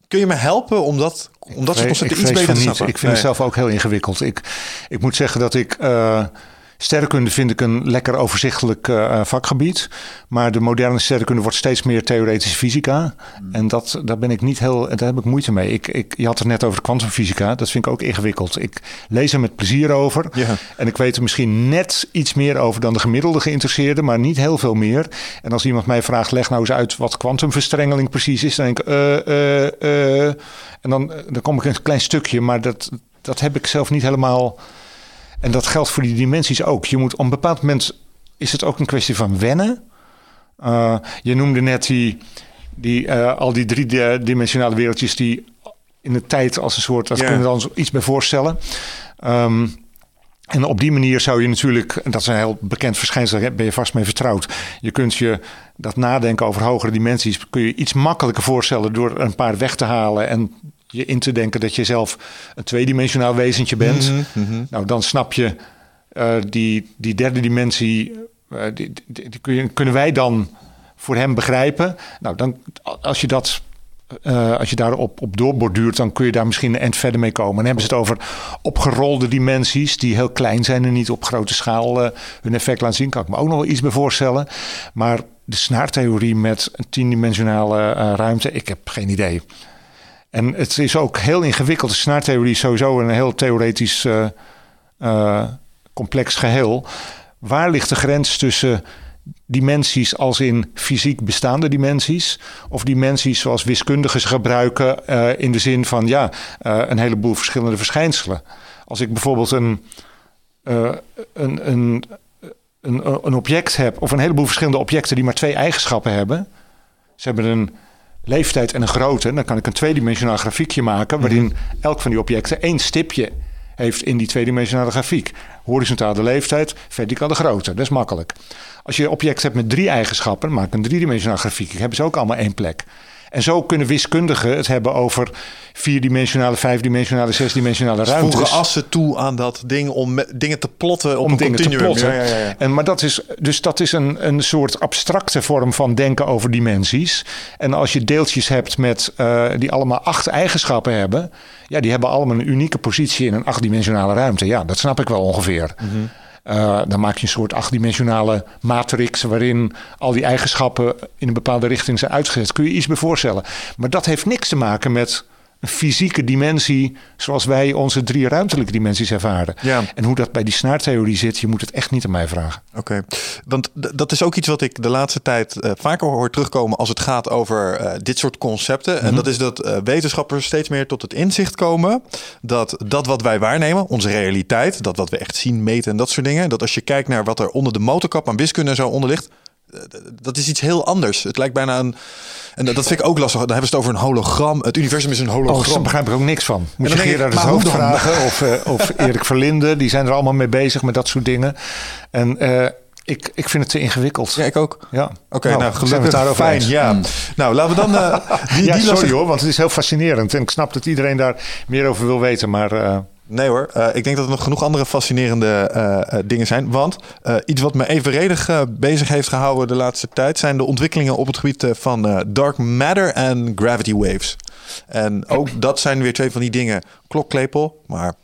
kun je me helpen om dat, om dat soort concepten iets beter te snappen? Ik vind nee. het zelf ook heel ingewikkeld. Ik, ik moet zeggen dat ik... Sterrenkunde vind ik een lekker overzichtelijk uh, vakgebied. Maar de moderne sterrenkunde wordt steeds meer theoretische fysica. Mm. En dat, daar ben ik niet heel. Daar heb ik moeite mee. Ik, ik, je had het net over kwantumfysica. Dat vind ik ook ingewikkeld. Ik lees er met plezier over. En ik weet er misschien net iets meer over dan de gemiddelde geïnteresseerde, maar niet heel veel meer. En als iemand mij vraagt, leg nou eens uit wat kwantumverstrengeling precies is, dan denk ik, uh. En dan, dan kom ik een klein stukje, maar dat, dat heb ik zelf niet helemaal. En dat geldt voor die dimensies ook. Je moet op een bepaald moment is het ook een kwestie van wennen. Uh, je noemde net die, die, uh, al die drie-dimensionale wereldjes die in de tijd als een soort, dat yeah. kunnen we dan iets bij voorstellen. Um, En op die manier zou je natuurlijk, en dat is een heel bekend verschijnsel, daar ben je vast mee vertrouwd. Je kunt je dat nadenken over hogere dimensies, kun je iets makkelijker voorstellen door er een paar weg te halen en je in te denken dat je zelf een tweedimensionaal wezentje bent. Mhm, Nou, dan snap je eh, die, die derde dimensie, eh, die, die, die kun je- kunnen wij dan voor hem begrijpen. Nou, dan, als je dat eh, als je daarop op doorborduurt, dan kun je daar misschien een eind verder mee komen. Dan hebben ze het over opgerolde dimensies die heel klein zijn en niet op grote schaal hun effect laten zien. Kan ik me ook nog wel iets bij voorstellen. Maar de snaartheorie met een tiendimensionale eh, ruimte, ik heb geen idee. En het is ook heel ingewikkeld. De snaartheorie is sowieso een heel theoretisch eh, eh, complex geheel. Waar ligt de grens tussen dimensies als in fysiek bestaande dimensies... of dimensies zoals wiskundigen ze gebruiken eh, in de zin van... ja, een heleboel verschillende verschijnselen. Als ik bijvoorbeeld een, een, een, een, een object heb... of een heleboel verschillende objecten die maar twee eigenschappen hebben... ze hebben een leeftijd en een grootte... dan kan ik een tweedimensionaal grafiekje maken... waarin elk van die objecten één stipje heeft in die tweedimensionale grafiek. Horizontaal de leeftijd, verticaal de grootte. Dat is makkelijk. Als je object hebt met drie eigenschappen, maak een driedimensionaal grafiek. Hebben ze ook allemaal één plek. En zo kunnen wiskundigen het hebben over vierdimensionale, vijfdimensionale, zesdimensionale Ze ruimtes. voegen assen toe aan dat ding om me- dingen te plotten op om een dingen te plotten. Ja, ja, ja. En, maar dat is, dus dat is een, een soort abstracte vorm van denken over dimensies. En als je deeltjes hebt met, eh, die allemaal acht eigenschappen hebben... ja, die hebben allemaal een unieke positie in een achtdimensionale ruimte. Ja, dat snap ik wel ongeveer. Eh, dan maak je een soort achtdimensionale matrix... waarin al die eigenschappen in een bepaalde richting zijn uitgezet. Kun je iets bij voorstellen. Maar dat heeft niks te maken met een fysieke dimensie... zoals wij onze drie ruimtelijke dimensies ervaren. Ja. En hoe dat bij die snaartheorie zit, je moet het echt niet aan mij vragen. Oké, want dat is ook iets wat ik de laatste tijd eh, vaker hoor terugkomen als het gaat over eh, dit soort concepten. En dat is dat eh, wetenschappers steeds meer tot het inzicht komen dat dat wat wij waarnemen, onze realiteit, dat wat we echt zien, meten en dat soort dingen, dat als je kijkt naar wat er onder de motorkap aan wiskunde en zo onder ligt, dat is iets heel anders. Het lijkt bijna een. En dat vind ik ook lastig. Dan hebben ze het over een hologram. Het universum is een Oh, hologram. daar begrijp ik ook niks van. Moet je Gerard het Hoofd vragen of, eh, of Erik Verlinde. Die zijn er allemaal mee bezig met dat soort dingen. En eh, ik, ik vind het te ingewikkeld. Ja, ik ook. Ja. Oké, nou, we gelukkig. het daarover Fijn, eens? ja. Nou, laten we dan... eh, die, ja, die sorry hoor, want het is heel fascinerend. En ik snap dat iedereen daar meer over wil weten. Maar Nee hoor, Eh, ik denk dat er nog genoeg andere fascinerende eh, eh, dingen zijn. Want iets wat me evenredig bezig heeft gehouden de laatste tijd... zijn de ontwikkelingen op het gebied van dark matter en gravity waves. En ook dat zijn weer twee van die dingen. Klokklepel, maar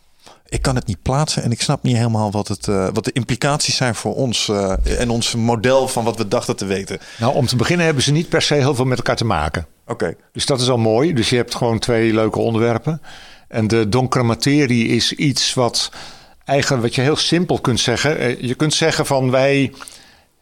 ik kan het niet plaatsen... en ik snap niet helemaal wat, het, wat de implicaties zijn voor ons... en ons model van wat we dachten te weten. nou, om te beginnen hebben ze niet per se heel veel met elkaar te maken. Oké, Dus dat is al mooi. Dus je hebt gewoon twee leuke onderwerpen. En de donkere materie is iets wat eigenlijk wat je heel simpel kunt zeggen. Eh, Je kunt zeggen van wij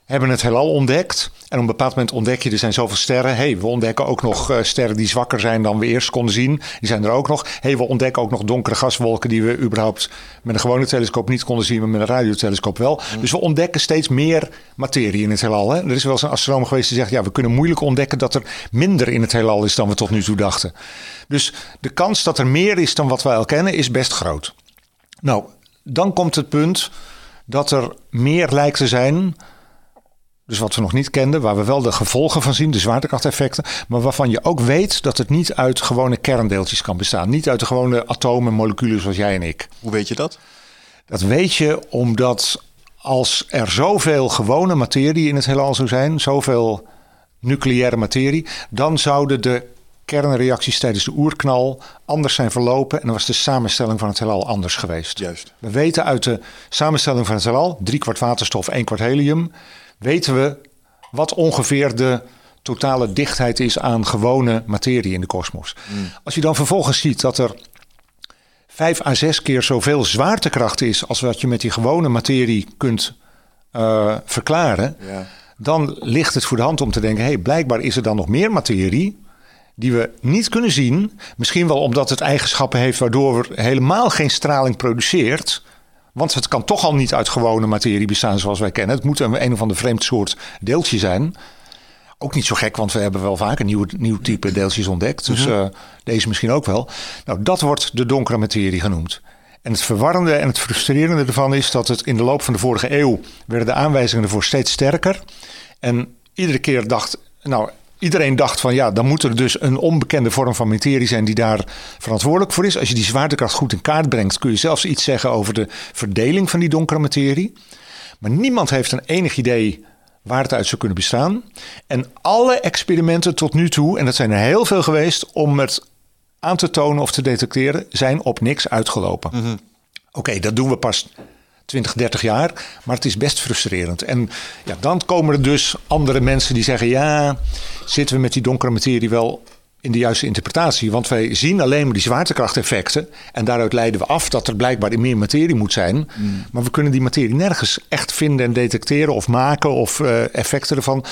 hebben het heelal ontdekt. En op een bepaald moment ontdek je, er zijn zoveel sterren. hey, we ontdekken ook nog eh, sterren die zwakker zijn dan we eerst konden zien. Die zijn er ook nog. hey, we ontdekken ook nog donkere gaswolken die we überhaupt met een gewone telescoop niet konden zien, maar met een radiotelescoop wel. Dus we ontdekken steeds meer materie in het heelal. Hè? Er is wel eens een astronoom geweest die zegt, ja, we kunnen moeilijk ontdekken dat er minder in het heelal is dan we tot nu toe dachten. Dus de kans dat er meer is dan wat wij al kennen is best groot. Nou, dan komt het punt dat er meer lijkt te zijn. Dus wat we nog niet kenden, waar we wel de gevolgen van zien, de zwaartekrachteffecten. Maar waarvan je ook weet dat het niet uit gewone kerndeeltjes kan bestaan. Niet uit de gewone atomen en moleculen zoals jij en ik. hoe weet je dat? Dat weet je omdat als er zoveel gewone materie in het heelal zou zijn, zoveel nucleaire materie, dan zouden de kernreacties tijdens de oerknal anders zijn verlopen en dan was de samenstelling van het heelal anders geweest. Juist. We weten uit de samenstelling van het heelal, drie kwart waterstof, één kwart helium, weten we wat ongeveer de totale dichtheid is aan gewone materie in de kosmos. Als je dan vervolgens ziet dat er vijf à zes keer zoveel zwaartekracht is als wat je met die gewone materie kunt eh, verklaren, Ja. dan ligt het voor de hand om te denken: hey, blijkbaar is er dan nog meer materie die we niet kunnen zien. Misschien wel omdat het eigenschappen heeft waardoor er helemaal geen straling produceert. Want het kan toch al niet uit gewone materie bestaan zoals wij kennen. Het moet een, een of ander vreemd soort deeltje zijn. Ook niet zo gek, want we hebben wel vaak een nieuw, nieuw type deeltjes ontdekt. Dus eh, deze misschien ook wel. Nou, dat wordt de donkere materie genoemd. En het verwarrende en het frustrerende ervan is dat het in de loop van de vorige eeuw werden de aanwijzingen ervoor steeds sterker. En iedere keer dacht, nou, iedereen dacht van ja, dan moet er dus een onbekende vorm van materie zijn die daar verantwoordelijk voor is. Als je die zwaartekracht goed in kaart brengt, kun je zelfs iets zeggen over de verdeling van die donkere materie. Maar niemand heeft een enig idee waar het uit zou kunnen bestaan. En alle experimenten tot nu toe, en dat zijn er heel veel geweest, om het aan te tonen of te detecteren, zijn op niks uitgelopen. Oké, dat doen we pas 20, 30 jaar, maar het is best frustrerend. En ja, dan komen er dus andere mensen die zeggen: ja, zitten we met die donkere materie wel in de juiste interpretatie? Want wij zien alleen maar die zwaartekrachteffecten en daaruit leiden we af dat er blijkbaar meer materie moet zijn. Maar we kunnen die materie nergens echt vinden en detecteren of maken of eh, effecten ervan.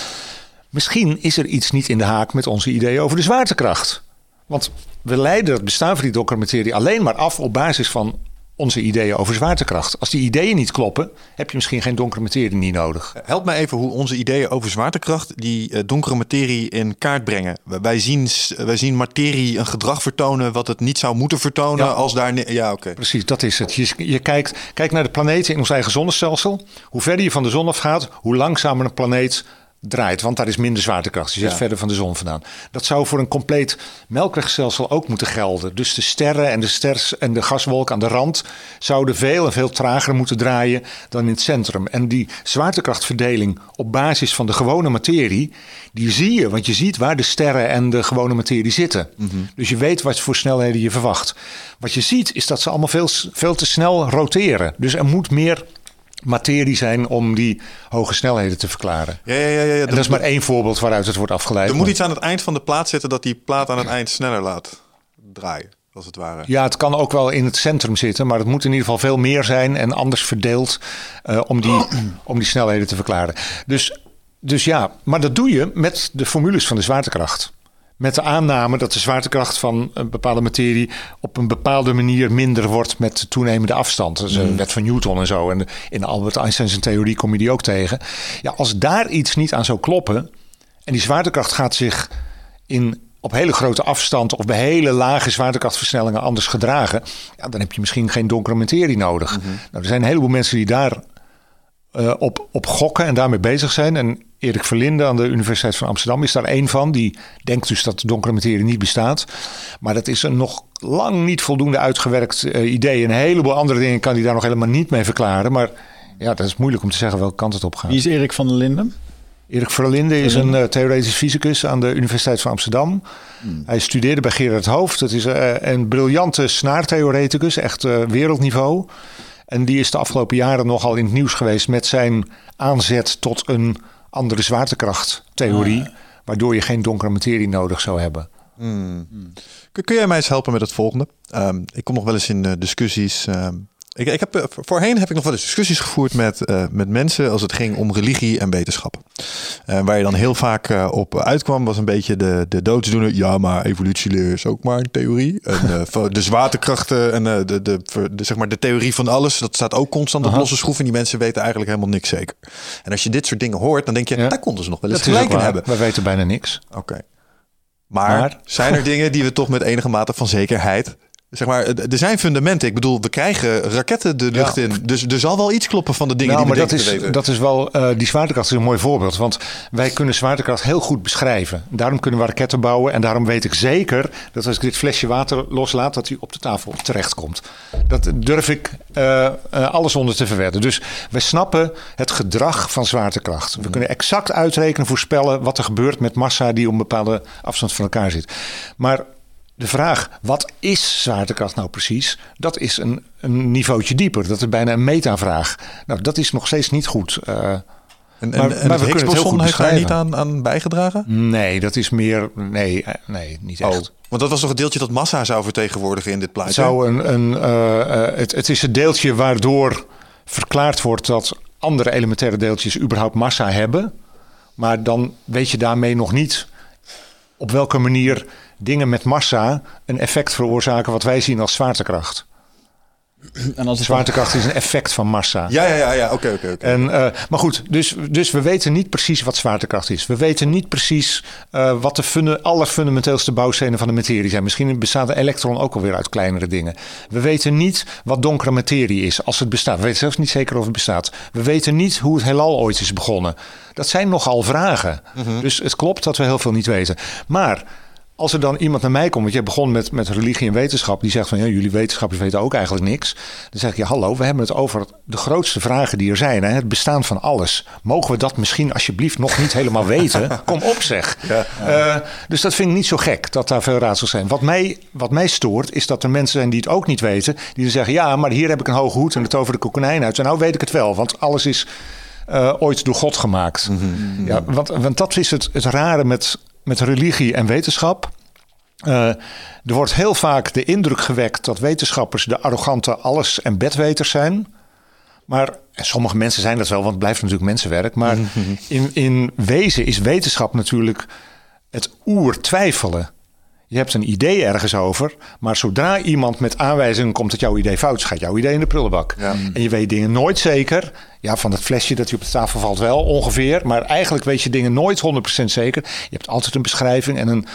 Misschien is er iets niet in de haak met onze ideeën over de zwaartekracht. Want we leiden het bestaan van die donkere materie alleen maar af op basis van onze ideeën over zwaartekracht. Als die ideeën niet kloppen, heb je misschien geen donkere materie niet nodig. Help mij even hoe onze ideeën over zwaartekracht die eh, donkere materie in kaart brengen. Wij zien, s- wij zien materie een gedrag vertonen wat het niet zou moeten vertonen Ja. als daar... Ja, oké. Precies, dat is het. Je, je kijkt, kijkt naar de planeten in ons eigen zonnestelsel. Hoe verder je van de zon afgaat, hoe langzamer een planeet draait. Want daar is minder zwaartekracht. Je zit Ja. verder van de zon vandaan. Dat zou voor een compleet melkwegstelsel ook moeten gelden. Dus de sterren en de, sters en de gaswolk aan de rand zouden veel en veel trager moeten draaien dan in het centrum. En die zwaartekrachtverdeling op basis van de gewone materie, die zie je. Want je ziet waar de sterren en de gewone materie zitten. Dus je weet wat voor snelheden je verwacht. Wat je ziet is dat ze allemaal veel, veel te snel roteren. Dus er moet meer materie zijn om die hoge snelheden te verklaren. Ja, ja, ja. ja, En dat is maar één voorbeeld waaruit het wordt afgeleid. Er moet Maar- iets aan het eind van de plaat zitten dat die plaat aan het eind sneller laat draaien, als het ware. Ja, het kan ook wel in het centrum zitten, maar het moet in ieder geval veel meer zijn en anders verdeeld eh, om, die, om die snelheden te verklaren. Dus, dus ja, maar dat doe je met de formules van de zwaartekracht. Met de aanname dat de zwaartekracht van een bepaalde materie op een bepaalde manier minder wordt met de toenemende afstand. Dat is een wet van Newton en zo. En in Albert Einstein's theorie kom je die ook tegen. Ja, als daar iets niet aan zou kloppen en die zwaartekracht gaat zich in op hele grote afstand of bij hele lage zwaartekrachtversnellingen anders gedragen, ja, dan heb je misschien geen donkere materie nodig. Nou, er zijn een heleboel mensen die daar eh, op, op gokken en daarmee bezig zijn. En Erik Verlinde aan de Universiteit van Amsterdam is daar één van. Die denkt dus dat de donkere materie niet bestaat. Maar dat is een nog lang niet voldoende uitgewerkt eh, idee. En een heleboel andere dingen kan hij daar nog helemaal niet mee verklaren. Maar ja, dat is moeilijk om te zeggen welke kant het op gaat. Wie is Erik van der Linden? Erik Verlinde is een eh, theoretisch fysicus aan de Universiteit van Amsterdam. Hij studeerde bij Gerard Hoofd. Dat is een briljante snaartheoreticus, echt wereldniveau. En die is de afgelopen jaren nogal in het nieuws geweest met zijn aanzet tot een andere zwaartekrachttheorie. Waardoor je geen donkere materie nodig zou hebben. Kun, kun jij mij eens helpen met het volgende? Ehm, ik kom nog wel eens in eh, discussies. ehm, ik, ik heb, eh, voorheen heb ik nog wel eens discussies gevoerd met, eh, met mensen als het ging om religie en wetenschap. Eh, waar je dan heel vaak op uitkwam, was een beetje de, de doodsdoener. Ja, maar evolutieleer is ook maar een theorie. En de zwaartekrachten en de, de, de, zeg maar de theorie van alles, dat staat ook constant op losse schroef. En die mensen weten eigenlijk helemaal niks zeker. En als je dit soort dingen hoort, dan denk je, Ja. daar konden ze nog wel eens Dat gelijk in hebben. Wij weten bijna niks. Oké. Maar, Maar? zijn er dingen die we toch met enige mate van zekerheid. Zeg maar, er zijn fundamenten. Ik bedoel, we krijgen raketten de lucht Ja. in. Dus er zal wel iets kloppen van de dingen nou, die we maar dat is, weten. dat is wel, eh, die zwaartekracht is een mooi voorbeeld. Want wij kunnen zwaartekracht heel goed beschrijven. Daarom kunnen we raketten bouwen. En daarom weet ik zeker dat als ik dit flesje water loslaat, dat hij op de tafel terechtkomt. Dat durf ik eh, eh, alles onder te verwerken. Dus wij snappen het gedrag van zwaartekracht. We kunnen exact uitrekenen, voorspellen wat er gebeurt met massa die op een bepaalde afstand van elkaar zit. Maar de vraag, wat is zwaartekracht nou precies? Dat is een, een niveautje dieper. Dat is bijna een metavraag. Nou, dat is nog steeds niet goed. eh, en en, maar- en maar we het kunnen het heel goed heeft daar niet aan, aan bijgedragen? nee, dat is meer... Nee, eh, nee niet echt. Oh, want dat was toch het deeltje dat massa zou vertegenwoordigen in dit Het, plaatje? zou een, een, eh, het, het is het deeltje waardoor verklaard wordt dat andere elementaire deeltjes überhaupt massa hebben. Maar dan weet je daarmee nog niet op welke manier dingen met massa een effect veroorzaken wat wij zien als zwaartekracht. En als Zwaartekracht is een effect van massa. Ja, ja, ja, ja. Oké, oké, oké. En, eh, maar goed, dus, dus we weten niet precies wat zwaartekracht is. We weten niet precies eh, wat de funda allerfundamenteelste bouwstenen van de materie zijn. Misschien bestaat een elektron ook alweer uit kleinere dingen. We weten niet wat donkere materie is, als het bestaat. We weten zelfs niet zeker of het bestaat. We weten niet hoe het heelal ooit is begonnen. Dat zijn nogal vragen. Dus het klopt dat we heel veel niet weten. Maar als er dan iemand naar mij komt, want jij begon met, met religie en wetenschap, die zegt van ja, jullie wetenschappers weten ook eigenlijk niks. Dan zeg ik ja, hallo, we hebben het over de grootste vragen die er zijn, hè? het bestaan van alles. Mogen we dat misschien alsjeblieft nog niet helemaal weten? Kom op zeg. Eh, dus dat vind ik niet zo gek dat daar veel raadsels zijn. Wat mij, wat mij stoort is dat er mensen zijn die het ook niet weten, die dan zeggen ja, maar hier heb ik een hoge hoed en het over de konijn uit. En nou weet ik het wel, want alles is eh, ooit door God gemaakt. ja, want, want dat is het, het rare met, met religie en wetenschap. Eh, er wordt heel vaak de indruk gewekt dat wetenschappers de arrogante alles- en bedweters zijn. Maar en sommige mensen zijn dat wel, want het blijft natuurlijk mensenwerk. Maar in, in wezen is wetenschap natuurlijk het oer-twijfelen. Je hebt een idee ergens over, maar zodra iemand met aanwijzingen komt dat jouw idee fout is, gaat jouw idee in de prullenbak. Ja. En je weet dingen nooit zeker. Ja, van het flesje dat je op de tafel valt wel ongeveer. Maar eigenlijk weet je dingen nooit 100% zeker. Je hebt altijd een beschrijving en een,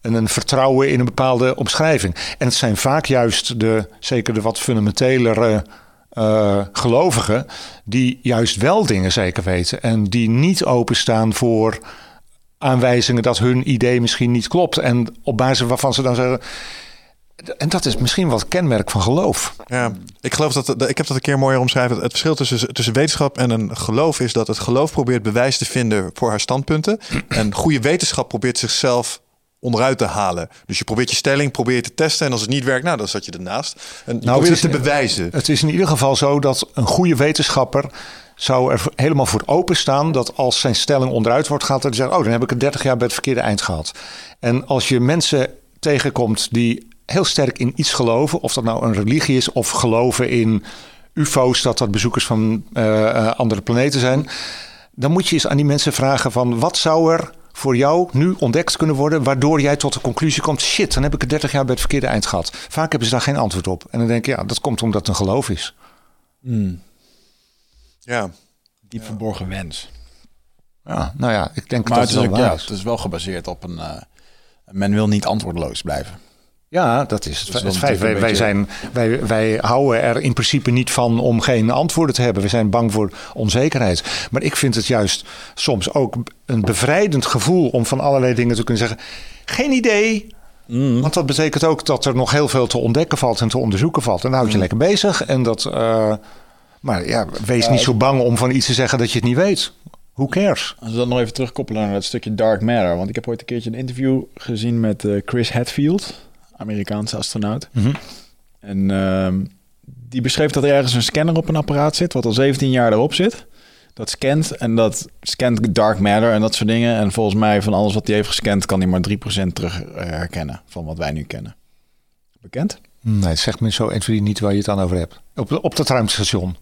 en een vertrouwen in een bepaalde omschrijving. En het zijn vaak juist de, zeker de wat fundamentelere eh, gelovigen, die juist wel dingen zeker weten. En die niet openstaan voor aanwijzingen dat hun idee misschien niet klopt. En op basis waarvan ze dan zeggen. En dat is misschien het kenmerk van geloof. Ja, ik geloof dat, ik heb dat een keer mooier omschreven. Het verschil tussen, tussen wetenschap en een geloof is dat het geloof probeert bewijs te vinden voor haar standpunten. En goede wetenschap probeert zichzelf onderuit te halen. Dus je probeert je stelling, probeer je te testen. En als het niet werkt, nou, dan zat je ernaast. En je Nou, probeert het het is- te bewijzen. Het is in ieder geval zo dat een goede wetenschapper zou er helemaal voor openstaan dat als zijn stelling onderuit wordt gehaald, dat hij zegt, oh, dan heb ik het 30 jaar bij het verkeerde eind gehad. En als je mensen tegenkomt die heel sterk in iets geloven, of dat nou een religie is of geloven in UFO's, dat dat bezoekers van eh, eh, andere planeten zijn, dan moet je eens aan die mensen vragen van wat zou er voor jou nu ontdekt kunnen worden, waardoor jij tot de conclusie komt, shit, dan heb ik het 30 jaar bij het verkeerde eind gehad. Vaak hebben ze daar geen antwoord op. En dan denk je, ja, dat komt omdat het een geloof is. Ja. diep verborgen wens. Ja, nou ja, ik denk Maar dat het is, wel ja, het is wel gebaseerd op een... eh, men wil niet antwoordloos blijven. Ja, dat is het, Dus dat het is feit. Wij, wij, zijn, wij, wij houden er in principe niet van om geen antwoorden te hebben. We zijn bang voor onzekerheid. Maar ik vind het juist soms ook een bevrijdend gevoel om van allerlei dingen te kunnen zeggen. Geen idee. Want dat betekent ook dat er nog heel veel te ontdekken valt en te onderzoeken valt. En dan houd je lekker bezig. En dat, eh, maar ja, wees niet zo bang om van iets te zeggen dat je het niet weet. Who cares? Als we dan nog even terugkoppelen naar dat stukje Dark Matter. Want ik heb ooit een keertje een interview gezien met eh, Chris Hadfield, Amerikaanse astronaut. En ehm, die beschreef dat er ergens een scanner op een apparaat zit, wat al 17 jaar erop zit. Dat scant en dat scant dark matter en dat soort dingen. En volgens mij van alles wat hij heeft gescand, kan hij maar 3% terug eh, herkennen van wat wij nu kennen. Bekend? Nee, zeg me zo 1, 2, niet waar je het dan over hebt. Op, op dat ruimtestation.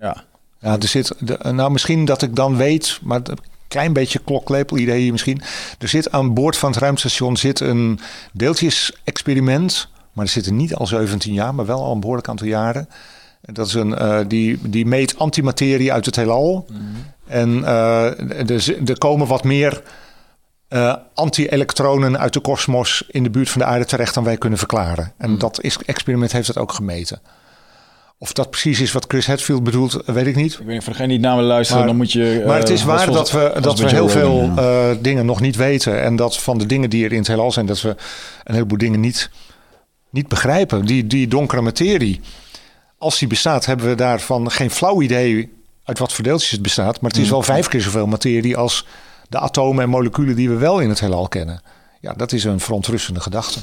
Ja. Ja, er zit, nou misschien dat ik dan weet, maar een klein beetje kloklepel idee hier misschien. Er zit aan boord van het ruimtestation zit een deeltjes-experiment, maar er zitten niet al 17 jaar, maar wel al een behoorlijk aantal jaren. En Dat is een, eh, die, die meet antimaterie uit het heelal. En eh, er, er komen wat meer eh, anti-elektronen uit de kosmos in de buurt van de aarde terecht dan wij kunnen verklaren. En dat is, experiment heeft dat ook gemeten. Of dat precies is wat Chris Hadfield bedoelt, weet ik niet. Ik weet niet, voor degene die naar me luisteren, Maar- dan moet je... Maar het eh, is waar was- dat we, dat we heel veel eh, dingen nog niet weten. En dat van de dingen die er in het heelal zijn, dat we een heleboel dingen niet, niet begrijpen. Die, die donkere materie, als die bestaat, hebben we daarvan geen flauw idee uit wat voor deeltjes het bestaat. Maar het is Mm. wel vijf keer zoveel materie als de atomen en moleculen die we wel in het heelal kennen. Ja, dat is een verontrustende gedachte.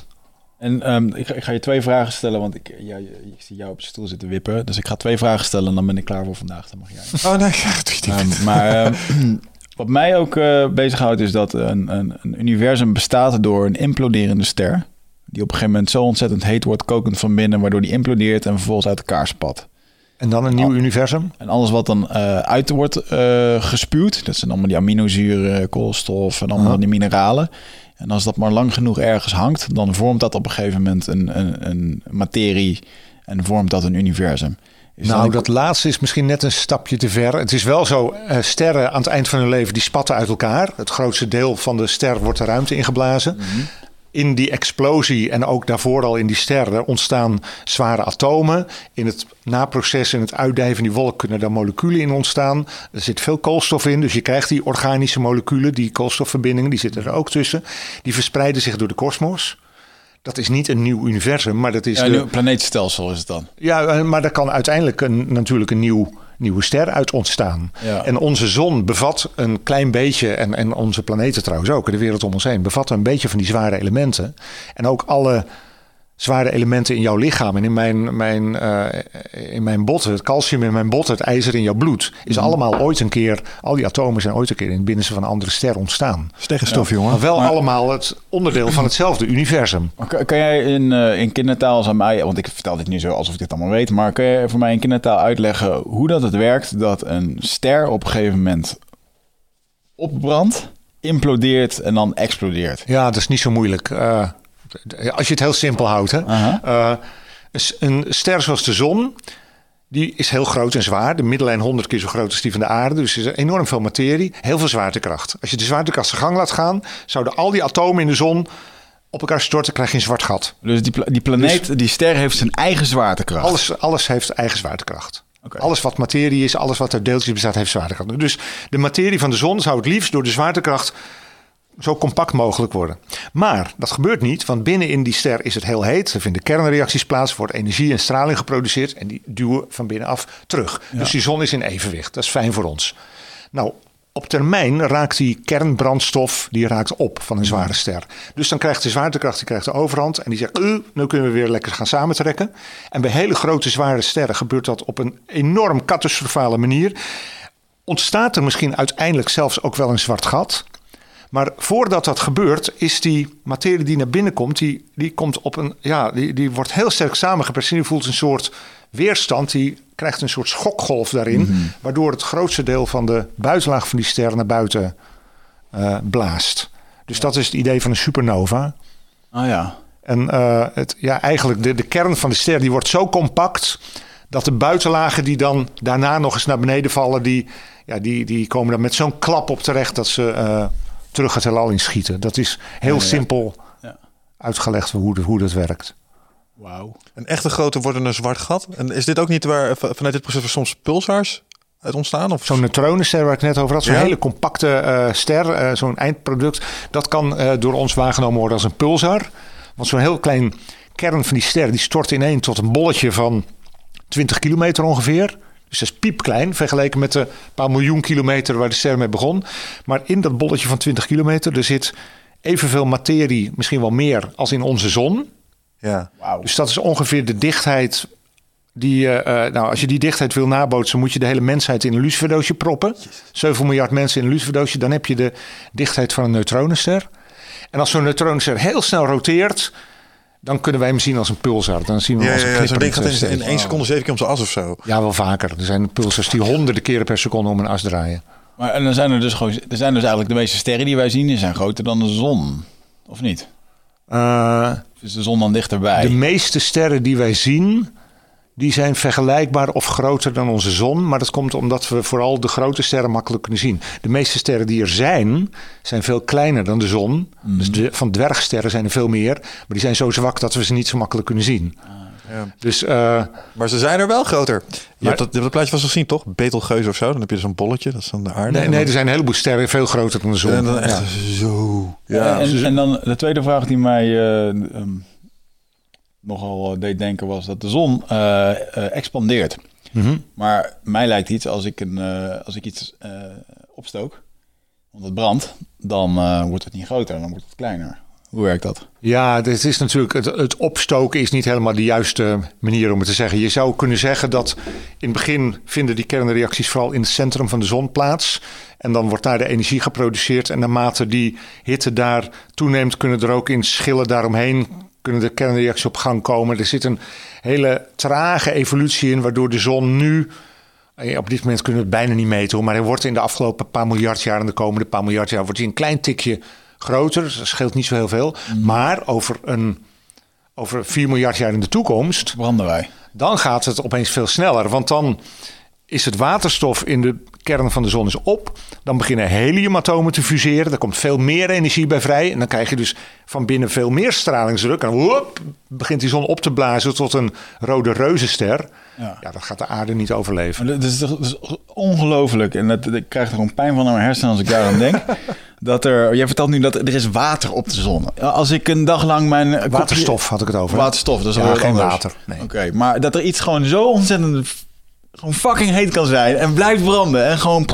En ehm, ik, ga, ik ga je twee vragen stellen, want ik, ja, ik zie jou op je stoel zitten wippen. Dus ik ga twee vragen stellen en dan ben ik klaar voor vandaag. Dan mag jij. Oh nee, doe. Ehm, maar ehm, wat mij ook eh bezighoudt is dat een, een, een universum bestaat door een imploderende ster. Die op een gegeven moment zo ontzettend heet wordt, kokend van binnen, waardoor die implodeert en vervolgens uit elkaar spat. En dan een nieuw universum. En alles wat dan eh, uit wordt eh, gespuwd, dat zijn allemaal die aminozuren, koolstof en allemaal die mineralen. En als dat maar lang genoeg ergens hangt, dan vormt dat op een gegeven moment een, een, een materie en vormt dat een universum. Is nou, dan- dat laatste is misschien net een stapje te ver. Het is wel zo, eh, sterren aan het eind van hun leven, die spatten uit elkaar. Het grootste deel van de ster wordt de ruimte ingeblazen. In die explosie en ook daarvoor al in die sterren ontstaan zware atomen. In het naproces en het uitdijven van die wolk kunnen daar moleculen in ontstaan. Er zit veel koolstof in, dus je krijgt die organische moleculen, die koolstofverbindingen, die zitten er ook tussen. Die verspreiden zich door de kosmos. Dat is niet een nieuw universum, maar dat is Ja, de, een nieuw planeetstelsel is het dan. ja, eh, maar daar kan uiteindelijk een, natuurlijk een nieuw, nieuwe ster uit ontstaan. Ja. En onze zon bevat een klein beetje, en, en onze planeten trouwens ook, de wereld om ons heen, bevatten een beetje van die zware elementen. En ook alle zware elementen in jouw lichaam en in mijn, mijn, eh, in mijn botten, het calcium in mijn botten, het ijzer in jouw bloed, is Mhm. allemaal ooit een keer, al die atomen zijn ooit een keer in het binnenste van een andere ster ontstaan. Steggenstof, jongen. Maar wel allemaal het onderdeel van hetzelfde universum. Kan, kan jij in, eh, in kindertaal aan mij, want ik vertel dit nu zo alsof ik dit allemaal weet, maar kan jij voor mij in kindertaal uitleggen hoe dat het werkt dat een ster op een gegeven moment opbrandt, implodeert en dan explodeert? Ja, dat is niet zo moeilijk. Eh, als je het heel simpel houdt. Hè? Eh, een ster zoals de zon, die is heel groot en zwaar. De middellijn 100 keer zo groot als die van de aarde. Dus er is enorm veel materie, heel veel zwaartekracht. Als je de zwaartekracht zijn gang laat gaan, zouden al die atomen in de zon op elkaar storten, krijg je een zwart gat. Dus die, pla- die planeet, die ster heeft zijn eigen zwaartekracht. Alles, alles heeft eigen zwaartekracht. Alles wat materie is, alles wat uit deeltjes bestaat, heeft zwaartekracht. Dus de materie van de zon zou het liefst door de zwaartekracht zo compact mogelijk worden. Maar dat gebeurt niet, want binnen in die ster is het heel heet. Er vinden kernreacties plaats, wordt energie en straling geproduceerd en die duwen van binnenaf terug. Dus die zon is in evenwicht. Dat is fijn voor ons. Nou, op termijn raakt die kernbrandstof die raakt op van een zware ster. Dus dan krijgt de zwaartekracht die krijgt de overhand en die zegt, "Uh, nu kunnen we weer lekker gaan samentrekken. En bij hele grote zware sterren gebeurt dat op een enorm catastrofale manier. Ontstaat er misschien uiteindelijk zelfs ook wel een zwart gat. Maar voordat dat gebeurt, is die materie die naar binnen komt, die, die komt op een, ja, die, die wordt heel sterk samengeperst. En die voelt een soort weerstand, die krijgt een soort schokgolf daarin, waardoor het grootste deel van de buitenlaag van die ster naar buiten eh, blaast. Dus dat is het idee van een supernova. Ah ja. En eh, het, ja, eigenlijk de, de kern van de ster die wordt zo compact dat de buitenlagen die dan daarna nog eens naar beneden vallen, die, ja, die, die komen dan met zo'n klap op terecht dat ze eh, terug het heelal inschieten. Dat is heel Ja, ja. simpel Ja. uitgelegd hoe, de- hoe dat werkt. Wauw. Een echte grote wordt een zwart gat. En is dit ook niet waar vanuit dit proces soms pulsars uit ontstaan? Of Zo'n neutronenster waar ik net over had, zo'n Ja. hele compacte eh, ster, eh, zo'n eindproduct, dat kan eh, door ons waargenomen worden als een pulsar. Want zo'n heel klein kern van die ster, die stort ineen tot een bolletje van 20 kilometer ongeveer. Dus dat is piepklein vergeleken met de paar miljoen kilometer waar de ster mee begon. Maar in dat bolletje van 20 kilometer, er zit evenveel materie, misschien wel meer, als in onze zon. Ja. Wauw. Dus dat is ongeveer de dichtheid die eh, nou, als je die dichtheid wil nabootsen, moet je de hele mensheid in een luciferdoosje proppen. 7 miljard mensen in een luciferdoosje, dan heb je de dichtheid van een neutronenster. En als zo'n neutronenster heel snel roteert, dan kunnen wij hem zien als een pulsar. Dan zien we Ja, als ja, een ja, zo'n ding gaat in, één seconde zeven keer om zijn as of zo. Ja, wel vaker. Er zijn pulsars die honderden keren per seconde om een as draaien. Maar en dan zijn er dus gewoon, er zijn dus eigenlijk de meeste sterren die wij zien, die zijn groter dan de zon. Of niet? Eh, is de zon dan dichterbij? De meeste sterren die wij zien, die zijn vergelijkbaar of groter dan onze zon. Maar dat komt omdat we vooral de grote sterren makkelijk kunnen zien. De meeste sterren die er zijn, zijn veel kleiner dan de zon. Dus de, van dwergsterren zijn er veel meer. Maar die zijn zo zwak dat we ze niet zo makkelijk kunnen zien. Ja. Dus eh, Maar ze zijn er wel groter. Je, Maar- hebt, dat, je hebt dat plaatje vast gezien, toch? Betelgeuse of zo. Dan heb je dus zo'n bolletje, dat is dan de aarde. nee, nee, dan- er zijn een heleboel sterren veel groter dan de zon. En dan echt Ja. zo. Ja. en, en dan de tweede vraag die mij eh, ehm, nogal eh, deed denken was dat de zon eh, eh, expandeert. Mhm. Maar mij lijkt iets als ik, een, als ik iets opstook, want het brandt, dan wordt het niet groter, dan wordt het kleiner. Hoe werkt dat? Ja, het is natuurlijk, het, het opstoken is niet helemaal de juiste manier om het te zeggen. Je zou kunnen zeggen dat in het begin vinden die kernreacties vooral in het centrum van de zon plaats. En dan wordt daar de energie geproduceerd. En naarmate die hitte daar toeneemt, kunnen er ook in schillen daaromheen kunnen de kernreacties op gang komen. Er zit een hele trage evolutie in, waardoor de zon nu eh, Op dit moment kunnen we het bijna niet meten, maar hij wordt in de afgelopen paar miljard jaar en de komende paar miljard jaar wordt hij een klein tikje groter. Dus dat scheelt niet zo heel veel. Maar over een over 4 miljard jaar in de toekomst, Branden wij. dan gaat het opeens veel sneller. Want dan is het waterstof in de kern van de zon is op. Dan beginnen heliumatomen te fuseren. Er komt veel meer energie bij vrij. En dan krijg je dus van binnen veel meer stralingsdruk. En woep, begint die zon op te blazen tot een rode reuzenster. Ja. Ja, dat gaat de aarde niet overleven. Dat is toch dat is ongelooflijk. En dat, ik krijg er gewoon pijn van aan mijn hersenen als ik daaraan denk. dat er, jij vertelt nu dat er is water op de zon. Als ik een dag lang mijn... Waterstof had ik het over. Waterstof, dat is Ja, geen anders. water, nee. Oké, maar dat er iets gewoon zo ontzettend gewoon fucking heet kan zijn en blijft branden en gewoon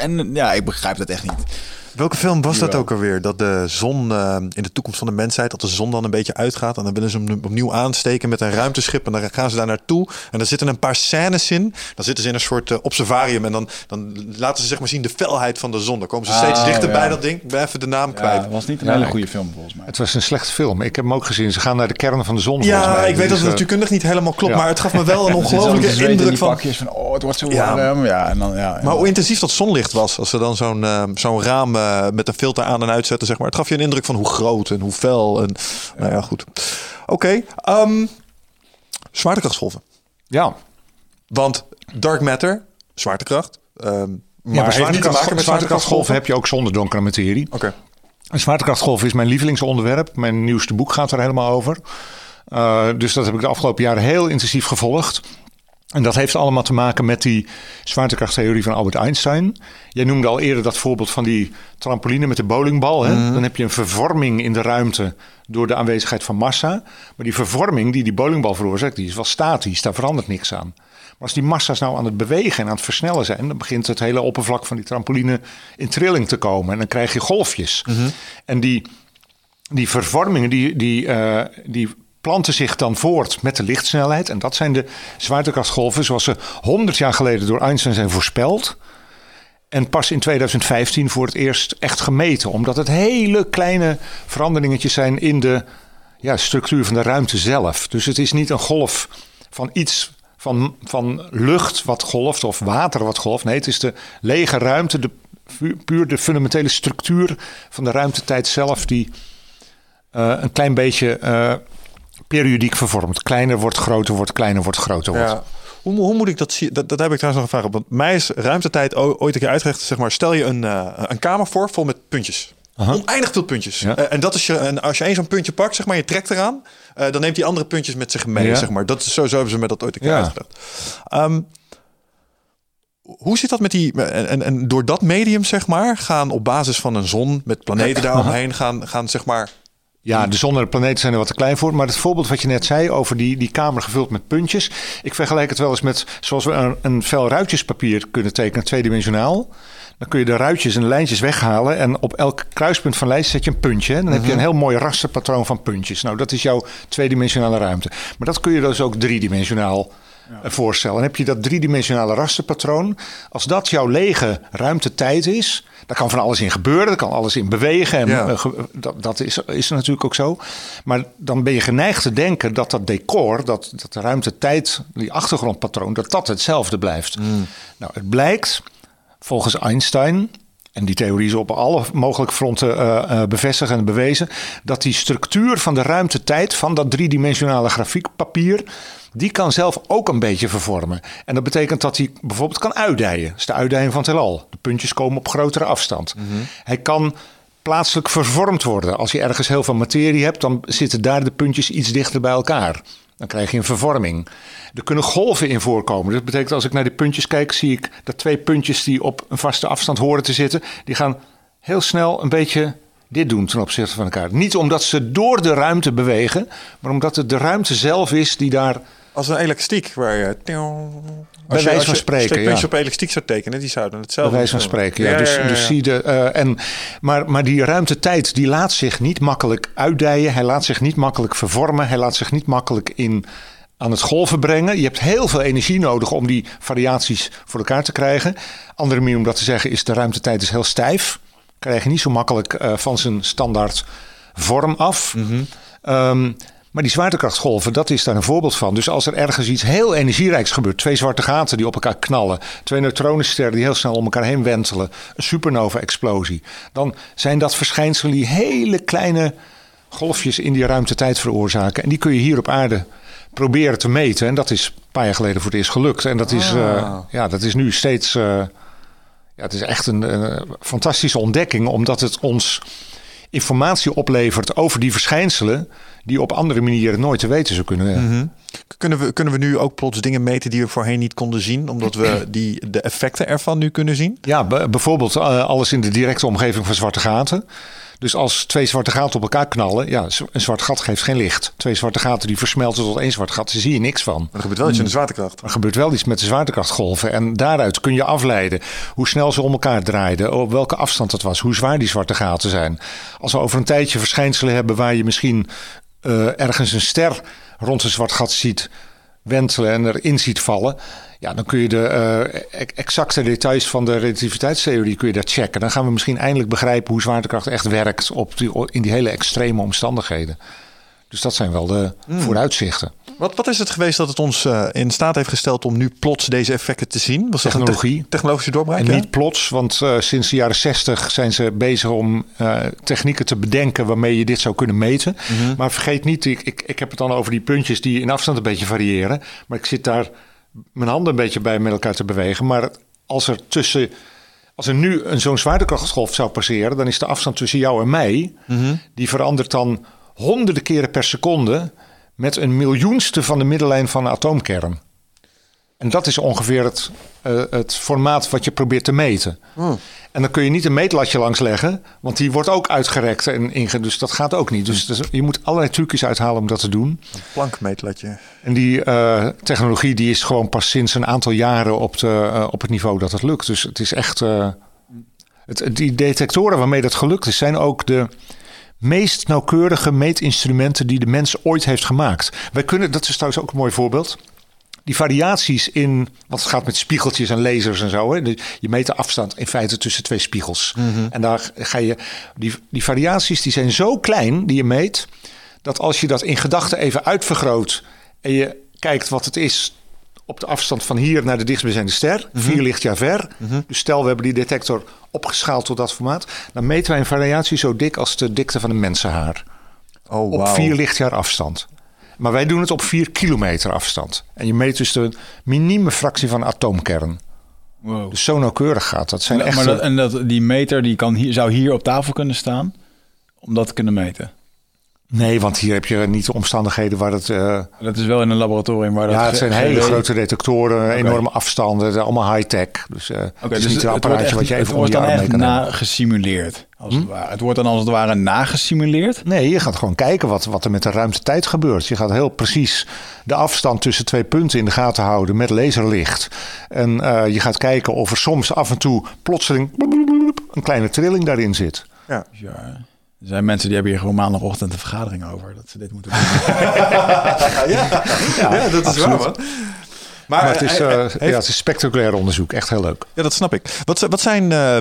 en ja, ik begrijp dat echt niet. Welke film was dat ook alweer? Dat de zon eh, in de toekomst van de mensheid, dat de zon dan een beetje uitgaat. En dan willen ze hem opnieuw aansteken met een ruimteschip. En dan gaan ze daar naartoe. En dan zitten een paar scènes in. Dan zitten ze in een soort eh, observarium. En dan, dan laten ze zeg maar zien de felheid van de zon. Dan komen ze steeds Oh, dichter ja. bij dat ding. Ik ben even de naam kwijt. Ja, was niet een Ja, hele goede film volgens mij. Het was een slechte film. Ik heb hem ook gezien. Ze gaan naar de kern van de zon. Ja, mij. ik weet dat Dus, het eh, natuurkundig niet helemaal klopt. ja. Maar het gaf me wel een ongelofelijke indruk die van... pakjes van oh, het wordt zo warm. Ja, en dan ja. en Maar hoe intensief dat zonlicht was. Als ze dan zo'n zo'n raam eh, met een filter aan en uitzetten, zeg maar. Het gaf je een indruk van hoe groot en hoe fel. En, Nou ja, goed. Oké. ehm, zwaartekrachtsgolven. Ja, Want dark matter, zwaartekracht. ehm, maar maar heeft niet te maken met zwaartekrachtsgolven heb je ook zonder donkere materie. Oké. Een zwaartekrachtgolf is mijn lievelingsonderwerp. Mijn nieuwste boek gaat er helemaal over. Uh, dus dat heb ik de afgelopen jaren heel intensief gevolgd. En dat heeft allemaal te maken met die zwaartekrachttheorie van Albert Einstein. Jij noemde al eerder dat voorbeeld van die trampoline met de bowlingbal. Hè? Dan heb je een vervorming in de ruimte door de aanwezigheid van massa. Maar die vervorming die die bowlingbal veroorzaakt, die is wel statisch. Daar verandert niks aan. Maar als die massa's nou aan het bewegen en aan het versnellen zijn, dan begint het hele oppervlak van die trampoline in trilling te komen. En dan krijg je golfjes. En die, die vervormingen, die, die, uh, die planten zich dan voort met de lichtsnelheid. En dat zijn de zwaartekrachtsgolven zoals ze 100 jaar geleden door Einstein zijn voorspeld. En pas in 2015 voor het eerst echt gemeten. Omdat het hele kleine veranderingetjes zijn in de ja, structuur van de ruimte zelf. Dus het is niet een golf van iets van, van lucht wat golft of water wat golft. Nee, het is de lege ruimte, de, puur de fundamentele structuur van de ruimtetijd zelf die uh, een klein beetje uh, periodiek vervormt. Kleiner wordt groter, wordt kleiner, wordt groter. Wordt. Ja. Hoe, hoe, moet ik dat zien? Dat, dat heb ik trouwens nog een vraag op. Want mij is ruimtetijd ooit een keer uitgelegd. Zeg maar, stel je een, uh, een kamer voor vol met puntjes. Aha. Oneindig veel puntjes. Ja. Uh, en dat is je, en als je één zo'n puntje pakt, zeg maar, je trekt eraan, uh, dan neemt die andere puntjes met zich mee. Ja. Zeg maar. dat is, zo, zo hebben ze me dat ooit een keer ja. uitgelegd. Um, hoe zit dat met die. En, en, en, door dat medium, zeg maar, gaan op basis van een zon met planeten daaromheen, gaan, gaan zeg maar. Ja, de zon en de planeten zijn er wat te klein voor. Maar het voorbeeld wat je net zei over die, die kamer gevuld met puntjes. Ik vergelijk het wel eens met zoals we een, een vel ruitjespapier kunnen tekenen, tweedimensionaal. Dan kun je de ruitjes en de lijntjes weghalen. En op elk kruispunt van lijst zet je een puntje. Dan heb je een heel mooi rasterpatroon van puntjes. Nou, dat is jouw tweedimensionale ruimte. Maar dat kun je dus ook driedimensionaal. Voorstellen. En heb je dat driedimensionale rasterpatroon. Als dat jouw lege ruimtetijd is. Daar kan van alles in gebeuren. Daar kan alles in bewegen. En ja. uh, dat, dat is, is natuurlijk ook zo. Maar dan ben je geneigd te denken dat dat decor. Dat, dat de ruimtetijd, die achtergrondpatroon. Dat dat hetzelfde blijft. Mm. Nou, het blijkt volgens Einstein. En die theorie is op alle mogelijke fronten uh, uh, bevestigd en bewezen. Dat die structuur van de ruimtetijd. van dat driedimensionale grafiekpapier die kan zelf ook een beetje vervormen. En dat betekent dat hij bijvoorbeeld kan uitdijen. Dat is de uitdijing van het heelal. De puntjes komen op grotere afstand. Mm -hmm. Hij kan plaatselijk vervormd worden. Als je ergens heel veel materie hebt, dan zitten daar de puntjes iets dichter bij elkaar. Dan krijg je een vervorming. Er kunnen golven in voorkomen. Dat betekent als ik naar die puntjes kijk, zie ik dat twee puntjes die op een vaste afstand horen te zitten, die gaan heel snel een beetje dit doen ten opzichte van elkaar. Niet omdat ze door de ruimte bewegen, maar omdat het de ruimte zelf is die daar als een elastiek waar je. Bij wijze van spreken. Ja. Op elastiek zou tekenen, die zouden hetzelfde. Bij wijze van spreken, ja. ja, dus, ja dus zie de. Uh, en, maar, maar die ruimtetijd die laat zich niet makkelijk uitdijen. Hij laat zich niet makkelijk vervormen. Hij laat zich niet makkelijk in aan het golven brengen. Je hebt heel veel energie nodig om die variaties voor elkaar te krijgen. Andere manier om dat te zeggen is de ruimtetijd is heel stijf. Krijg je niet zo makkelijk uh, van zijn standaard vorm af. Mm -hmm. um, maar die zwaartekrachtgolven, dat is daar een voorbeeld van. Dus als er ergens iets heel energierijks gebeurt, twee zwarte gaten die op elkaar knallen, twee neutronensterren die heel snel om elkaar heen wentelen, een supernova-explosie, dan zijn dat verschijnselen die hele kleine golfjes in die ruimtetijd veroorzaken. En die kun je hier op aarde proberen te meten. En dat is een paar jaar geleden voor het eerst gelukt. En dat is, uh, ja, dat is nu steeds. Uh, ja, het is echt een, een, fantastische ontdekking, omdat het ons informatie oplevert over die verschijnselen. die op andere manieren nooit te weten zou kunnen. Mm -hmm. Kunnen we, kunnen we nu ook plots dingen meten die we voorheen niet konden zien, omdat we die, de effecten ervan nu kunnen zien? Ja, bijvoorbeeld uh, alles in de directe omgeving van zwarte gaten. Dus als twee zwarte gaten op elkaar knallen, ja, een zwart gat geeft geen licht. Twee zwarte gaten die versmelten tot één zwart gat, daar zie je niks van. Maar er gebeurt wel iets in de zwaartekracht. Er gebeurt wel iets met de zwaartekrachtgolven. En daaruit kun je afleiden hoe snel ze om elkaar draaiden, op welke afstand het was, hoe zwaar die zwarte gaten zijn. Als we over een tijdje verschijnselen hebben waar je misschien uh, ergens een ster rond een zwart gat ziet wentelen en erin ziet vallen. Ja, dan kun je de uh, exacte details van de relativiteitstheorie kun je daar checken. Dan gaan we misschien eindelijk begrijpen hoe zwaartekracht echt werkt op die, in die hele extreme omstandigheden. Dus dat zijn wel de mm. vooruitzichten. Wat, wat is het geweest dat het ons uh, in staat heeft gesteld om nu plots deze effecten te zien? Was Technologie. Dat te technologische doorbraak? En niet plots, want uh, sinds de jaren 60 zijn ze bezig om uh, technieken te bedenken waarmee je dit zou kunnen meten. Mm -hmm. Maar vergeet niet, ik, ik, ik heb het dan over die puntjes die in afstand een beetje variëren. Maar ik zit daar mijn handen een beetje bij met elkaar te bewegen. Maar als er tussen. Als er nu een zo'n zwaartekrachtsgolf zou passeren, dan is de afstand tussen jou en mij. -hmm. die verandert dan honderden keren per seconde. met een miljoenste van de middellijn van een atoomkern. En dat is ongeveer het, uh, het formaat wat je probeert te meten. Mm. En dan kun je niet een meetlatje langs leggen, want die wordt ook uitgerekt. En inge, dus dat gaat ook niet. Dus, dus je moet allerlei trucjes uithalen om dat te doen. Een plankmeetlatje. En die uh, technologie die is gewoon pas sinds een aantal jaren op, de, uh, op het niveau dat het lukt. Dus het is echt. Het, die detectoren waarmee dat gelukt is, zijn ook de meest nauwkeurige meetinstrumenten die de mens ooit heeft gemaakt. Wij kunnen, dat is trouwens ook een mooi voorbeeld die variaties in, wat het gaat met spiegeltjes en lasers en zo. Hè? Je meet de afstand in feite tussen twee spiegels. Mm -hmm. En daar ga je, die, die variaties die zijn zo klein die je meet, dat als je dat in gedachten even uitvergroot en je kijkt wat het is op de afstand van hier naar de dichtstbijzijnde ster, mm -hmm. vier lichtjaar ver. Mm -hmm. Dus stel we hebben die detector opgeschaald tot dat formaat, dan meten wij een variatie zo dik als de dikte van een mensenhaar. Oh, wow. Op vier lichtjaar afstand. Maar wij doen het op 4 kilometer afstand. En je meet dus de minieme fractie van een atoomkern. Wow. Dus zo nauwkeurig gaat dat. Zijn maar dat, en dat, die meter die kan hier, zou hier op tafel kunnen staan om dat te kunnen meten? Nee, want hier heb je niet de omstandigheden waar het... Uh... Dat is wel in een laboratorium waar dat... Ja, het zijn hele grote detectoren, okay. enorme afstanden, allemaal high-tech. Dus uh, okay, het is dus niet een apparaatje echt, wat je even om je arm mee kan na gesimuleerd, als hm? het ware. Het wordt dan als het ware nagesimuleerd? Nee, je gaat gewoon kijken wat, wat er met de ruimtetijd gebeurt. Je gaat heel precies de afstand tussen twee punten in de gaten houden met laserlicht. En uh, je gaat kijken of er soms af en toe plotseling een kleine trilling daarin zit. Ja. ja. Er zijn mensen die hebben hier gewoon maandagochtend een vergadering over dat ze dit moeten doen. ja, ja, ja, dat is absoluut. waar, man. Maar, maar het, is, uh, heeft... ja, het is spectaculair onderzoek. Echt heel leuk. Ja, dat snap ik. Wat, wat zijn, uh,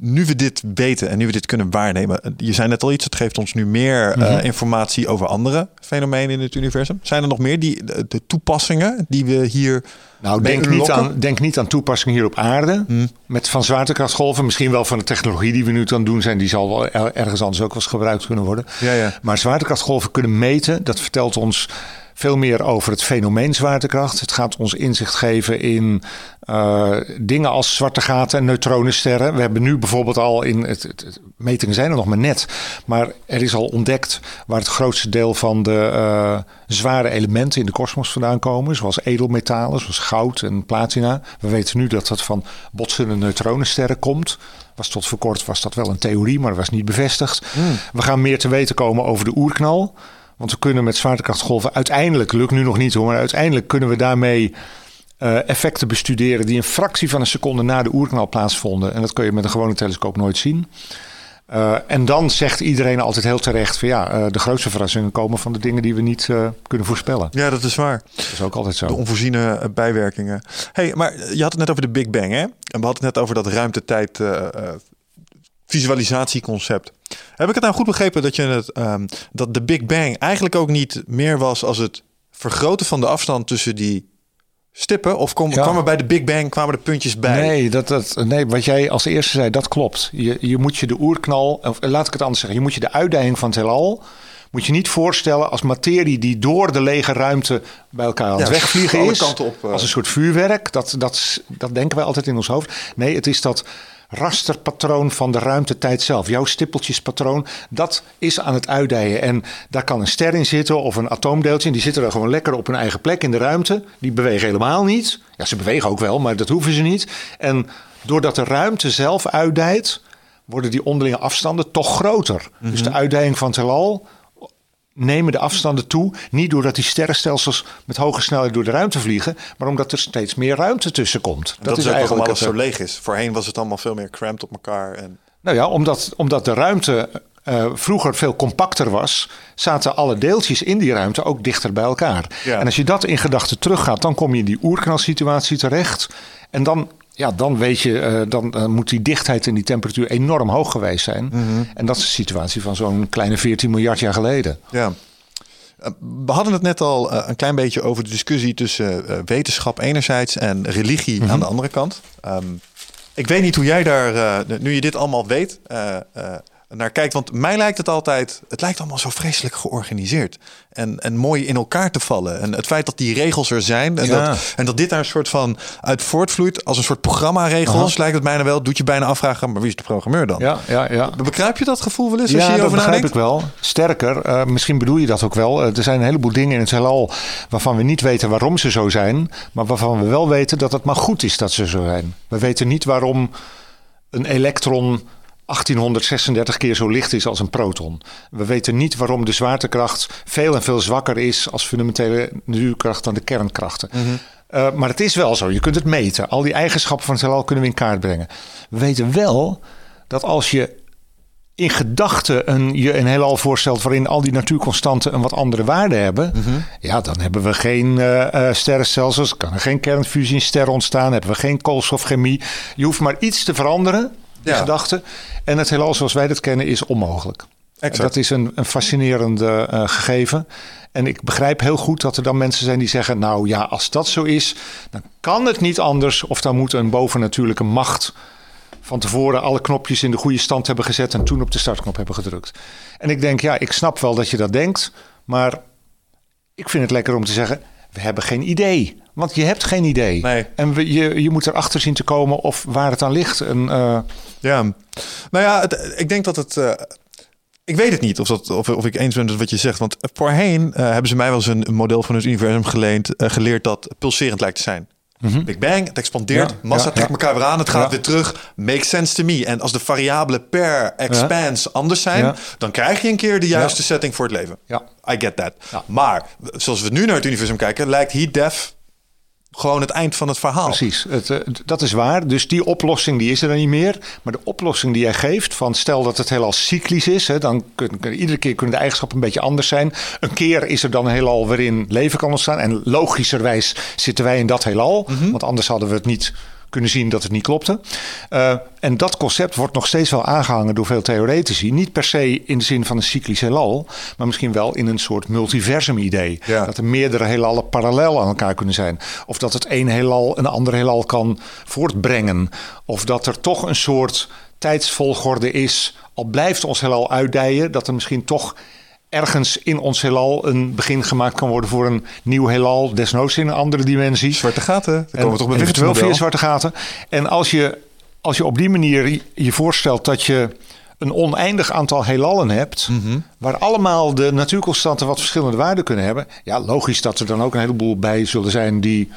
nu we dit weten en nu we dit kunnen waarnemen... Je zei net al iets, het geeft ons nu meer mm -hmm. informatie over andere fenomenen in het universum. Zijn er nog meer die, de, de toepassingen die we hier... Nou, denk niet, aan, denk niet aan toepassingen hier op aarde. Hmm. Met van zwaartekrachtgolven. Misschien wel van de technologie die we nu aan doen zijn. Die zal wel ergens anders ook wel eens gebruikt kunnen worden. Ja, ja. Maar zwaartekrachtgolven kunnen meten. Dat vertelt ons veel meer over het fenomeen zwaartekracht. Het gaat ons inzicht geven in uh, dingen als zwarte gaten en neutronensterren. We hebben nu bijvoorbeeld al in het, het, het, metingen zijn er nog maar net, maar er is al ontdekt waar het grootste deel van de uh, zware elementen in de kosmos vandaan komen, zoals edelmetalen, zoals goud en platina. We weten nu dat dat van botsende neutronensterren komt. Was tot voor kort was dat wel een theorie, maar dat was niet bevestigd. Hmm. We gaan meer te weten komen over de oerknal. Want we kunnen met zwaartekrachtgolven uiteindelijk, lukt nu nog niet hoor, maar uiteindelijk kunnen we daarmee uh, effecten bestuderen die een fractie van een seconde na de oerknal plaatsvonden. En dat kun je met een gewone telescoop nooit zien. Uh, en dan zegt iedereen altijd heel terecht van ja, uh, de grootste verrassingen komen van de dingen die we niet kunnen voorspellen. Ja, dat is waar. Dat is ook altijd zo. De onvoorziene bijwerkingen. hey, maar je had het net over de Big Bang, hè? En we hadden het net over dat ruimtetijd visualisatieconcept. Heb ik het nou goed begrepen dat, je het, um, dat de Big Bang eigenlijk ook niet meer was als het vergroten van de afstand tussen die stippen? Of kom, Ja. kwamen bij de Big Bang kwamen de puntjes bij? Nee, dat, dat, nee, wat jij als eerste zei, dat klopt. Je, je moet je de oerknal, of eh, laat ik het anders zeggen, je moet je de uitdijing van het heelal, moet je niet voorstellen als materie die door de lege ruimte bij elkaar aan het Ja, wegvliegen is. op, eh. Als een soort vuurwerk. Dat, dat, dat denken wij altijd in ons hoofd. Nee, het is dat rasterpatroon van de ruimtetijd zelf. Jouw stippeltjespatroon, dat is aan het uitdijen. En daar kan een ster in zitten of een atoomdeeltje. En die zitten er gewoon lekker op hun eigen plek in de ruimte. Die bewegen helemaal niet. Ja, ze bewegen ook wel, maar dat hoeven ze niet. En doordat de ruimte zelf uitdijt, worden die onderlinge afstanden toch groter. Dus de uitdijing van het heelal nemen de afstanden toe. Niet doordat die sterrenstelsels met hoge snelheid door de ruimte vliegen, maar omdat er steeds meer ruimte tussen komt. Dat, is, eigenlijk alles het, zo eh, leeg is. Voorheen was het allemaal veel meer cramped op elkaar. En... Nou ja, omdat, omdat de ruimte eh, vroeger veel compacter was, zaten alle deeltjes in die ruimte ook dichter bij elkaar. Ja. En als je dat in gedachten teruggaat, dan kom je in die oerknalsituatie terecht. En dan, ja, dan weet je, eh, dan eh, moet die dichtheid en die temperatuur enorm hoog geweest zijn. Mhm. En dat is de situatie van zo'n kleine 14 miljard jaar geleden. Ja. Eh, We hadden het net al een klein beetje over de discussie tussen wetenschap enerzijds en religie aan de andere kant. Ehm, ik weet niet hoe jij daar, nu je dit allemaal weet, naar kijkt. Want mij lijkt het altijd, het lijkt allemaal zo vreselijk georganiseerd. En, en mooi in elkaar te vallen. En het feit dat die regels er zijn en, Ja. dat, en dat dit daar een soort van uit voortvloeit als een soort programma-regels, lijkt het bijna wel. Doet je bijna afvragen, maar wie is de programmeur dan? Ja, ja, ja. Begrijp je dat gevoel wel eens als je Ja, dat begrijp nadenkt? ik wel. Sterker, eh, misschien bedoel je dat ook wel. Eh, er zijn een heleboel dingen in het heelal waarvan we niet weten waarom ze zo zijn, maar waarvan we wel weten dat het maar goed is dat ze zo zijn. We weten niet waarom een elektron 1836 keer zo licht is als een proton. We weten niet waarom de zwaartekracht veel en veel zwakker is als fundamentele natuurkracht dan de kernkrachten. Eh, maar het is wel zo, je kunt het meten. Al die eigenschappen van het heelal kunnen we in kaart brengen. We weten wel dat als je in gedachten een, je een heelal voorstelt waarin al die natuurconstanten een wat andere waarde hebben, ja, dan hebben we geen eh, sterrenstelsels, kan er geen kernfusie in sterren ontstaan, hebben we geen koolstofchemie. Je hoeft maar iets te veranderen, in Ja. gedachten, en het heelal zoals wij dat kennen is onmogelijk. Exact. Dat is een, een fascinerende eh, gegeven. En ik begrijp heel goed dat er dan mensen zijn die zeggen: Nou ja, als dat zo is, dan kan het niet anders. Of dan moet een bovennatuurlijke macht van tevoren alle knopjes in de goede stand hebben gezet en toen op de startknop hebben gedrukt. En ik denk, ja, ik snap wel dat je dat denkt, maar ik vind het lekker om te zeggen: we hebben geen idee. Want je hebt geen idee. Nee. En we, je, je moet erachter zien te komen of waar het aan ligt. En, eh, Ja, nou ja, het- ik denk dat het. eh, ik weet het niet of, dat, of, of ik eens ben met wat je zegt. Want voorheen eh, hebben ze mij wel eens een, model van het universum geleend, geleerd dat pulserend lijkt te zijn. Big Bang, het expandeert, Ja, massa ja, trekt ja. elkaar weer aan, het gaat weer terug. Makes sense to me. En als de variabelen per expanse anders zijn, dan krijg je een keer de juiste setting voor het leven. Ja. I get that. Maar zoals we nu naar het universum kijken, lijkt heat death gewoon het eind van het verhaal. Precies, het, eh, dat is waar. Dus die oplossing die is er dan niet meer. Maar de oplossing die jij geeft, van stel dat het heelal cyclisch is, hè, dan kun, kun- iedere keer kunnen de eigenschappen een beetje anders zijn. Een keer is er dan een heelal waarin leven kan ontstaan. En logischerwijs zitten wij in dat heelal, want anders hadden we het niet kunnen zien dat het niet klopte. Eh, en dat concept wordt nog steeds wel aangehangen door veel theoretici. Niet per se in de zin van een cyclisch heelal, maar misschien wel in een soort multiversum idee. Ja. Dat er meerdere heelallen parallel aan elkaar kunnen zijn. Of dat het een heelal een ander heelal kan voortbrengen. Of dat er toch een soort tijdsvolgorde is. Al blijft ons heelal uitdijen, dat er misschien toch ergens in ons heelal een begin gemaakt kan worden voor een nieuw heelal. Desnoods in een andere dimensie. Zwarte gaten, daar En komen we toch bij eventueel via zwarte gaten. En als je, als je op die manier je- je voorstelt dat je een oneindig aantal heelallen hebt, Mhm. waar allemaal de natuurconstanten wat verschillende waarden kunnen hebben, ja, logisch dat er dan ook een heleboel bij zullen zijn die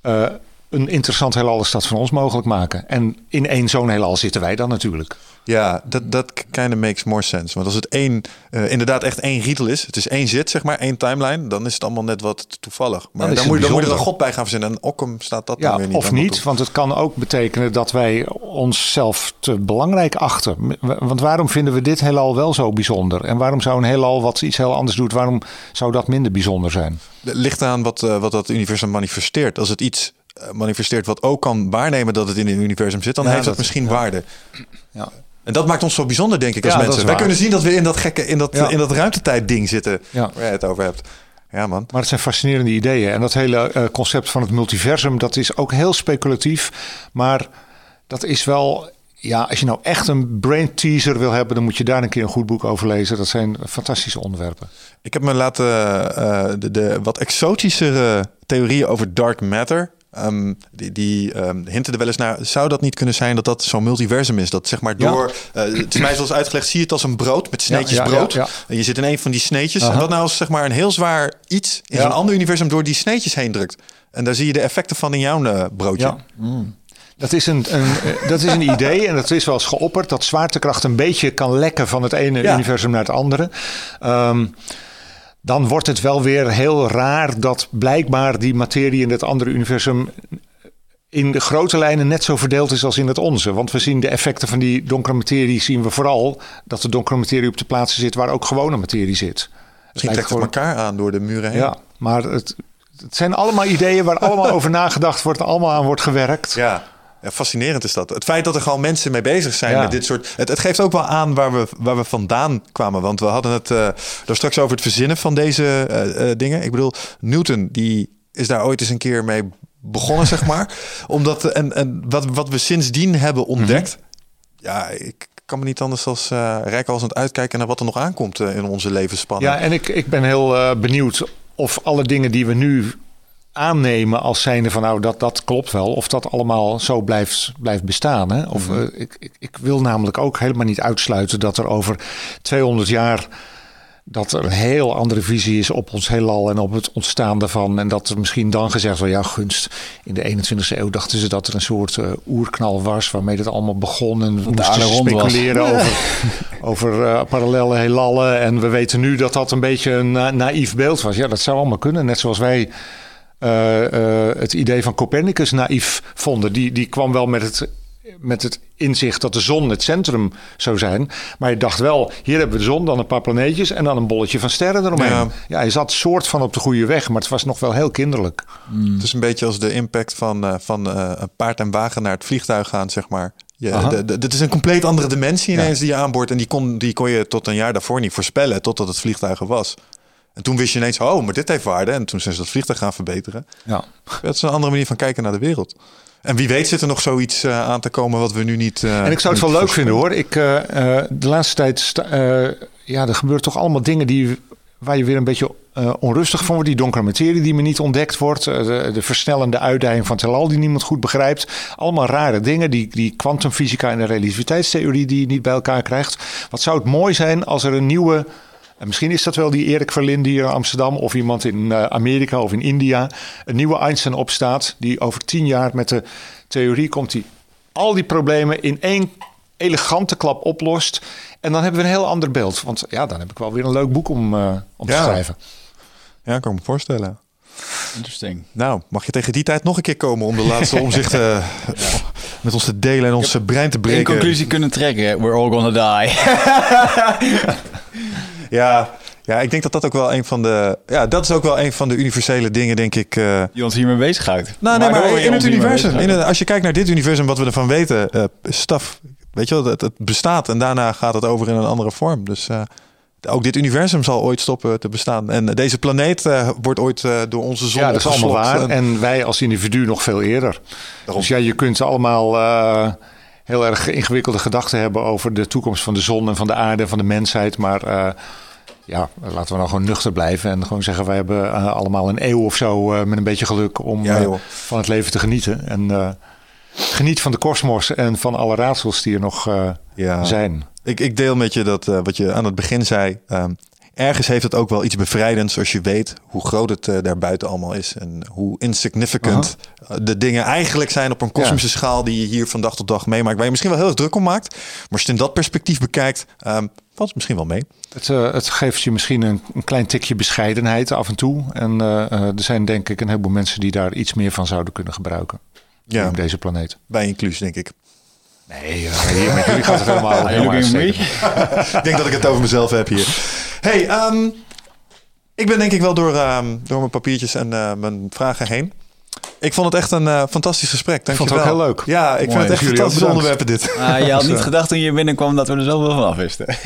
eh, een interessant heelal als dat van ons mogelijk maken. En in één zo'n heelal zitten wij dan natuurlijk. Ja, dat, dat kind of makes more sense. Want als het één, eh, inderdaad echt één rietel is, het is één zit, zeg maar, één timeline, dan is het allemaal net wat toevallig. Maar Dan is dan, moet, je- dan moet je er een god bij gaan verzinnen. En Ockham staat dat dan Ja, weer niet. of niet, want het kan ook betekenen dat wij onszelf te belangrijk achten. Want waarom vinden we dit heelal wel zo bijzonder? En waarom zou een heelal wat iets heel anders doet, waarom zou dat minder bijzonder zijn? Ligt aan wat, eh, wat dat universum manifesteert. Als het iets manifesteert wat ook kan waarnemen dat het in het universum zit, dan Ja, heeft dat, dat- misschien ja. waarde. Ja. En dat maakt ons zo bijzonder, denk ik, als mensen. Wij kunnen zien dat we in dat gekke, in dat, in dat ruimtetijd ding zitten Ja. waar jij het over hebt. Ja, man. Maar het zijn fascinerende ideeën. En dat hele eh, concept van het multiversum, dat is ook heel speculatief. Maar dat is wel. Ja, als je nou echt een brain teaser wil hebben, dan moet je daar een keer een goed boek over lezen. Dat zijn fantastische onderwerpen. Ik heb me laten uh, de, de wat exotischere theorieën over dark matter Um, die die um, hinten er wel eens naar. Zou dat niet kunnen zijn dat dat zo'n multiversum is? Dat zeg maar door. Ja. Uh, het is mij zoals uitgelegd. Zie je het als een brood met sneetjes ja, ja, brood. En je zit in een van die sneetjes. Uh -huh. En dat nou als zeg maar een heel zwaar iets in zo'n ander universum door die sneetjes heen drukt. En daar zie je de effecten van in jouw uh, broodje. Mm. Dat is een, een, dat is een idee en dat is wel eens geopperd. Dat zwaartekracht een beetje kan lekken van het ene universum naar het andere. Um, dan wordt het wel weer heel raar dat blijkbaar die materie in het andere universum in de grote lijnen net zo verdeeld is als in het onze. Want we zien de effecten van die donkere materie, zien we vooral dat de donkere materie op de plaatsen zit waar ook gewone materie zit. Misschien trekt het elkaar aan door de muren heen. Ja, maar het, het zijn allemaal ideeën waar allemaal over nagedacht wordt, allemaal aan wordt gewerkt. Ja. Fascinerend is dat. Het feit dat er gewoon mensen mee bezig zijn ja. met dit soort. Het, het, geeft ook wel aan waar we, waar we vandaan kwamen. Want we hadden het uh, daar straks over het verzinnen van deze uh, uh, dingen. Ik bedoel, Newton, die is daar ooit eens een keer mee begonnen, zeg maar. Omdat, en, en wat, wat we sindsdien hebben ontdekt. Mm -hmm. Ja, ik kan me niet anders als rijk als aan het uitkijken naar wat er nog aankomt in onze levensspannen. Ja, en ik, ik ben heel benieuwd of alle dingen die we nu aannemen als zijnde van nou dat, dat klopt wel. Of dat allemaal zo blijft, blijft bestaan. Hè? Of, mm-hmm. uh, ik, ik, ik, wil namelijk ook helemaal niet uitsluiten dat er over 200 jaar dat er een heel andere visie is op ons heelal en op het ontstaan daarvan. En dat er misschien dan gezegd wordt, ja gunst, in de 21ste eeuw dachten ze dat er een soort uh, oerknal was waarmee het allemaal begon. En we moesten speculeren was. over, over uh, parallele heelallen. En we weten nu dat dat een beetje een na naïef beeld was. Ja, dat zou allemaal kunnen. Net zoals wij het idee van Copernicus naïef vonden. Die, die kwam wel met het, met het inzicht dat de zon het centrum zou zijn. Maar je dacht wel, hier hebben we de zon, dan een paar planeetjes en dan een bolletje van sterren eromheen. Ja, ja hij zat soort van op de goede weg, maar het was nog wel heel kinderlijk. Mm. Het is een beetje als de impact van, uh, van een paard en wagen naar het vliegtuig gaan, zeg maar. Ja, dit is een compleet andere dimensie ineens ja. die je aanboort. En die kon, die kon je tot een jaar daarvoor niet voorspellen, totdat het vliegtuig was. En toen wist je ineens, oh, maar dit heeft waarde. En toen zijn ze dat vliegtuig gaan verbeteren. Ja. Dat is een andere manier van kijken naar de wereld. En wie weet zit er nog zoiets uh, aan te komen wat we nu niet. Uh, en ik zou het wel leuk vinden hoor. Ik, uh, de laatste tijd, ja, er gebeuren toch allemaal dingen die, waar je weer een beetje onrustig van wordt. Die donkere materie die me niet ontdekt wordt. De, de, versnellende uitdijing van het heelal die niemand goed begrijpt. Allemaal rare dingen. Die, die kwantumfysica en de relativiteitstheorie die je niet bij elkaar krijgt. Wat zou het mooi zijn als er een nieuwe en misschien is dat wel die Erik Verlinde hier in Amsterdam of iemand in uh, Amerika of in India. Een nieuwe Einstein opstaat die over tien jaar met de theorie komt die al die problemen in één elegante klap oplost. En dan hebben we een heel ander beeld. Want ja, dan heb ik wel weer een leuk boek om, uh, om ja. te schrijven. Ja, kan ik me voorstellen. Interesting. Nou, mag je tegen die tijd nog een keer komen om de laatste omzichten ja. met ons te delen en ons brein te breken? In conclusie kunnen trekken, we're all gonna die. ja, ja, ik denk dat dat ook wel een van de. Ja, dat is ook wel een van de universele dingen, denk ik. Uh... Die ons hiermee bezighoudt. Nou, nee, maar, maar in het universum. In het, als je kijkt naar dit universum, wat we ervan weten, uh, staf. Weet je wel, het, het, bestaat en daarna gaat het over in een andere vorm. Dus uh, ook dit universum zal ooit stoppen te bestaan. En deze planeet uh, wordt ooit uh, door onze zon Ja, dat is allemaal waar. En... en wij als individu nog veel eerder. Daarom. Dus ja, je kunt allemaal uh, heel erg ingewikkelde gedachten hebben over de toekomst van de zon en van de aarde en van de mensheid. Maar ja, laten we nou gewoon nuchter blijven en gewoon zeggen: wij hebben allemaal een eeuw of zo met een beetje geluk om ja, van het leven te genieten. En geniet van de kosmos en van alle raadsels die er nog ja. zijn. Ik, ik deel met je dat wat je aan het begin zei. Um, ergens heeft het ook wel iets bevrijdends als je weet hoe groot het uh, daarbuiten allemaal is. En hoe insignificant uh, de dingen eigenlijk zijn op een kosmische ja. schaal die je hier van dag tot dag meemaakt. Waar je misschien wel heel erg druk om maakt. Maar als je het in dat perspectief bekijkt, um, valt het misschien wel mee. Het, uh, het geeft je misschien een, een, klein tikje bescheidenheid af en toe. En er zijn denk ik een heleboel mensen die daar iets meer van zouden kunnen gebruiken. Ja. Op deze planeet. Bij inclusie denk ik. Nee, hier met jullie gaat het helemaal, helemaal Ik denk dat ik het over mezelf heb hier. Hey, um, ik ben denk ik wel door, um, door mijn papiertjes en uh, mijn vragen heen. Ik vond het echt een eh, fantastisch gesprek. Dank vond je het wel. ook heel leuk. Ja, ik Mooi. vind het echt fantastische onderwerpen dit. Ah, je had niet gedacht toen je binnenkwam dat we er zoveel van af wisten.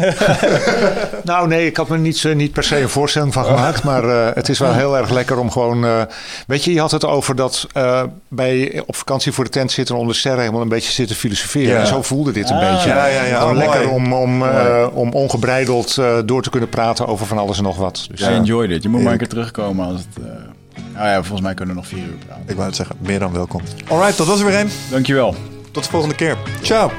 Nou nee, ik had me niet, eh, niet per se een voorstelling van gemaakt. Maar eh, het is wel heel erg lekker om gewoon... eh, weet je, je had het over dat eh, bij op vakantie voor de tent zitten... en onder de sterren helemaal een beetje zitten filosoferen. Ja. En zo voelde dit een Ah. beetje. Ja, ja, ja. Gewoon Oh, lekker om, om, eh, om ongebreideld eh, door te kunnen praten over van alles en nog wat. Dus, I eh, enjoyed it. Je moet maar een Ik- keer terugkomen als het... Nou ja, volgens mij kunnen we nog vier uur praten. Ik wou het zeggen, meer dan welkom. Alright, dat was er weer een. Dankjewel. Tot de volgende keer. Ciao.